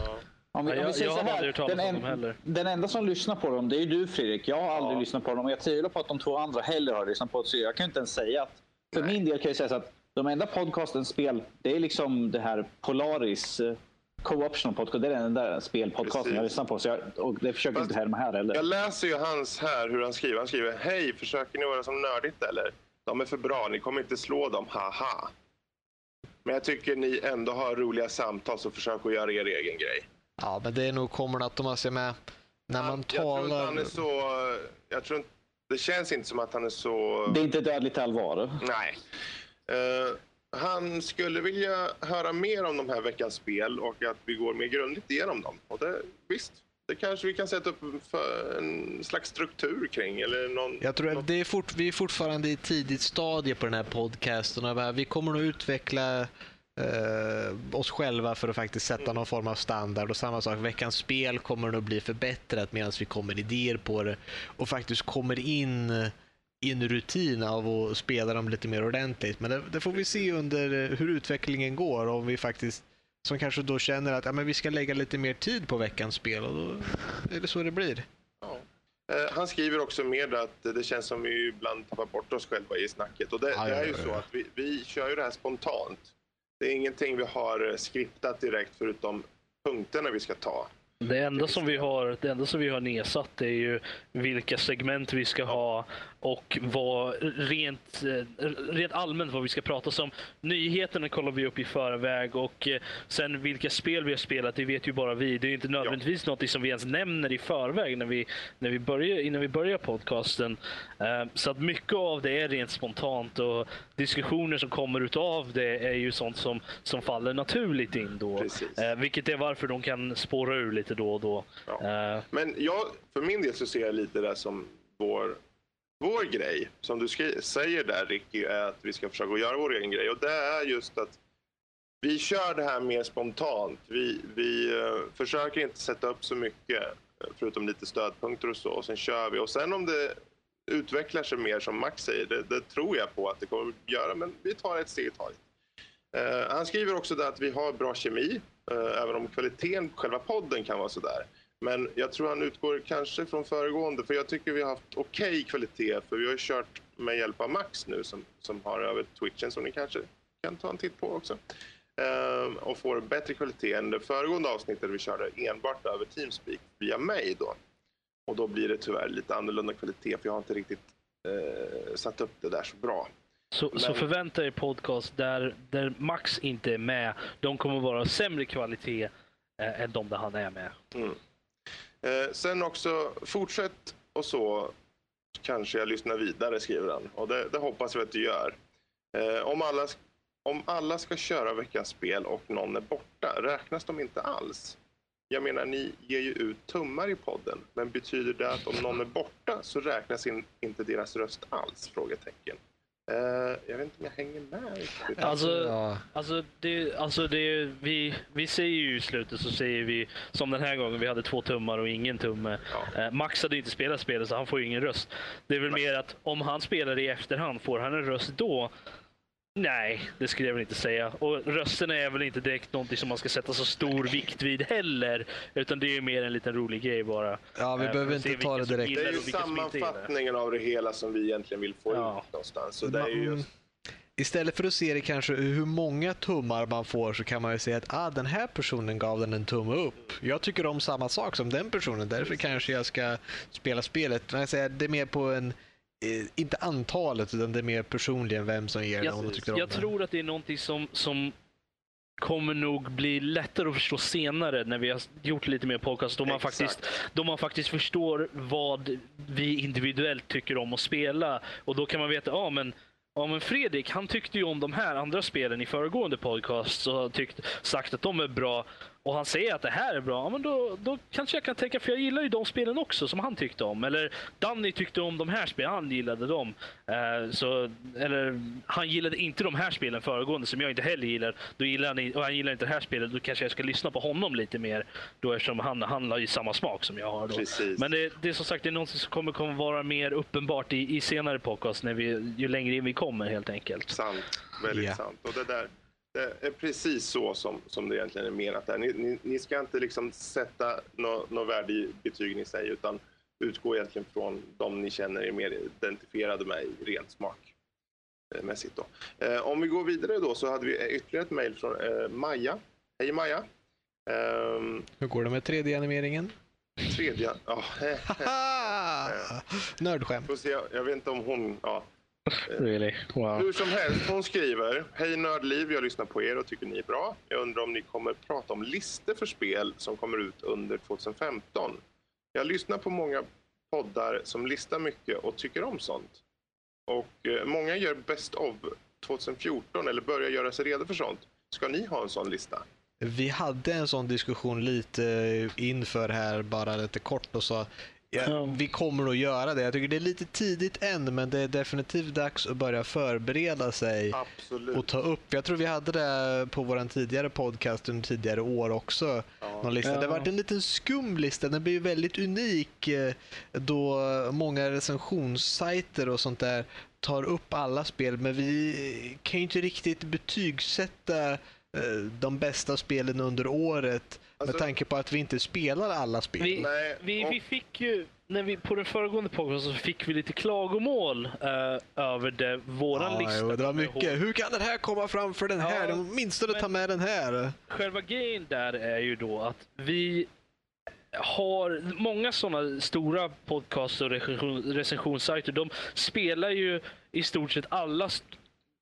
ja. Om vi, om vi jag- säger jag så har här, aldrig hört talas den, om dem heller. den enda som lyssnar på dem, det är ju du Fredrik. Jag har aldrig Ja. lyssnat på dem och jag tvivlar på att de två andra heller har lyssnat på det. Så jag kan inte ens säga att... För min del kan jag säga så att de enda podcastens spel, det är liksom det här Polaris eh, Co-optional podcast. Det är den enda spelpodcasten jag lyssnar på. Så jag, och det försöker Fast inte härma här heller. Jag läser ju hans här hur han skriver. Han skriver Hej, försöker ni vara som nördigt eller? De är för bra, ni kommer inte slå dem, haha. Men jag tycker ni ändå har roliga samtal så försök att göra er egen grej. Ja, men det är nog kommer att de måste med när man jag tror inte talar. han är så... Jag tror inte, det känns inte som att han är så... Det är inte dödligt allvar. Nej. Eh, han skulle vilja höra mer om de här veckans spel och att vi går mer grundligt igenom dem. Och det, visst, det kanske vi kan sätta upp en slags struktur kring. Eller någon, Jag tror att det är fort, vi är fortfarande i tidigt stadie på den här podcasten. Vi kommer nog utveckla eh, oss själva för att faktiskt sätta någon form av standard. Och samma sak, veckans spel kommer nog bli förbättrat medan vi kommer idéer på det. Och faktiskt kommer in i en rutin av att spela dem lite mer ordentligt. Men det, det får vi se under eh, hur utvecklingen går. Om vi faktiskt som kanske då känner att ja, men vi ska lägga lite mer tid på veckans spel. Och då är det så det blir. Ja. Eh, Han skriver också med att det känns som vi ibland tappar bort oss själva i snacket. Och det, Ja, det är ju ja, så att vi, vi kör ju det här spontant. Det är ingenting vi har eh, skriptat direkt förutom punkterna vi ska ta. Det enda, som vi har, det enda som vi har nedsatt är ju vilka segment vi ska ha och vad rent, eh, rent allmänt vad vi ska prata om. Nyheterna kollar vi upp i förväg och eh, sen vilka spel vi har spelat, det vet ju bara vi. Det är inte nödvändigtvis något som vi ens nämner i förväg när vi, när vi börjar, innan vi börjar podcasten. Eh, Så att mycket av det är rent spontant och diskussioner som kommer utav det är ju sånt som, som faller naturligt in då. Precis. Vilket är varför de kan spåra ur lite då och då. Ja. Men jag, för min del så ser jag lite det som vår, vår grej. Som du säger där Ricky, är att vi ska försöka göra vår egen grej. Och det är just att vi kör det här mer spontant. Vi, vi eh, försöker inte sätta upp så mycket, eh, förutom lite stödpunkter och så. Och sen kör vi. Och sen om det utvecklar sig mer som Max säger, det, det tror jag på att det kommer att göra. Men vi tar ett steg i taget. Eh, han skriver också där att vi har bra kemi, även om kvaliteten på själva podden kan vara sådär. Men jag tror han utgår kanske från föregående, för jag tycker vi har haft okej kvalitet, för vi har ju kört med hjälp av Max nu som, som har över Twitchen, som ni kanske kan ta en titt på också. Ehm, och får bättre kvalitet än det föregående avsnittet där vi körde enbart över Teamspeak via mig då. Och då blir det tyvärr lite annorlunda kvalitet, för jag har inte riktigt eh, satt upp det där så bra. Så, så Men- förvänta er podcast där, där Max inte är med. De kommer vara sämre kvalitet eh, än de där han är med. Eh, sen också, fortsätt och så kanske jag lyssnar vidare, skriver han. Och det, det hoppas vi att du gör. Eh, om, alla, om alla ska köra veckans spel och någon är borta, räknas de inte alls? Jag menar, ni ger ju ut tummar i podden, men betyder det att om någon är borta så räknas in, inte deras röst alls? Frågetecken. Eh, jag vet inte om jag hänger med riktigt. Alltså, Ja. Alltså, det, alltså det, vi, vi säger ju i slutet så säger vi som den här gången vi hade två tummar och ingen tumme. Ja. Eh, Max hade inte spelat spelet så han får ju ingen röst. Det är väl mer att om han spelar i efterhand, får han en röst då? Nej, det skulle jag väl inte säga. Och rösten är väl inte direkt någonting som man ska sätta så stor vikt vid heller. Utan det är ju mer en liten rolig grej bara. Ja, vi Eh, behöver inte ta det direkt. Det är ju sammanfattningen av det hela som vi egentligen vill få Ja. ut någonstans. Så det är ju Mm. just Istället för att se det kanske hur många tummar man får så kan man ju säga att ah, den här personen gav den en tumme upp. Jag tycker om samma sak som den personen, därför kanske jag ska spela spelet. Men jag säger, det är mer på en, inte antalet, utan det är mer personligen vem som ger det. Om de tyckte om Jag det. tror att det är någonting som, som kommer nog bli lättare att förstå senare när vi har gjort lite mer podcast. Då man, Exakt. faktiskt, då man faktiskt förstår vad vi individuellt tycker om att spela. Och då kan man veta, ja men Ja men Fredrik han tyckte ju om de här andra spelen i föregående podcast och har tyckt, sagt att de är bra. Och han säger att det här är bra. Ja, men då, då kanske jag kan tänka, för jag gillar ju de spelen också som han tyckte om. Eller Danny tyckte om de här spelen, han gillade dem. Eh, så, eller han gillade inte de här spelen föregående som jag inte heller gillar. Då gillar han, och han gillar inte det här spelet, då kanske jag ska lyssna på honom lite mer. Då eftersom han, han har ju samma smak som jag har. Då. Precis. Men det, det är som sagt det är något som kommer, kommer vara mer uppenbart i, i senare podcast, när vi, ju längre in vi kommer helt enkelt. Sant. Väldigt Ja. sant. Och det där är precis så som, som det egentligen är menat. Där. Ni, ni, ni ska inte liksom sätta något nå värde i betygen i sig utan utgå egentligen från de ni känner er mer identifierade med i rent smakmässigt. Då. Eh, om vi går vidare då så hade vi ytterligare ett mejl från eh, Maja. Hej Maja. Ehm, Hur går det med 3D-animeringen? tredje... Ja, <laughs> Haha! <laughs> Nördskämt. se, jag vet inte om hon... Ja, <laughs> Really? Wow. Hur som helst, hon skriver. Hej Nördliv, jag lyssnar på er och tycker ni är bra. Jag undrar om ni kommer prata om listor för spel som kommer ut under 2015. Jag lyssnar på många poddar som listar mycket och tycker om sånt. Och eh, många gör Best of 2014 eller börjar göra sig redo för sånt. Ska ni ha en sån lista? vi hade en sån diskussion lite inför här, bara lite kort och sa ja, Ja. vi kommer nog göra det. Jag tycker det är lite tidigt än, men det är definitivt dags att börja förbereda sig Absolut. och ta upp. Jag tror vi hade det på vår tidigare podcast under tidigare år också. Ja. Någon lista. Det har Ja. varit en liten skum lista. Den blir ju väldigt unik eh, då många recensionssajter och sånt där tar upp alla spel. Men vi kan ju inte riktigt betygsätta eh, de bästa spelen under året Alltså- med tanke på att vi inte spelar alla spel. Vi, Nej, vi, och- vi fick ju, när vi, på den föregående podcasten så fick vi lite klagomål eh, över det, våran Ja, lista. jo, det var mycket. Hur kan den här komma framför den här? Ja, Åtminstone ta med den här. Själva grejen där är ju då att vi har många sådana stora podcast och recension, recensionssajter. De spelar ju i stort sett alla, st-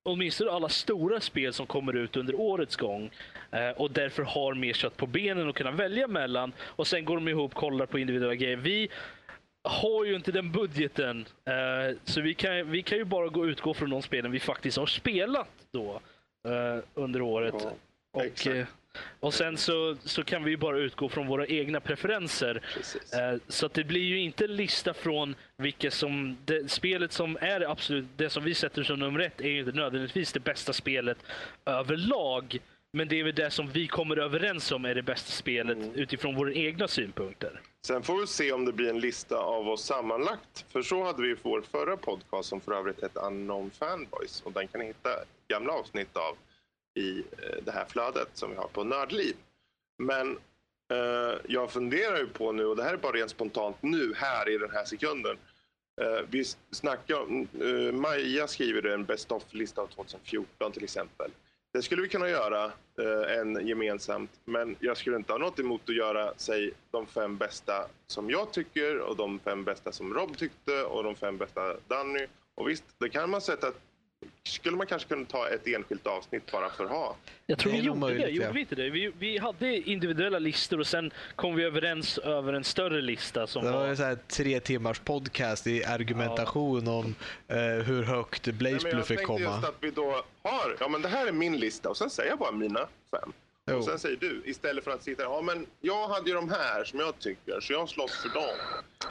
åtminstone alla stora spel som kommer ut under årets gång. Eh, och därför har mer kött på benen att kunna välja mellan. Och sen går de ihop och kollar på individuella grejer. Vi har ju inte den budgeten. Eh, så vi kan, vi kan ju bara gå utgå från de spelen vi faktiskt har spelat då eh, under året. Ja, Och, eh, och sen så, så kan vi ju bara utgå från våra egna preferenser. Eh, Så att det blir ju inte en lista från vilka som... Det, spelet som är absolut det som vi sätter som nummer ett är ju inte nödvändigtvis det bästa spelet överlag. Men det är väl det som vi kommer överens om är det bästa spelet Mm. utifrån våra egna synpunkter. Sen får vi se om det blir en lista av oss sammanlagt. För så hade vi vår förra podcast som för övrigt hette Unknown Fanboys. Och den kan ni hitta gamla avsnitt av i eh, det här flödet som vi har på Nördliv. Men eh, jag funderar ju på nu, och det här är bara rent spontant nu, här i den här sekunden. Eh, vi snackar om, eh, Maja skriver en Best of-lista av 2014 till exempel. Det skulle vi kunna göra eh, en gemensamt, men jag skulle inte ha något emot att göra säg de fem bästa som jag tycker och de fem bästa som Rob tyckte och de fem bästa Danny. Och visst, det kan man sätta skulle man kanske kunna ta ett enskilt avsnitt bara för att ha. Jag tror Det vi gjorde det. möjligt, Gjorde ja. vi inte det? Vi, vi hade individuella listor och sen kom vi överens över en större lista som Det var var... en så här tre timmars podcast i argumentation om eh, hur högt Blaze men Blue jag fick tänkte komma. just att vi då har, ja men det här är min lista och sen säger jag bara mina fem. Jo. Och sen säger du, istället för att sitta ja men jag hade ju de här som jag tycker, så jag slåss för dem.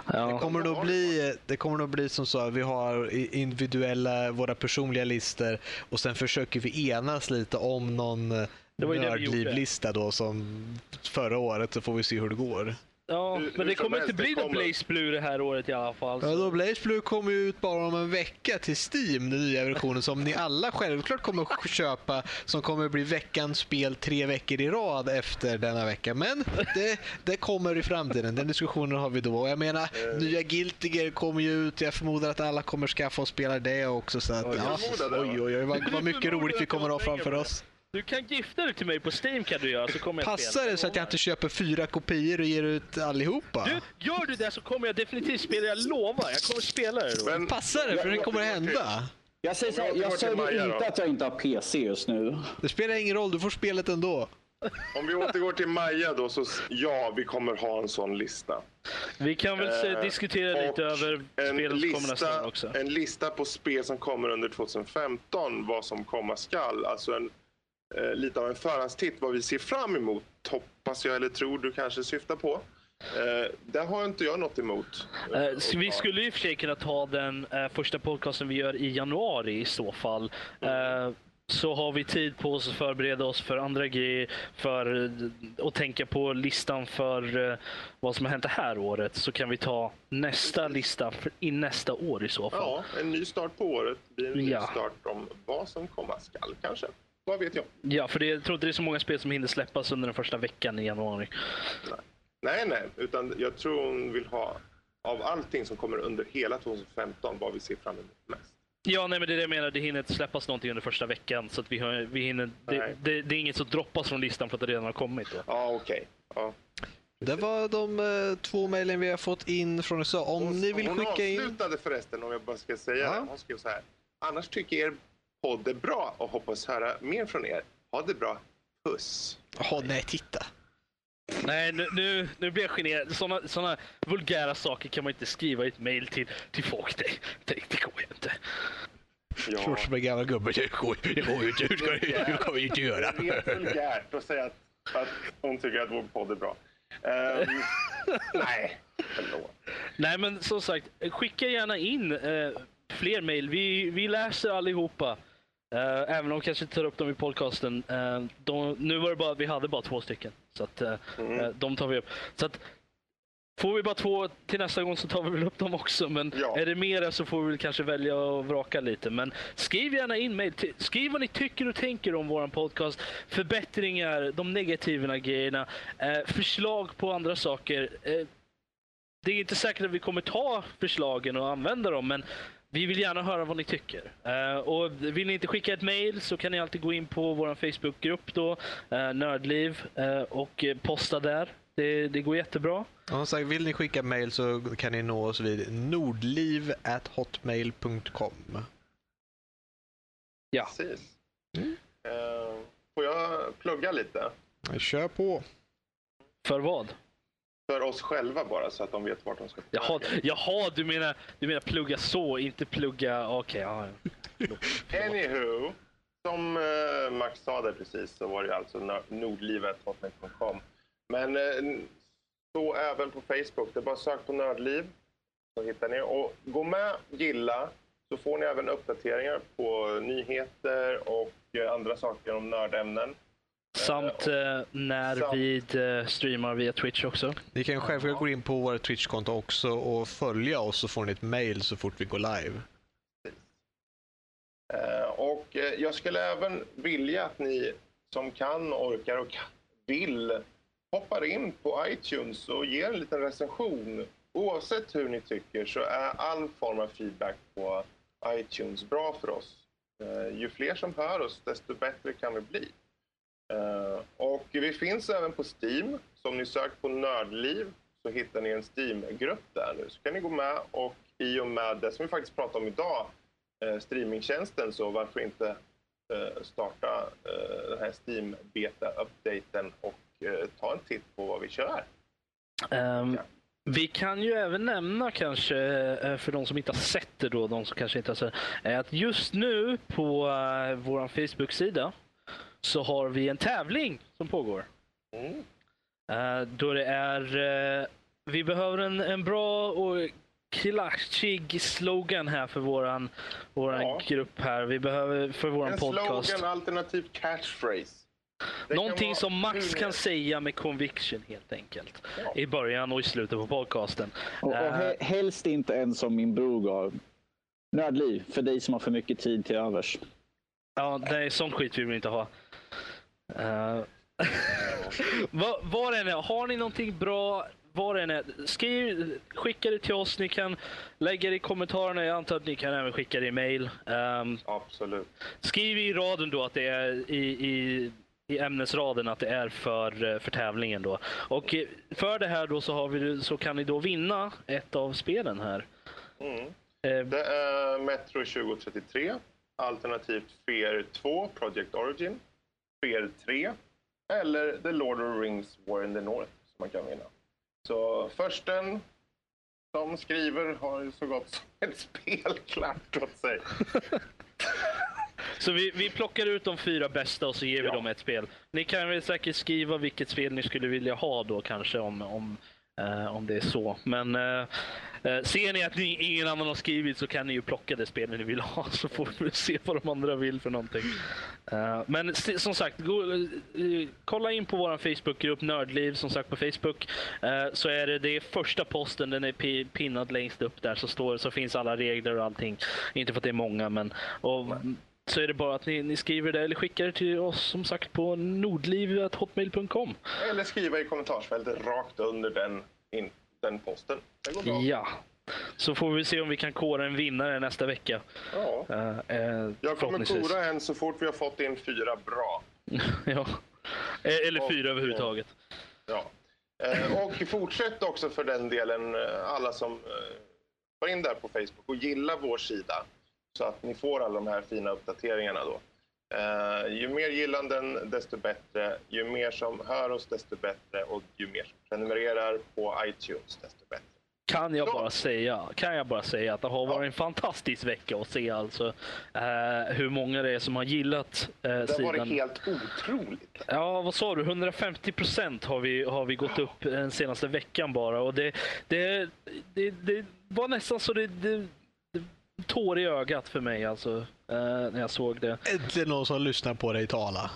Det Ja. kommer, nog bli, det kommer nog bli som så att vi har individuella, våra personliga listor och sen försöker vi enas lite om någon Det det nördlivlista då som förra året så får vi se hur det går. Ja, Hur- men hur det kommer inte bli någon. Blaze Blue det här året i alla fall. Ja, då Blaze Blue kommer ju ut bara om en vecka till Steam, den nya versionen som ni alla självklart kommer att köpa som kommer bli veckans spel tre veckor i rad efter denna vecka. Men det, det kommer i framtiden, den diskussionen har vi då. Och Jag menar, Eh. nya Guilty Gear kommer ju ut, jag förmodar att alla kommer skaffa och spela det också. Så att, Oj, ja, oj, oj, oj, vad, vad mycket <laughs> roligt vi kommer att ha framför oss. Du kan gifta dig till mig på Steam kan du göra så kommer jag Passar spela. det så att jag inte köper fyra kopior och ger ut allihopa? Du, gör du det så kommer jag definitivt spela, jag lovar. Jag kommer spela det då. Men Passar det? För det kommer att hända. Jag säger så här, jag säger inte då. att jag inte har PC just nu. Det spelar ingen roll, du får spelet ändå. om vi återgår till Maja då, så ja, vi kommer ha en sån lista. Vi kan väl Eh, diskutera lite över en spelen som kommer nästa också. en lista på spel som kommer under 2015, vad som komma skall. Alltså en, eh, lite av en förhandstitt vad vi ser fram emot, hoppas jag eller tror du kanske syftar på. Eh, där har inte jag något emot. Eh, vi skulle ju i och för sig kunna ta den eh, första podcasten vi gör i januari i så fall. Eh, så har vi tid på oss att förbereda oss för andra grejer för, eh, och tänka på listan för eh, vad som har hänt det här året. Så kan vi ta nästa lista för, i nästa år i så fall. Ja, en ny start på året. Det blir en ny Ja. start om vad som komma skall kanske. Vad vet jag? Ja, för det, jag tror inte det är så många spel som hinner släppas under den första veckan i januari. Nej, nej, utan jag tror hon vill ha av allting som kommer under hela 2015 vad vi ser fram emot mest. Ja, nej, men det är det jag menar. Det hinner inte släppas någonting under första veckan. Så att vi, har, vi hinner, det, det, det är inget som droppas från listan för att det redan har kommit. Då. Ja, okej. Ja. Det var de eh, två mejlen vi har fått in från USA. Om Hon- ni vill hon skicka in... avslutade förresten, om jag bara ska säga Ja. det. Hon skrev så här. Annars tycker er podd är bra och hoppas höra mer från er. Ha det bra. Puss. Jaha, nej, titta. Nej, nu, nu, nu blir jag generad. Såna, såna vulgära saker kan man inte skriva i ett mejl till, till folk. Det, det, det går ju inte. Ja. Klart som en gammal gubbe. Det går det ju inte. Hur ska det vi inte göra? Det är vulgärt att säga att att hon tycker att vår podd är bra. Ehm, <laughs> nej, förlåt. Nej, men som sagt, skicka gärna in eh, fler mejl. Vi, vi läser allihopa. Eh, även om vi kanske inte tar upp dem i podcasten. Eh, de, nu var det bara, vi hade bara två stycken. Så att, eh, Mm. de tar vi upp. Så att, får vi bara två till nästa gång så tar vi väl upp dem också. Men Ja. är det mera så får vi väl kanske välja och vraka lite. Men skriv gärna in till- Skriv vad ni tycker och tänker om våran podcast. Förbättringar, de negativa grejerna, förslag på andra saker. Det är inte säkert att vi kommer ta förslagen och använda dem, men vi vill gärna höra vad ni tycker. Eh, och vill ni inte skicka ett mail så kan ni alltid gå in på vår Facebookgrupp då, uh, Nördliv, eh, och posta där. Det, det går jättebra. Och som sagt, vill ni skicka mail så kan ni nå oss vid nordliv.hotmail.com. Ja. Precis. Ehm, får jag plugga lite? Kör på. För vad? För oss själva bara, så att de vet vart de ska Jaha, jaha du, menar, du menar plugga så, inte plugga... Okej, ja. Anywho, som eh, Max sa där precis så var det alltså nor- nordlivet.com. Men eh, så även på Facebook. Det är bara sök på Nördliv så hittar ni. Och gå med, gilla, så får ni även uppdateringar på nyheter och eh, andra saker om nördämnen. Samt eh, när Samt- vi eh, streamar via Twitch också. Ni kan självklart gå in på våra Twitch-konto också och följa oss så får ni ett mail så fort vi går live. Eh, och eh, jag skulle även vilja att ni som kan, orkar och vill hoppar in på iTunes och ger en liten recension. Oavsett hur ni tycker så är all form av feedback på iTunes bra för oss. Ju fler som hör oss, desto bättre kan vi bli. Eh, och vi finns även på Steam. Så om ni söker på Nördliv så hittar ni en Steam-grupp där nu. Så kan ni gå med och i och med det som vi faktiskt pratar om idag, eh, streamingtjänsten, så varför inte eh, starta den här Steam Beta-updaten och ta en titt på vad vi kör. Ja. Vi kan ju även nämna kanske, för de som inte har sett det då, de som kanske inte har sett att just nu på vår Facebook-sida så har vi en tävling som pågår. Mm. Eh, då det är, eh, vi behöver en, en bra och klatschig slogan här för våran, våran Ja. grupp här. Vi behöver för våran En podcast. slogan alternativt catchphrase. Det Någonting som Max kan säga med conviction helt enkelt. Ja. I början och i slutet på podcasten. Och, och Eh, he- helst inte en som min bror gav. Nördliv, för dig som har för mycket tid till övers. Ja, nej, sånt skit vill vi inte ha. Uh, vad det är, har ni någonting bra, vad det än är, skriv, skicka det till oss. Ni kan lägga det i kommentarerna. Jag antar att ni kan även skicka det i mail. Ehm, Absolut. skriv i raden då att det är i, i, i ämnesraden att det är för, eh, för tävlingen då. Och för det här då så, har vi, så kan ni då vinna ett av spelen här. Mm. Eh, Det är Metro 2033, alternativt Fear 2, Project Origin, Fear 3 eller The Lord of the Rings War in the North som man kan vinna. Så försten som skriver har ju så gott som ett spel klart åt sig. Så vi, vi plockar ut de fyra bästa och så ger vi Ja. dem ett spel. Ni kan väl säkert skriva vilket spel ni skulle vilja ha då kanske om, om, Uh, om det är så. Men uh, uh, ser ni att ni, ingen annan har skrivit så kan ni ju plocka det spelet ni vill ha <laughs> så får vi se vad de andra vill för någonting. Men som sagt, gå, kolla in på vår Facebookgrupp Nördliv som sagt på Facebook. Så är det, det är första posten, den är pinnad längst upp där så, står, så finns alla regler och allting. Inte för att det är många men och, så är det bara att ni, ni skriver det eller skickar det till oss som sagt på nordliv.hotmail.com. Eller skriva i kommentarsfältet rakt under den, in, den posten. Det går bra. Ja. Så får vi se om vi kan kora en vinnare nästa vecka. Ja. Eh, Jag kommer kora en så fort vi har fått in fyra bra. <laughs> ja. Eh, Eller Och- fyra överhuvudtaget. Ja. Eh, och fortsätt också för den delen, alla som eh, var in där på Facebook och gilla vår sida så att ni får alla de här fina uppdateringarna då. Eh, ju mer gillanden desto bättre, ju mer som hör oss desto bättre och ju mer som prenumererar på iTunes desto bättre. kan jag Ja. bara säga, kan jag bara säga att det har varit en fantastisk vecka att se alltså eh, hur många det är som har gillat eh, Det har sidan. varit helt otroligt. Ja, vad sa du? 150 procent har vi, har vi gått upp den senaste veckan bara. Och det, det, det, det var nästan så det, det, det tår i ögat för mig alltså, eh, när jag såg det. Äntligen någon som lyssnar på dig tala.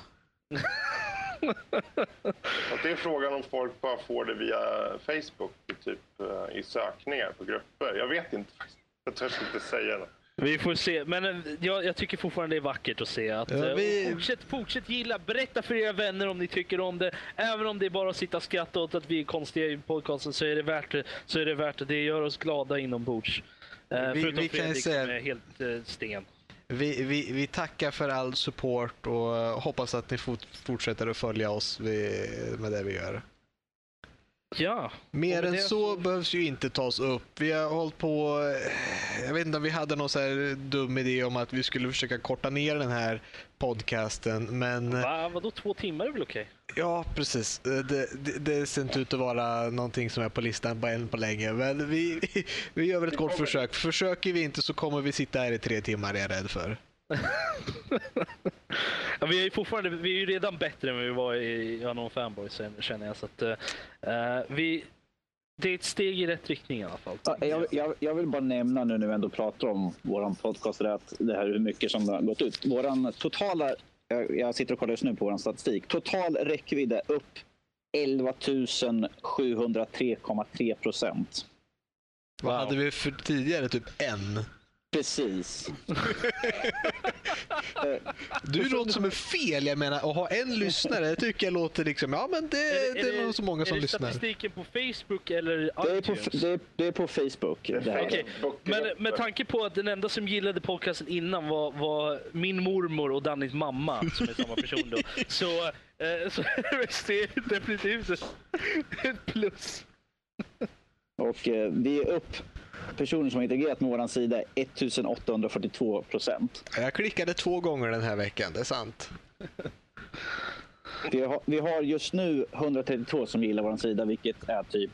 Och det är frågan om folk bara får det via Facebook, typ eh, i sökningar på grupper. Jag vet inte faktiskt. Jag törs inte säga det. Vi får se. Men eh, jag, jag tycker fortfarande det är vackert att se. Att, Ja, eh, vi- fortsätt, fortsätt gilla. Berätta för era vänner om ni tycker om det. Även om det är bara att sitta och skratta åt att vi är konstiga i podcasten så är det värt det. Så är det, värt det. det gör oss glada inombords. Eh, Vi- förutom vi kan Fredrik säga- som är helt eh, sten. Vi, vi, vi tackar för all support och eh, hoppas att ni fort, fortsätter att följa oss med det vi gör. Ja. Mer än så, så- behövs ju inte tas upp. Vi har hållit på... eh, Jag vet inte om vi hade någon så dum idé om att vi skulle försöka korta ner den här podcasten, men... Va, vadå två timmar är väl okej? Ja, precis. Eh, Det, det, det ser inte ut att vara någonting som är på listan på än på länge. Men vi, <laughs> vi gör väl ett gott försök. Försöker vi inte så kommer vi sitta här i tre timmar, är jag rädd för. Ja, vi är ju fortfarande, vi är ju redan bättre än vi var i Unknown Fanboys känner jag. Så att, eh, vi, det är ett steg i rätt riktning i alla fall. Ja, jag, jag, jag vill bara nämna nu när vi ändå pratar om vår podcast, det, att det här hur mycket som har gått ut. Våran totala, jag, jag sitter och kollar just nu på vår statistik, total räckvidd är upp 11 703,3 procent. Vad Wow. hade vi för tidigare? Typ en? Precis. <laughs> Du låter som är fel. Jag menar, att ha en lyssnare det tycker jag låter liksom... Ja, men det, det är nog så många som är det lyssnar. statistiken på Facebook eller Det är, på, iTunes? det, är, det är på Facebook. Det här. Okej, Men med tanke på att den enda som gillade podcasten innan var, var min mormor och Dannys mamma, som är samma person då, <laughs> så, eh, så <laughs> det är definitivt ett plus. Och eh, vi är upp, personer som har integrerat med vår sida, 1842 procent. Jag klickade två gånger den här veckan, det är sant. Vi har, vi har just nu 132 som gillar vår sida, vilket är typ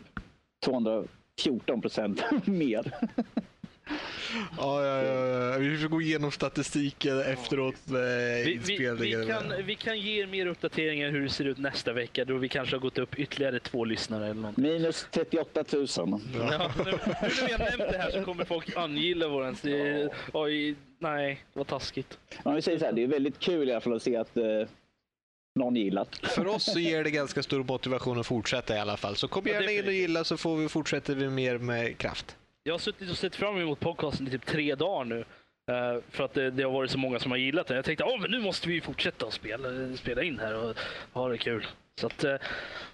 214 procent <laughs> mer. <laughs> Ja, ja, ja, ja. Vi får gå igenom statistiken efteråt med Vi, vi, vi, inspelningen. kan, vi kan ge er mer uppdateringar hur det ser ut nästa vecka då vi kanske har gått upp ytterligare två lyssnare eller någonting. Minus 38 000. Ja, nu, nu när vi har nämnt det här så kommer folk angilla våran... det- Oj, nej, vad taskigt. Men vi säger så här, det är väldigt kul i alla fall att se att eh, någon gillat. För oss så ger det ganska stor motivation att fortsätta i alla fall. Så kom gärna in och gilla så får vi fortsätta vi mer med kraft. Jag har suttit och sett fram emot podcasten i typ tre dagar nu. eh, för att det, det har varit så många som har gillat den. Jag tänkte att men nu måste vi fortsätta att spela, spela in här och ha det kul. Så att, eh,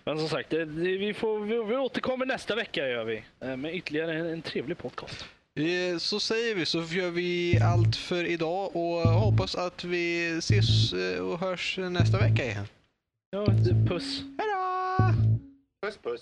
men som sagt, det, det, vi, får, vi, vi återkommer nästa vecka gör vi. eh, med ytterligare en, en trevlig podcast. Så säger vi, så gör vi allt för idag och hoppas att vi ses och hörs nästa vecka igen. Ja, puss. Hej då! Puss puss.